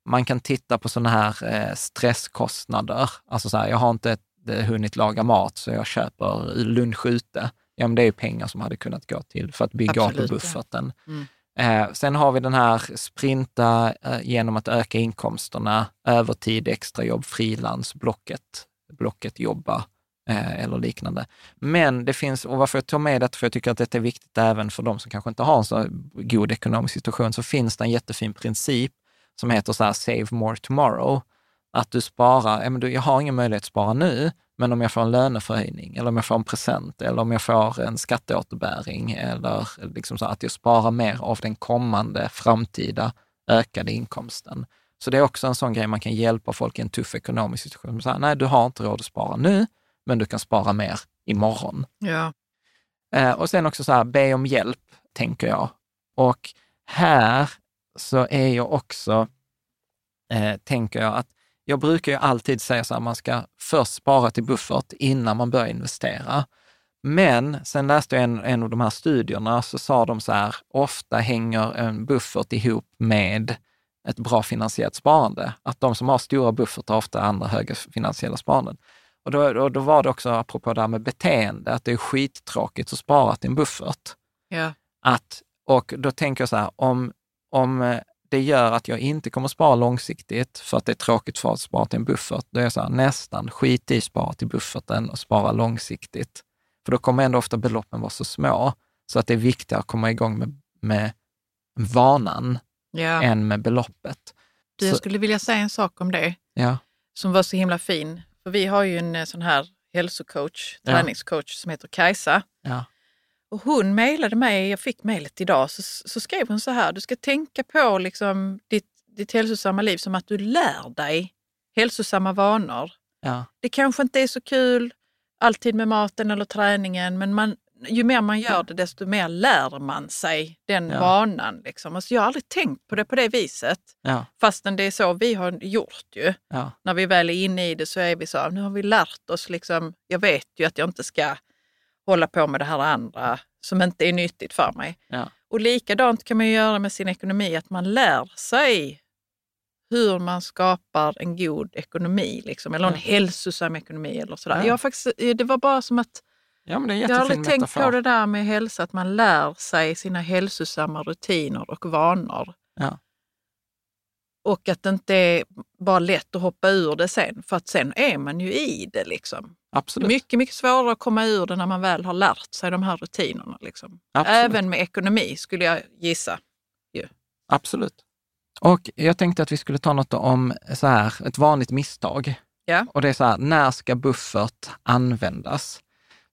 Speaker 2: Man kan titta på sådana här eh, stresskostnader. Alltså så här, jag har inte eh, hunnit laga mat så jag köper lunch ute. Ja, men det är pengar som hade kunnat gå till för att bygga
Speaker 3: Absolut, ja.
Speaker 2: bufferten.
Speaker 3: Mm.
Speaker 2: Eh, sen har vi den här sprinta eh, genom att öka inkomsterna, övertid, extrajobb, frilans, blocket, blocket jobba eh, eller liknande. Men det finns, och varför jag tar med det, för jag tycker att det är viktigt även för de som kanske inte har en så god ekonomisk situation, så finns det en jättefin princip som heter så här save more tomorrow. Att du sparar, ja, men du, jag har ingen möjlighet att spara nu, men om jag får en löneförhöjning eller om jag får en present eller om jag får en skatteåterbäring eller liksom så att jag sparar mer av den kommande framtida ökade inkomsten. Så det är också en sån grej man kan hjälpa folk i en tuff ekonomisk situation. Så här, nej, du har inte råd att spara nu, men du kan spara mer imorgon.
Speaker 3: Ja.
Speaker 2: Eh, och sen också så här, be om hjälp, tänker jag. Och här så är jag också, eh, tänker jag att jag brukar ju alltid säga så här, man ska först spara till buffert innan man börjar investera. Men sen läste jag en, en av de här studierna, så sa de så här, ofta hänger en buffert ihop med ett bra finansiellt sparande. Att de som har stora buffertar ofta andra höga finansiella sparanden. Och då, då, då var det också, apropå det här med beteende, att det är skittråkigt att spara till en buffert.
Speaker 3: Ja.
Speaker 2: Att, och då tänker jag så här, om, om eh, det gör att jag inte kommer spara långsiktigt för att det är tråkigt för att spara till en buffert, då är jag så här, nästan skit i spara till bufferten och spara långsiktigt. För då kommer ändå ofta beloppen vara så små, så att det är viktigare att komma igång med, med vanan
Speaker 3: Ja.
Speaker 2: än med beloppet.
Speaker 3: Du, jag skulle vilja säga en sak om det
Speaker 2: Ja,
Speaker 3: som var så himla fin. För vi har ju en eh, sån här hälsocoach,
Speaker 2: Ja.
Speaker 3: träningscoach som heter Kajsa.
Speaker 2: ja,
Speaker 3: Och hon mejlade mig, jag fick mejlet idag, så, så skrev hon så här, du ska tänka på liksom ditt, ditt hälsosamma liv som att du lär dig hälsosamma vanor.
Speaker 2: ja,
Speaker 3: Det kanske inte är så kul alltid med maten eller träningen, men man, ju mer man gör det, desto mer lär man sig den
Speaker 2: Ja.
Speaker 3: vanan. Liksom. Alltså, jag har aldrig tänkt på det på det viset,
Speaker 2: ja,
Speaker 3: fastän det är så vi har gjort ju.
Speaker 2: ja,
Speaker 3: När vi väl är inne i det så är vi så, nu har vi lärt oss, liksom, jag vet ju att jag inte ska hålla på med det här andra som inte är nyttigt för mig.
Speaker 2: ja,
Speaker 3: Och likadant kan man göra med sin ekonomi, att man lär sig hur man skapar en god ekonomi, liksom, eller en
Speaker 2: Ja.
Speaker 3: hälsosam ekonomi. Eller sådär.
Speaker 2: Ja.
Speaker 3: Jag faktiskt, det var bara som att
Speaker 2: ja, men det är
Speaker 3: jag har aldrig tänkt på det där med hälsa, att man lär sig sina hälsosamma rutiner och vanor.
Speaker 2: Ja.
Speaker 3: Och att det inte är bara lätt att hoppa ur det sen, för att sen är man ju i det. Liksom.
Speaker 2: Absolut.
Speaker 3: Mycket, mycket svårare att komma ur det när man väl har lärt sig de här rutinerna. Liksom. Även med ekonomi skulle jag gissa.
Speaker 2: Absolut. Och jag tänkte att vi skulle ta något om så här, ett vanligt misstag.
Speaker 3: Ja.
Speaker 2: Och det är så här, när ska buffert användas?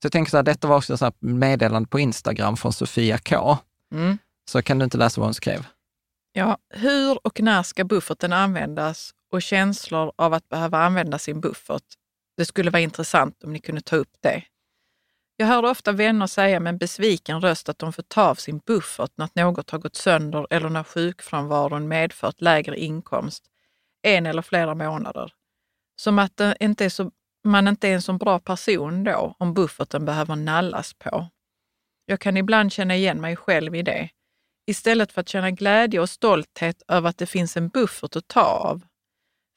Speaker 2: Så jag tänker så här, detta var också så här meddelande på Instagram från Sofia K.
Speaker 3: Mm.
Speaker 2: Så kan du inte läsa vad hon skrev?
Speaker 3: Ja, hur och när ska bufferten användas och känslor av att behöva använda sin buffert? Det skulle vara intressant om ni kunde ta upp det. Jag hör ofta vänner säga med en besviken röst att de får ta av sin buffert när något har gått sönder eller när sjukfrånvaron medfört lägre inkomst en eller flera månader. Som att det inte är så, man inte är en så bra person då om bufferten behöver nallas på. Jag kan ibland känna igen mig själv i det. Istället för att känna glädje och stolthet över att det finns en buffert att ta av.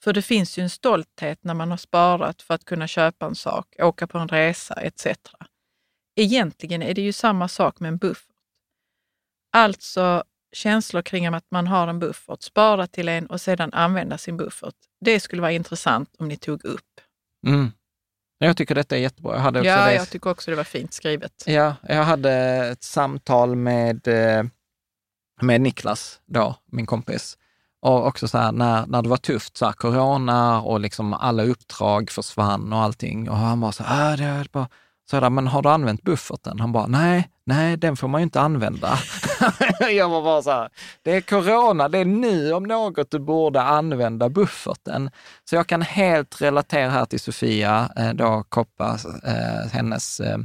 Speaker 3: För det finns ju en stolthet när man har sparat för att kunna köpa en sak, åka på en resa etc. Egentligen är det ju samma sak med en buffert. Alltså känslor kring att man har en buffert, spara till en och sedan använda sin buffert. Det skulle vara intressant om ni tog upp.
Speaker 2: Mm. Jag tycker detta är jättebra. Jag hade också
Speaker 3: Ja,
Speaker 2: det-
Speaker 3: jag tycker också det var fint skrivet.
Speaker 2: Ja, jag hade ett samtal med, eh, med Niklas då, min kompis. Och också så här, när, när det var tufft, så här, corona och liksom alla uppdrag försvann och allting. Och han bara så här, äh, det är bara... Så jag, men har du använt bufferten? Han bara, nej, nej, den får man ju inte använda. jag var bara så här, det är corona, det är nu om något du borde använda bufferten. Så jag kan helt relatera här till Sofia, eh, då Koppa, eh, hennes eh,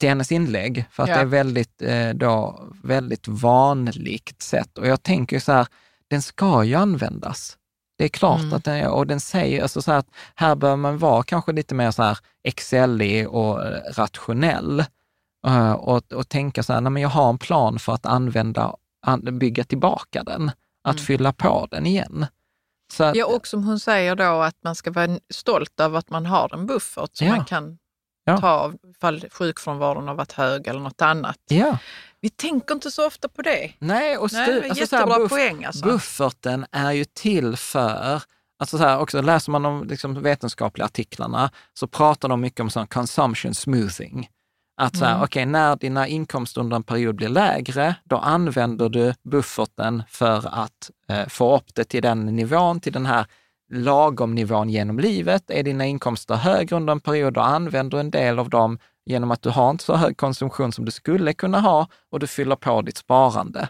Speaker 2: till hennes inlägg, för att
Speaker 3: Ja.
Speaker 2: det är väldigt, eh, då, väldigt vanligt sätt. Och jag tänker så här, den ska ju användas. Det är klart
Speaker 3: Mm.
Speaker 2: att den och den säger, alltså så här att här bör man vara kanske lite mer så här excellig och eh, rationell eh, och, och tänka så här, nej men jag har en plan för att använda, an, bygga tillbaka den, att
Speaker 3: Mm.
Speaker 2: fylla på den igen. Så att,
Speaker 3: Ja, och som hon säger då att man ska vara stolt över att man har en buffert som
Speaker 2: Ja.
Speaker 3: man kan
Speaker 2: Ja.
Speaker 3: ta ifall sjukfrånvaron har varit hög eller något annat.
Speaker 2: ja,
Speaker 3: Vi tänker inte så ofta på det.
Speaker 2: Nej, och
Speaker 3: Nej, det är
Speaker 2: alltså
Speaker 3: jättebra
Speaker 2: buff-
Speaker 3: poäng alltså.
Speaker 2: Bufferten är ju till för, alltså så här, också läser man de liksom, vetenskapliga artiklarna så pratar de mycket om sån consumption smoothing. Att så här,
Speaker 3: Mm.
Speaker 2: okej, när dina inkomster under en period blir lägre, då använder du bufferten för att eh, få upp det till den nivån, till den här lagom nivån genom livet. Är dina inkomster högre under en period, då använder du en del av dem genom att du har inte så hög konsumtion som du skulle kunna ha och du fyller på ditt sparande.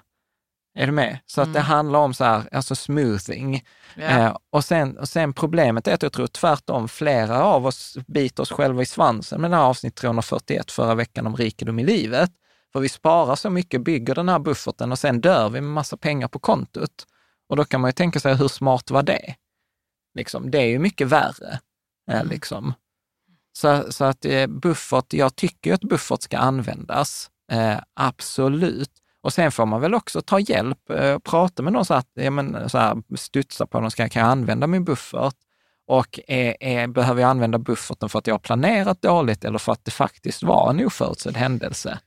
Speaker 2: Är du med? Så att det handlar om så här, alltså smoothing.
Speaker 3: Ja.
Speaker 2: Eh, och, sen, och sen problemet är att jag tror tvärtom, flera av oss biter oss själva i svansen med det här avsnitt 341 förra veckan om rikedom i livet. För vi sparar så mycket, bygger den här bufferten och sen dör vi med massa pengar på kontot. Och då kan man ju tänka sig, hur smart var det? Liksom, det är ju mycket värre. Eh, liksom. Så, så att eh, buffert, jag tycker ju att buffert ska användas, eh, absolut. Och sen får man väl också ta hjälp, eh, prata med någon så att, ja, men, så här, studsa på, någon, ska, kan jag använda min buffert? Och är, är, behöver jag använda bufferten för att jag har planerat dåligt eller för att det faktiskt var en oförutsedd händelse?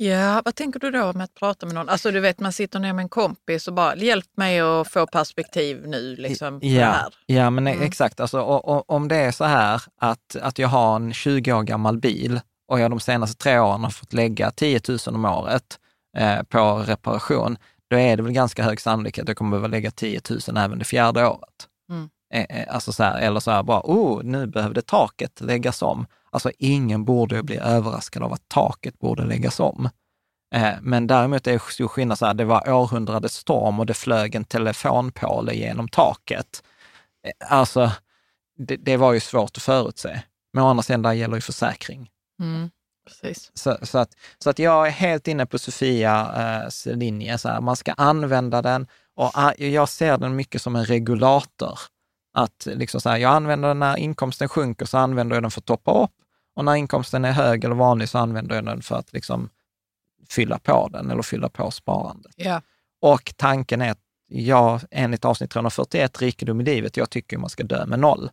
Speaker 3: Ja, vad tänker du då med att prata med någon? Alltså du vet, man sitter ner med en kompis och bara, hjälp mig att få perspektiv nu liksom,
Speaker 2: Ja,
Speaker 3: här.
Speaker 2: ja men
Speaker 3: Mm.
Speaker 2: exakt. Alltså, och, och, om det är så här att, att jag har en 20 år gammal bil och jag de senaste tre åren har fått lägga 10 000 om året eh, på reparation, då är det väl ganska hög sannolikhet att jag kommer behöva lägga 10 000 även det fjärde året.
Speaker 3: Mm.
Speaker 2: Eh, eh, alltså så här, eller så här bara, oh, nu behövde taket läggas om. Alltså ingen borde bli överraskad av att taket borde läggas om. Eh, Men däremot är det stor skillnad så här, det var århundradets storm och det flög en telefonpåle genom taket. Eh, Alltså, det, det var ju svårt att förutse. Men å andra sidan, där gäller ju försäkring.
Speaker 3: Mm. Precis.
Speaker 2: Så, så, att, så att jag är helt inne på Sofias linje. Så här, man ska använda den och ah, jag ser den mycket som en regulator. Att liksom så här, jag använder den när inkomsten sjunker, så använder jag den för att toppa upp. Och när inkomsten är hög eller vanlig så använder jag den för att liksom fylla på den eller fylla på sparandet.
Speaker 3: Ja.
Speaker 2: Och tanken är att jag, enligt avsnitt 341, rikedom i livet, jag tycker man ska dö med noll.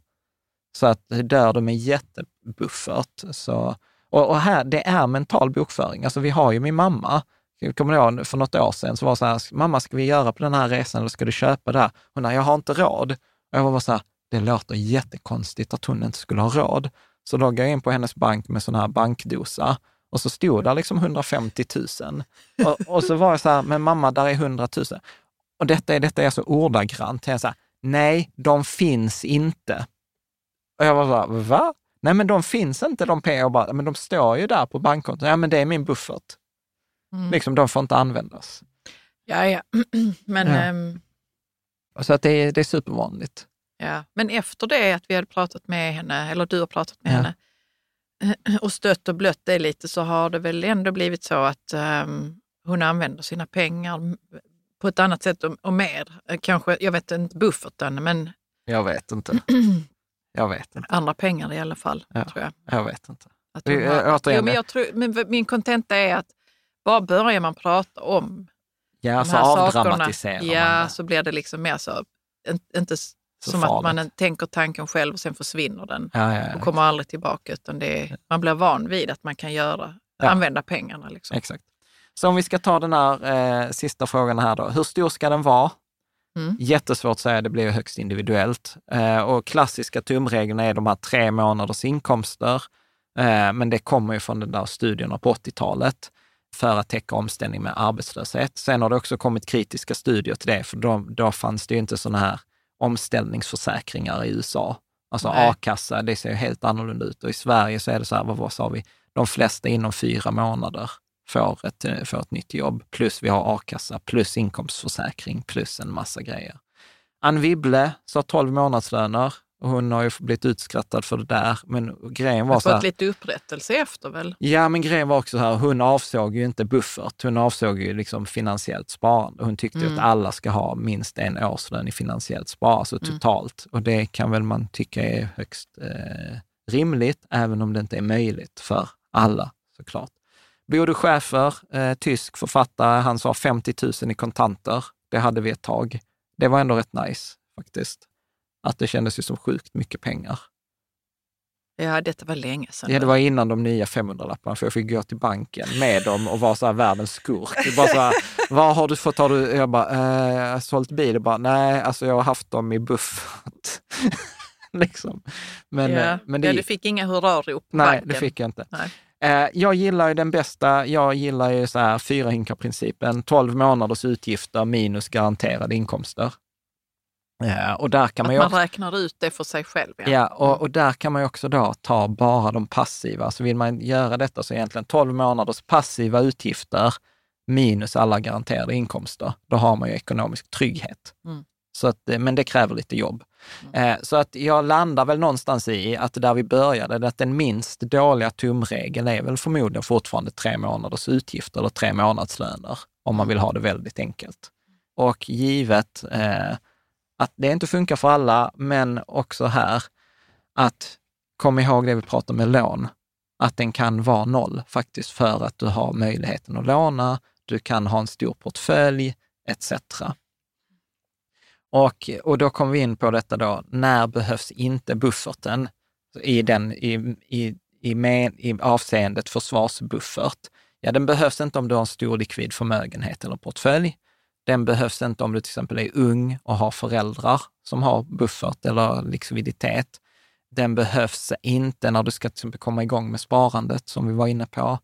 Speaker 2: Så att dör du med jättebuffert, så... Och, och här, det är mental bokföring. Alltså vi har ju min mamma, jag kommer ihåg för något år sedan, så var det så här, mamma ska vi göra på den här resan eller ska du köpa det här? Hon sa, jag har inte råd. Och jag var så här, det låter jättekonstigt att hon inte skulle ha råd. Så loggade jag in på hennes bank med sån här bankdosa och så stod där liksom 150 000. Och, och så var jag så här, men mamma, där är 100 000. Och detta är, detta är så ordagrant. Jag så här, nej, de finns inte. Och jag var så här, va? Nej, men de finns inte de pengarna. Bara, Men de står ju där på bankkontot. Ja, men det är min buffert.
Speaker 3: Mm.
Speaker 2: Liksom, de får inte användas.
Speaker 3: Ja, ja. Men,
Speaker 2: Ja.
Speaker 3: ehm,
Speaker 2: Så att det, är, det är supervanligt.
Speaker 3: ja. Men efter det att vi hade pratat med henne, eller du har pratat med
Speaker 2: Ja.
Speaker 3: henne, och stött och blött det lite, så har det väl ändå blivit så att ehm, hon använder sina pengar på ett annat sätt och, och mer. Eh, Kanske, jag vet inte bufferten, men
Speaker 2: Jag vet inte. Jag vet inte.
Speaker 3: andra pengar i alla fall,
Speaker 2: Ja.
Speaker 3: tror jag.
Speaker 2: Jag vet inte.
Speaker 3: Att har,
Speaker 2: äh, återigen,
Speaker 3: jo, men jag tror, men min kontenta är att bara börjar man prata om
Speaker 2: Ja,
Speaker 3: de
Speaker 2: så
Speaker 3: här
Speaker 2: avdramatiserar
Speaker 3: sakerna, ja, så blir det liksom mer så, in- inte
Speaker 2: Så
Speaker 3: som
Speaker 2: farligt.
Speaker 3: att man tänker tanken själv och sen försvinner den
Speaker 2: Ja, ja, ja.
Speaker 3: och kommer aldrig tillbaka. Utan det är, man blir van vid att man kan göra, använda pengarna. Liksom.
Speaker 2: Exakt. Så om vi ska ta den här eh, sista frågan här då. Hur stor ska den vara?
Speaker 3: Mm.
Speaker 2: Jättesvårt att säga, det blir högst individuellt. Eh, och klassiska tumreglerna är de här tre månaders inkomster. Eh, men det kommer ju från den där studierna på 80-talet för att täcka omställning med arbetslöshet. Sen har det också kommit kritiska studier till det, för då, då fanns det ju inte sådana här omställningsförsäkringar i USA. Alltså
Speaker 3: Nej.
Speaker 2: a-kassa, det ser ju helt annorlunda ut. Och i Sverige så är det så här, vad, vad sa vi, de flesta inom fyra månader får ett, får ett nytt jobb. Plus vi har a-kassa, plus inkomstförsäkring, plus en massa grejer. Ann Wibble sa 12 månadslöner och hon har ju blivit utskrattad för det där. Men grejen var så här,
Speaker 3: fått lite upprättelse efter väl?
Speaker 2: Ja, men grejen var också så här, hon avsåg ju inte buffert, hon avsåg ju liksom finansiellt sparande. Hon tyckte
Speaker 3: Mm.
Speaker 2: att alla ska ha minst en årslön i finansiellt sparande, alltså
Speaker 3: Mm.
Speaker 2: totalt. Och det kan väl man tycka är högst eh, rimligt, även om det inte är möjligt för alla såklart. Bodo Schäfer, eh, tysk författare, han sa 50 000 i kontanter. Det hade vi ett tag. Det var ändå rätt nice faktiskt. Att det kändes ju som sjukt mycket pengar.
Speaker 3: Ja, detta var länge sedan.
Speaker 2: Ja, det var innan de nya 500-lapparna, för jag fick gå till banken med dem och vara så här världens skurk. Bara så här, vad har du fått? Har du? Jag bara, eh, jag har sålt bil. Och bara, nej, alltså jag har haft dem i buffert. liksom. Men,
Speaker 3: ja.
Speaker 2: eh, men det,
Speaker 3: ja, du fick inga hurrarop på
Speaker 2: nej,
Speaker 3: banken.
Speaker 2: det fick jag inte.
Speaker 3: Nej.
Speaker 2: Eh, Jag gillar ju den bästa, jag gillar ju så här fyra hinkar-principen, 12 månaders utgifter minus garanterade inkomster. Eh, Och där kan
Speaker 3: Att
Speaker 2: man också,
Speaker 3: räknar ut det för sig själv. Ja.
Speaker 2: ja, och, och där kan man också då ta bara de passiva. Så vill man göra detta så egentligen 12 månaders passiva utgifter minus alla garanterade inkomster. Då har man ju ekonomisk trygghet.
Speaker 3: Mm.
Speaker 2: Så att, eh, men det kräver lite jobb. Eh, Så att jag landar väl någonstans i att där vi började, att den minst dåliga tumregeln är väl förmodligen fortfarande tre månaders utgifter eller tre månadslöner, om man vill ha det väldigt enkelt. Och givet eh, att det inte funkar för alla, men också här, att kom ihåg det vi pratade med lån, att den kan vara noll faktiskt för att du har möjligheten att låna, du kan ha en stor portfölj etc. Och, och då kommer vi in på detta då, när behövs inte bufferten i, den, i, i, i, med, i avseendet försvarsbuffert? Ja, den behövs inte om du har en stor likvid förmögenhet eller portfölj. Den behövs inte om du till exempel är ung och har föräldrar som har buffert eller likviditet. Den behövs inte när du ska till exempel komma igång med sparandet som vi var inne på.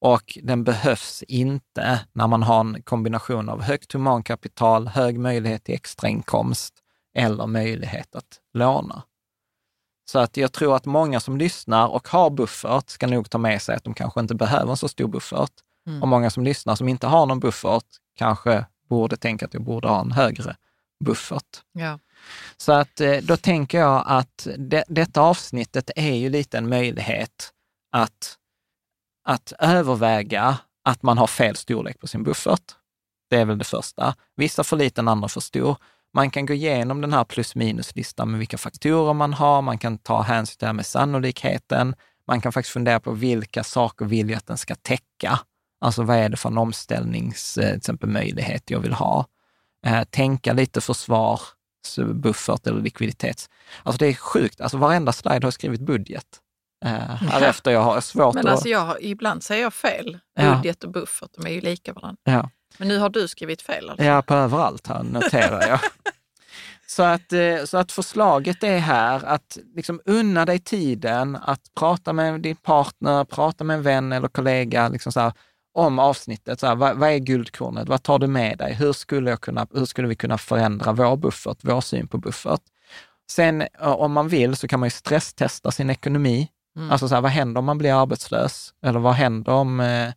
Speaker 2: Och den behövs inte när man har en kombination av högt humankapital, hög möjlighet till extrainkomst eller möjlighet att låna. Så att jag tror att många som lyssnar och har buffert ska nog ta med sig att de kanske inte behöver en så stor buffert.
Speaker 3: Mm.
Speaker 2: Och många som lyssnar som inte har någon buffert kanske borde tänka att jag borde ha en högre buffert.
Speaker 3: Ja.
Speaker 2: Så att eh, då tänker jag att det, detta avsnittet är ju lite en möjlighet att, att överväga att man har fel storlek på sin buffert. Det är väl det första. Vissa för liten, andra för stor. Man kan gå igenom den här plus minus-listan med vilka faktorer man har. Man kan ta hänsyn till det här med sannolikheten. Man kan faktiskt fundera på vilka saker vill jag att den ska täcka. Alltså vad är det för en omställnings, eh, till exempel möjlighet jag vill ha? Eh, tänka lite försvar, buffert eller likviditets. Alltså det är sjukt, alltså varenda slide har skrivit budget. Eh, här
Speaker 3: Ja.
Speaker 2: efter jag har svårt
Speaker 3: Men
Speaker 2: att...
Speaker 3: alltså jag, ibland säger jag fel.
Speaker 2: Ja.
Speaker 3: Budget och buffert, de är ju lika varandra.
Speaker 2: ja.
Speaker 3: Men nu har du skrivit fel alltså?
Speaker 2: Ja, på överallt här noterar jag. så, att, eh, så att förslaget är här att liksom unna dig tiden att prata med din partner, prata med en vän eller kollega liksom så här, om avsnittet. Så här, vad, vad är guldkornet? Vad tar du med dig? Hur skulle, jag kunna, hur skulle vi kunna förändra vår buffert, vår syn på buffert? Sen eh, om man vill så kan man ju stresstesta sin ekonomi.
Speaker 3: Mm.
Speaker 2: Alltså så här, vad händer om man blir arbetslös? Eller vad händer om eh,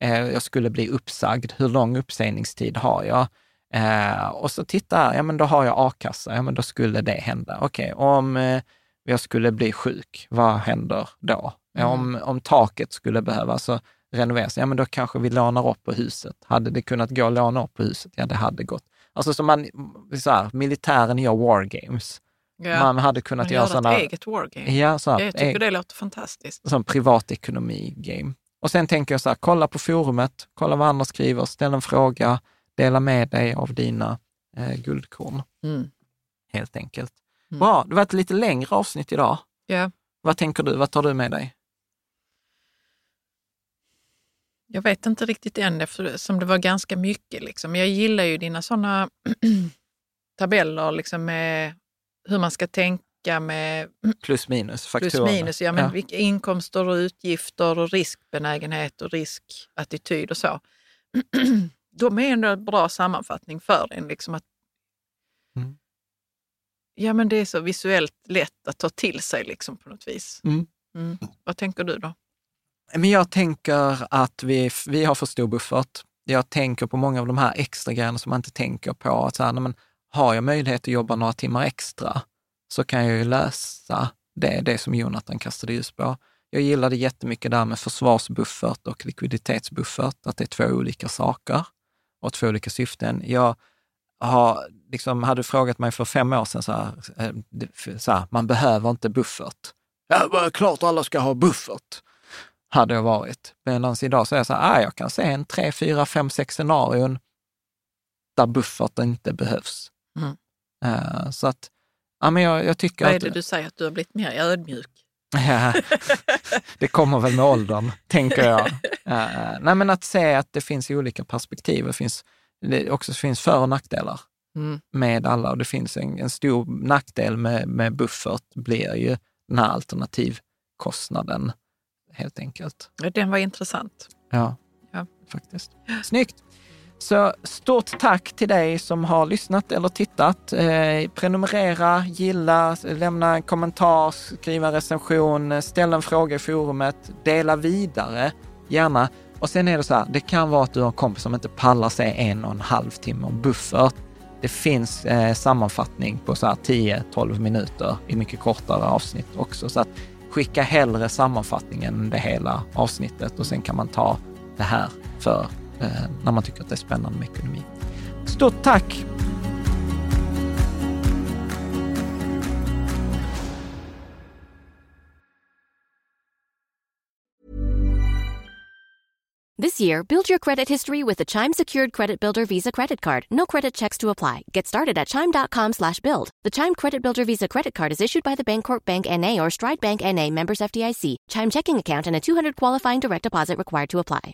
Speaker 2: eh, jag skulle bli uppsagd? Hur lång uppsägningstid har jag? Eh, och så titta ja men då har jag a-kassa, ja men då skulle det hända. Okej, om eh, jag skulle bli sjuk, vad händer då? Ja, om, om taket skulle behöva så renoveras, ja men då kanske vi lånar upp på huset. Hade det kunnat gå att låna upp på huset? Ja, det hade gått. Alltså som man, så här, militären gör war games.
Speaker 3: Ja.
Speaker 2: Man hade kunnat
Speaker 3: Man
Speaker 2: göra
Speaker 3: gör
Speaker 2: sådana...
Speaker 3: ett eget wargame.
Speaker 2: Ja, så här,
Speaker 3: Jag tycker
Speaker 2: e-
Speaker 3: det låter fantastiskt.
Speaker 2: som privatekonomi-game. Och sen tänker jag så här, kolla på forumet, kolla vad andra skriver, ställ en fråga, dela med dig av dina eh, guldkorn,
Speaker 3: Mm.
Speaker 2: helt enkelt.
Speaker 3: Mm.
Speaker 2: Bra, det var ett lite längre avsnitt idag.
Speaker 3: Ja.
Speaker 2: Vad tänker du? Vad tar du med dig?
Speaker 3: Jag vet inte riktigt än eftersom det var ganska mycket. Liksom. Jag gillar ju dina sådana tabeller liksom med hur man ska tänka med
Speaker 2: Plus minus, faktorerna.
Speaker 3: plus minus. Ja, men
Speaker 2: Ja.
Speaker 3: Vilka inkomster och utgifter och riskbenägenhet och riskattityd och så. De är ändå en bra sammanfattning för en. Liksom att,
Speaker 2: Mm.
Speaker 3: Ja, men det är så visuellt lätt att ta till sig liksom, på något vis.
Speaker 2: Mm.
Speaker 3: Mm. Vad tänker du då?
Speaker 2: Men jag tänker att vi, vi har för stor buffert. Jag tänker på många av de här extra grejerna som man inte tänker på. Att så här, nej, men har jag möjlighet att jobba några timmar extra så kan jag ju lösa det, det som Jonathan kastade ljus på. Jag gillade jättemycket det här med försvarsbuffert och likviditetsbuffert, att det är två olika saker och två olika syften. Jag har, liksom, hade du frågat mig för fem år sedan, så här, eh, så här, man behöver inte buffert. Ja, klart alla ska ha buffert hade jag varit. Medan idag så är jag så här, ah, jag kan se en tre, fyra, fem, sex scenarion där buffert inte behövs.
Speaker 3: Mm.
Speaker 2: Eh, så att, ja men jag, jag tycker
Speaker 3: Vad är
Speaker 2: att...
Speaker 3: det du säger att du har blivit mer ödmjuk?
Speaker 2: Ja, det kommer väl med åldern, tänker jag. Uh, nej, men att se att det finns olika perspektiv. Det finns det också finns för och nackdelar
Speaker 3: Mm.
Speaker 2: med alla och det finns en, en stor nackdel med, med buffert blir ju den här alternativkostnaden helt enkelt.
Speaker 3: Den var intressant.
Speaker 2: Ja,
Speaker 3: Ja.
Speaker 2: faktiskt. Snyggt! Så stort tack till dig som har lyssnat eller tittat. Eh, prenumerera, gilla, lämna en kommentar, skriva recension, ställ en fråga i forumet, dela vidare gärna. Och sen är det så här, det kan vara att du har en kompis som inte pallar sig en och en halv timme om buffert. Det finns eh, sammanfattning på så här 10-12 minuter i mycket kortare avsnitt också. Så att skicka hellre sammanfattningen än det hela avsnittet och sen kan man ta det här för eh, när man tycker att det är spännande med ekonomi. Stort tack!
Speaker 5: This year, build your credit history with the Chime Secured Credit Builder Visa Credit Card. No credit checks to apply. Get started at chime.com slash build. The Chime Credit Builder Visa Credit Card is issued by the Bancorp Bank N.A. or Stride Bank N.A. members FDIC. Chime checking account and a 200 qualifying direct deposit required to apply.